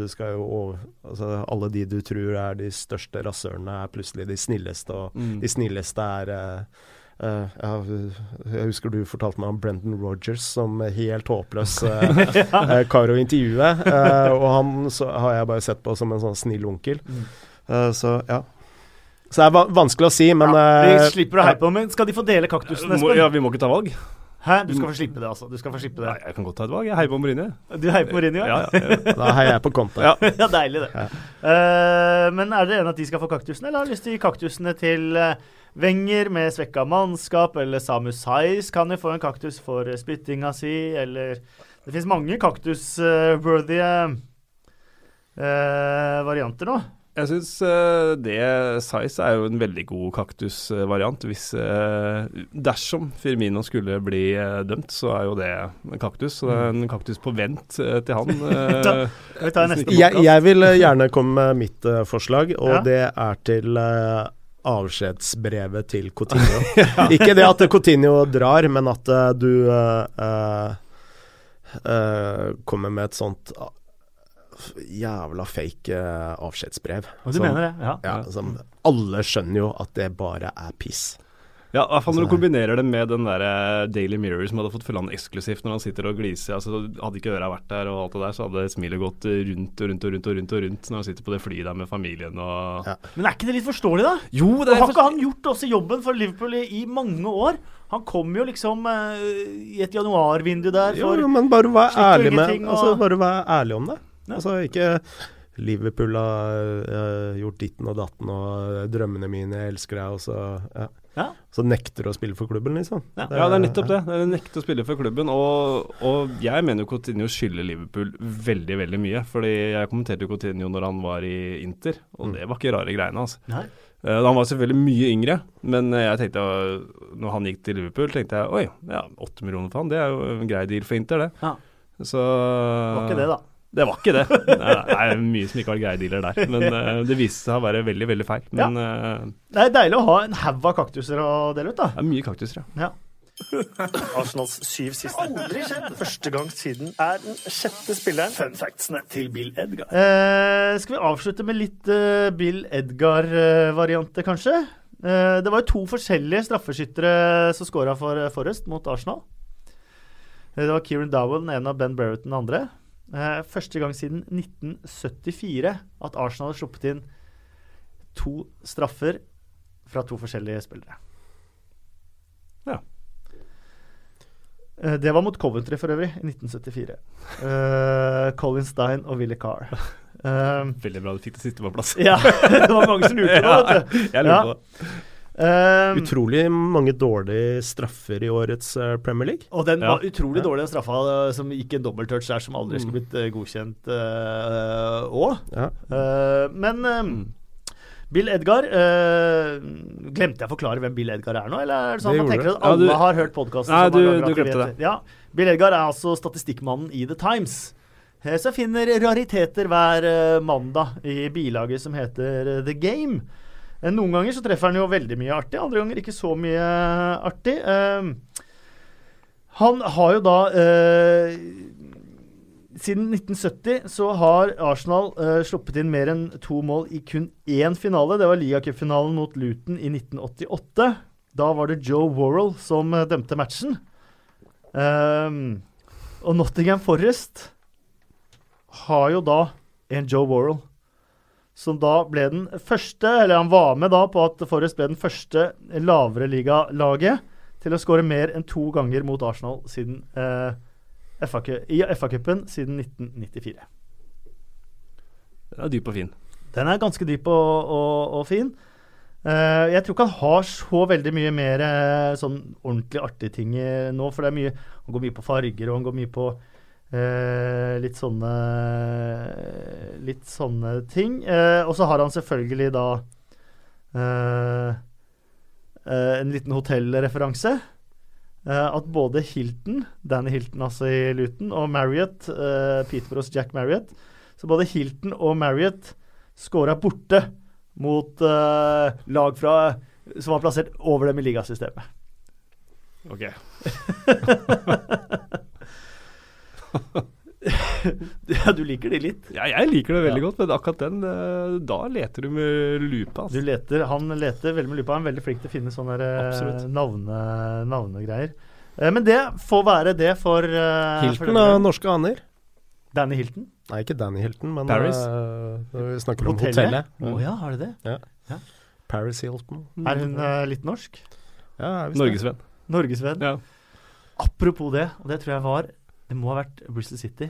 skal jo over, altså Alle de du tror er de største rasørene, er plutselig de snilleste, og Mm. de snilleste er eh, eh, ja, jeg husker du fortalte meg om Brendan Rogers som helt håpløs uh, uh, kar å intervjue. eh, og han så, har jeg bare sett på som en sånn snill onkel. Eh, så ja. Så det er va vanskelig å si, men Vi eh, slipper å heie på, men skal de få dele kaktusen, Espen? ja, vi må ikke ta valg? Hæ? Du skal få slippe det, altså. Du skal få slippe Nei, jeg kan godt ta et valg. Jeg heier på Mourinho. Du heier på Mourinho? Ja, ja, ja. da heier jeg på Conte. Ja. ja, deilig det. Uh, men er dere enige at de skal få kaktusene, eller har dere lyst til å gi kaktusene til uh, Wenger med svekka mannskap, eller Samu Saiz kan jo få en kaktus for uh, spyttinga si, eller Det fins mange kaktus-worthy varianter nå. Jeg syns det Size er jo en veldig god kaktusvariant. Hvis eh, Dersom Firmino skulle bli eh, dømt, så er jo det en kaktus. Så det er en kaktus på vent eh, til han. eh, Skal vi neste Jeg, jeg vil eh, gjerne komme med mitt eh, forslag, og Ja. det er til eh, avskjedsbrevet til Coutinho. Ikke det at Coutinho drar, men at eh, du uh, uh, eh, kommer med et sånt jævla fake eh, avskjedsbrev. Og du Som- mener det? Ja. Ja, som alle skjønner jo at det bare er piss. Ja, i hvert fall når du Altså- kombinerer det med den der eh, Daily Mirror som hadde fått følge han eksklusivt når han sitter og gliser. Altså, hadde ikke øra vært der og alt det der, så hadde smilet gått rundt og rundt og rundt og rundt og rundt når han sitter på det flyet der med familien og Ja. Men er ikke det litt forståelig, da? Jo, det er Har ikke han gjort også jobben for Liverpool i, i mange år? Han kom jo liksom eh, i et januarvindu der Jo, for jo, men bare vær ærlig med og- altså, Bare vær ærlig om det. Ja. Altså ikke Liverpool har uh, gjort ditten og datten, og eh, drømmene mine, jeg elsker deg, og så ja. Ja. Så nekter du å spille for klubben, liksom. Ja. Ja, det er nettopp det. Det er nekte å spille for klubben. Og, og jeg mener jo Coutinho skylder Liverpool veldig, veldig mye. Fordi jeg kommenterte jo Coutinho når han var i Inter, og det var ikke rare greiene. altså. Nei. Eh, han var selvfølgelig mye yngre, men jeg tenkte eh, når han gikk til Liverpool, tenkte jeg oi, ja, åtte millioner for han, det er jo en grei deal for Inter, det. Ja. Så Det var ikke det, da. Det var ikke det. Det er mye som ikke var greie dealer der. Men eh, det viste seg å være veldig, veldig feil. Men eh, Det er deilig å ha en haug av kaktuser å dele ut, da. det er mye kaktuser, ja. Ja. Arsenals syv siste. Aldri skjedd. Første gang siden er den sjette spilleren. Fun factsene til Bill Edgar. Eh, skal vi avslutte med litt uh, Bill Edgar-varianter, kanskje? Eh, det var jo to forskjellige straffeskyttere som scora for Forrest mot Arsenal. Det var Kieran Dowell, den ene, og Ben Brereton, den andre. Eh, første gang siden 1974 at Arsenal har sluppet inn to straffer fra to forskjellige spillere. Ja. Eh, Det var mot Coventry for øvrig, i 1974. Eh, Colin Stein og Willy Carr. Eh, Veldig bra du fikk det siste på plass. ja, det var mange som lurte på det. Ja, Jeg lurte på det. Eh, Utrolig mange dårlige straffer i årets eh, Premier League. og den Ja. var utrolig dårlige dårlig, den straffa eh, som gikk en dobbelttouch der, som aldri skulle blitt eh, godkjent òg. Ja. men um, Bill Edgar uh, Glemte jeg å forklare hvem Bill Edgar er nå? Eller er det sånn Det man tenker at at Ja, alle du- har hørt podkasten? Nei, du- du glemte det. Ja. Bill Edgar er altså statistikkmannen i The Times. Som finner rariteter hver mandag i bilaget som heter The Game. Eh, Noen ganger så treffer han jo veldig mye artig, andre ganger ikke så mye artig. Eh, han har jo da eh, Siden 1970 så har Arsenal eh, sluppet inn mer enn to mål i kun én finale. Det var ligacupfinalen mot Luton i 1988. Da var det Joe Worrell som eh, dømte matchen. Og Nottingham Forest har jo da en Joe Worrell. Som da ble den første, eller han var med da på at Forrest ble den første lavere ligalaget til å skåre mer enn to ganger mot Arsenal siden eh, FA i FA-cupen siden 1994. Den er dyp og fin. Den er ganske dyp og, og, og fin. Eh, jeg tror ikke han har så veldig mye mer eh, sånn ordentlig artige ting eh, nå, for det er mye Han går mye på farger, og han går mye på litt sånne Litt sånne ting. Eh, og så har han selvfølgelig da eh, eh, en liten hotellreferanse. Eh, at både Hilton, Danny Hilton altså i Luton, og Marriott, Peterboroughs Jack Marriott Så både Hilton og Marriott scora borte mot eh, lag fra, som var plassert over dem i ligasystemet. Ok. Ja, du liker de litt. Ja, jeg liker det veldig Ja. godt, men akkurat den, eh, da leter du med lupe. Du Altså. leter, han leter veldig med lupa. Han er veldig flink til å finne sånne eh, navne, navnegreier. Eh, Men det får være det for uh, Hilton av norske aner. Danny Hilton. Nei, ikke Danny Hilton, men Paris? Uh, vi snakker om Hotellet? hotellet. oh, ja, har du det? Paris Hilton. Er hun uh, litt norsk? Ja, er det. Norgesvenn. Norgesvenn. Ja. Apropos det, og det tror jeg var Det må ha vært Bristol City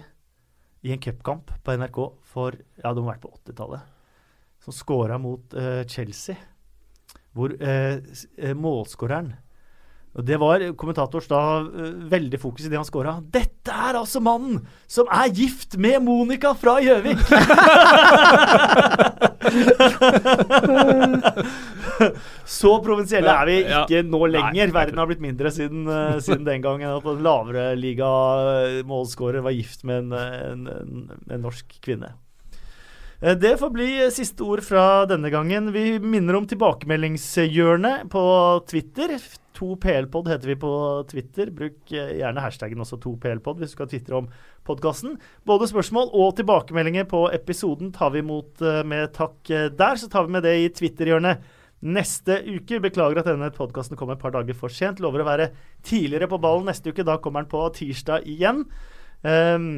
i en cupkamp på NRK for Ja, det må ha vært på 80-tallet. Som scora mot uh, Chelsea. Hvor uh, målskåreren og Det var kommentators da uh, veldig fokus i det han scora. Dette er altså mannen som er gift med Monica fra Gjøvik! Så provinsielle er vi ikke nå lenger. Verden har blitt mindre siden, eh, siden den gangen. At en lavere liga-målskårer var gift med en, en, en, norsk kvinne. Eh, Det får bli siste ord fra denne gangen. Vi minner om tilbakemeldingshjørnet på Twitter. 2PL-pod heter vi på Twitter. Bruk eh, gjerne hashtaggen også 2PL-pod hvis du skal tvitre om podkasten. Både spørsmål og tilbakemeldinger på episoden tar vi imot eh, med takk eh, der. Så tar vi med det i Twitter-hjørnet neste uke. Beklager at denne podkasten kommer et par dager for sent. Lover å være tidligere på ballen neste uke. Da kommer den på tirsdag igjen. Um,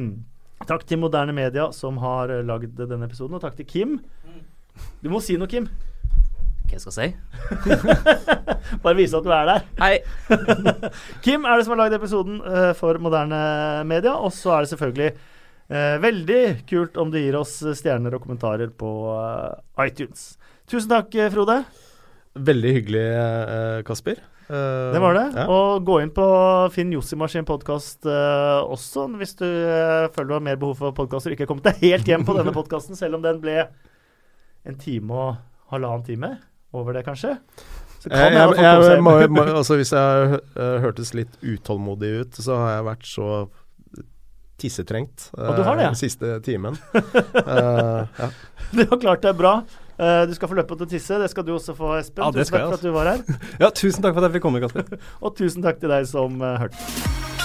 takk til Moderne Media som har eh, lagd denne episoden, og takk til Kim. Du må si noe, Kim. Hva jeg skal si? Bare vise at du er der. Hei. Kim er det som har lagd episoden eh, for Moderne Media. Og så er det selvfølgelig eh, veldig kult om du gir oss stjerner og kommentarer på eh, iTunes. Tusen takk, Frode. Veldig hyggelig, eh, Kasper. Eh, Det var det. Ja. Og gå inn på Finn Jossimar sin podkast også, hvis du uh, føler du har mer behov for podkaster og ikke har kommet deg helt hjem på denne podkasten, selv om den ble en time og halvannen time over det, kanskje. Så Eh, kan jeg, jeg, jeg, må, må, altså Hvis jeg eh, hørtes litt utålmodig ut, så har jeg vært så tissetrengt Og du har det, ja? eh, siste timen. Eh, ja. Du har klart deg bra. Eh, du skal få løpe til å tisse. Det skal du også få, Espen. Ja, det tusen takk for at du var her. ja, tusen takk for at jeg fikk komme, Kasper. Og tusen takk til deg som uh, hørte.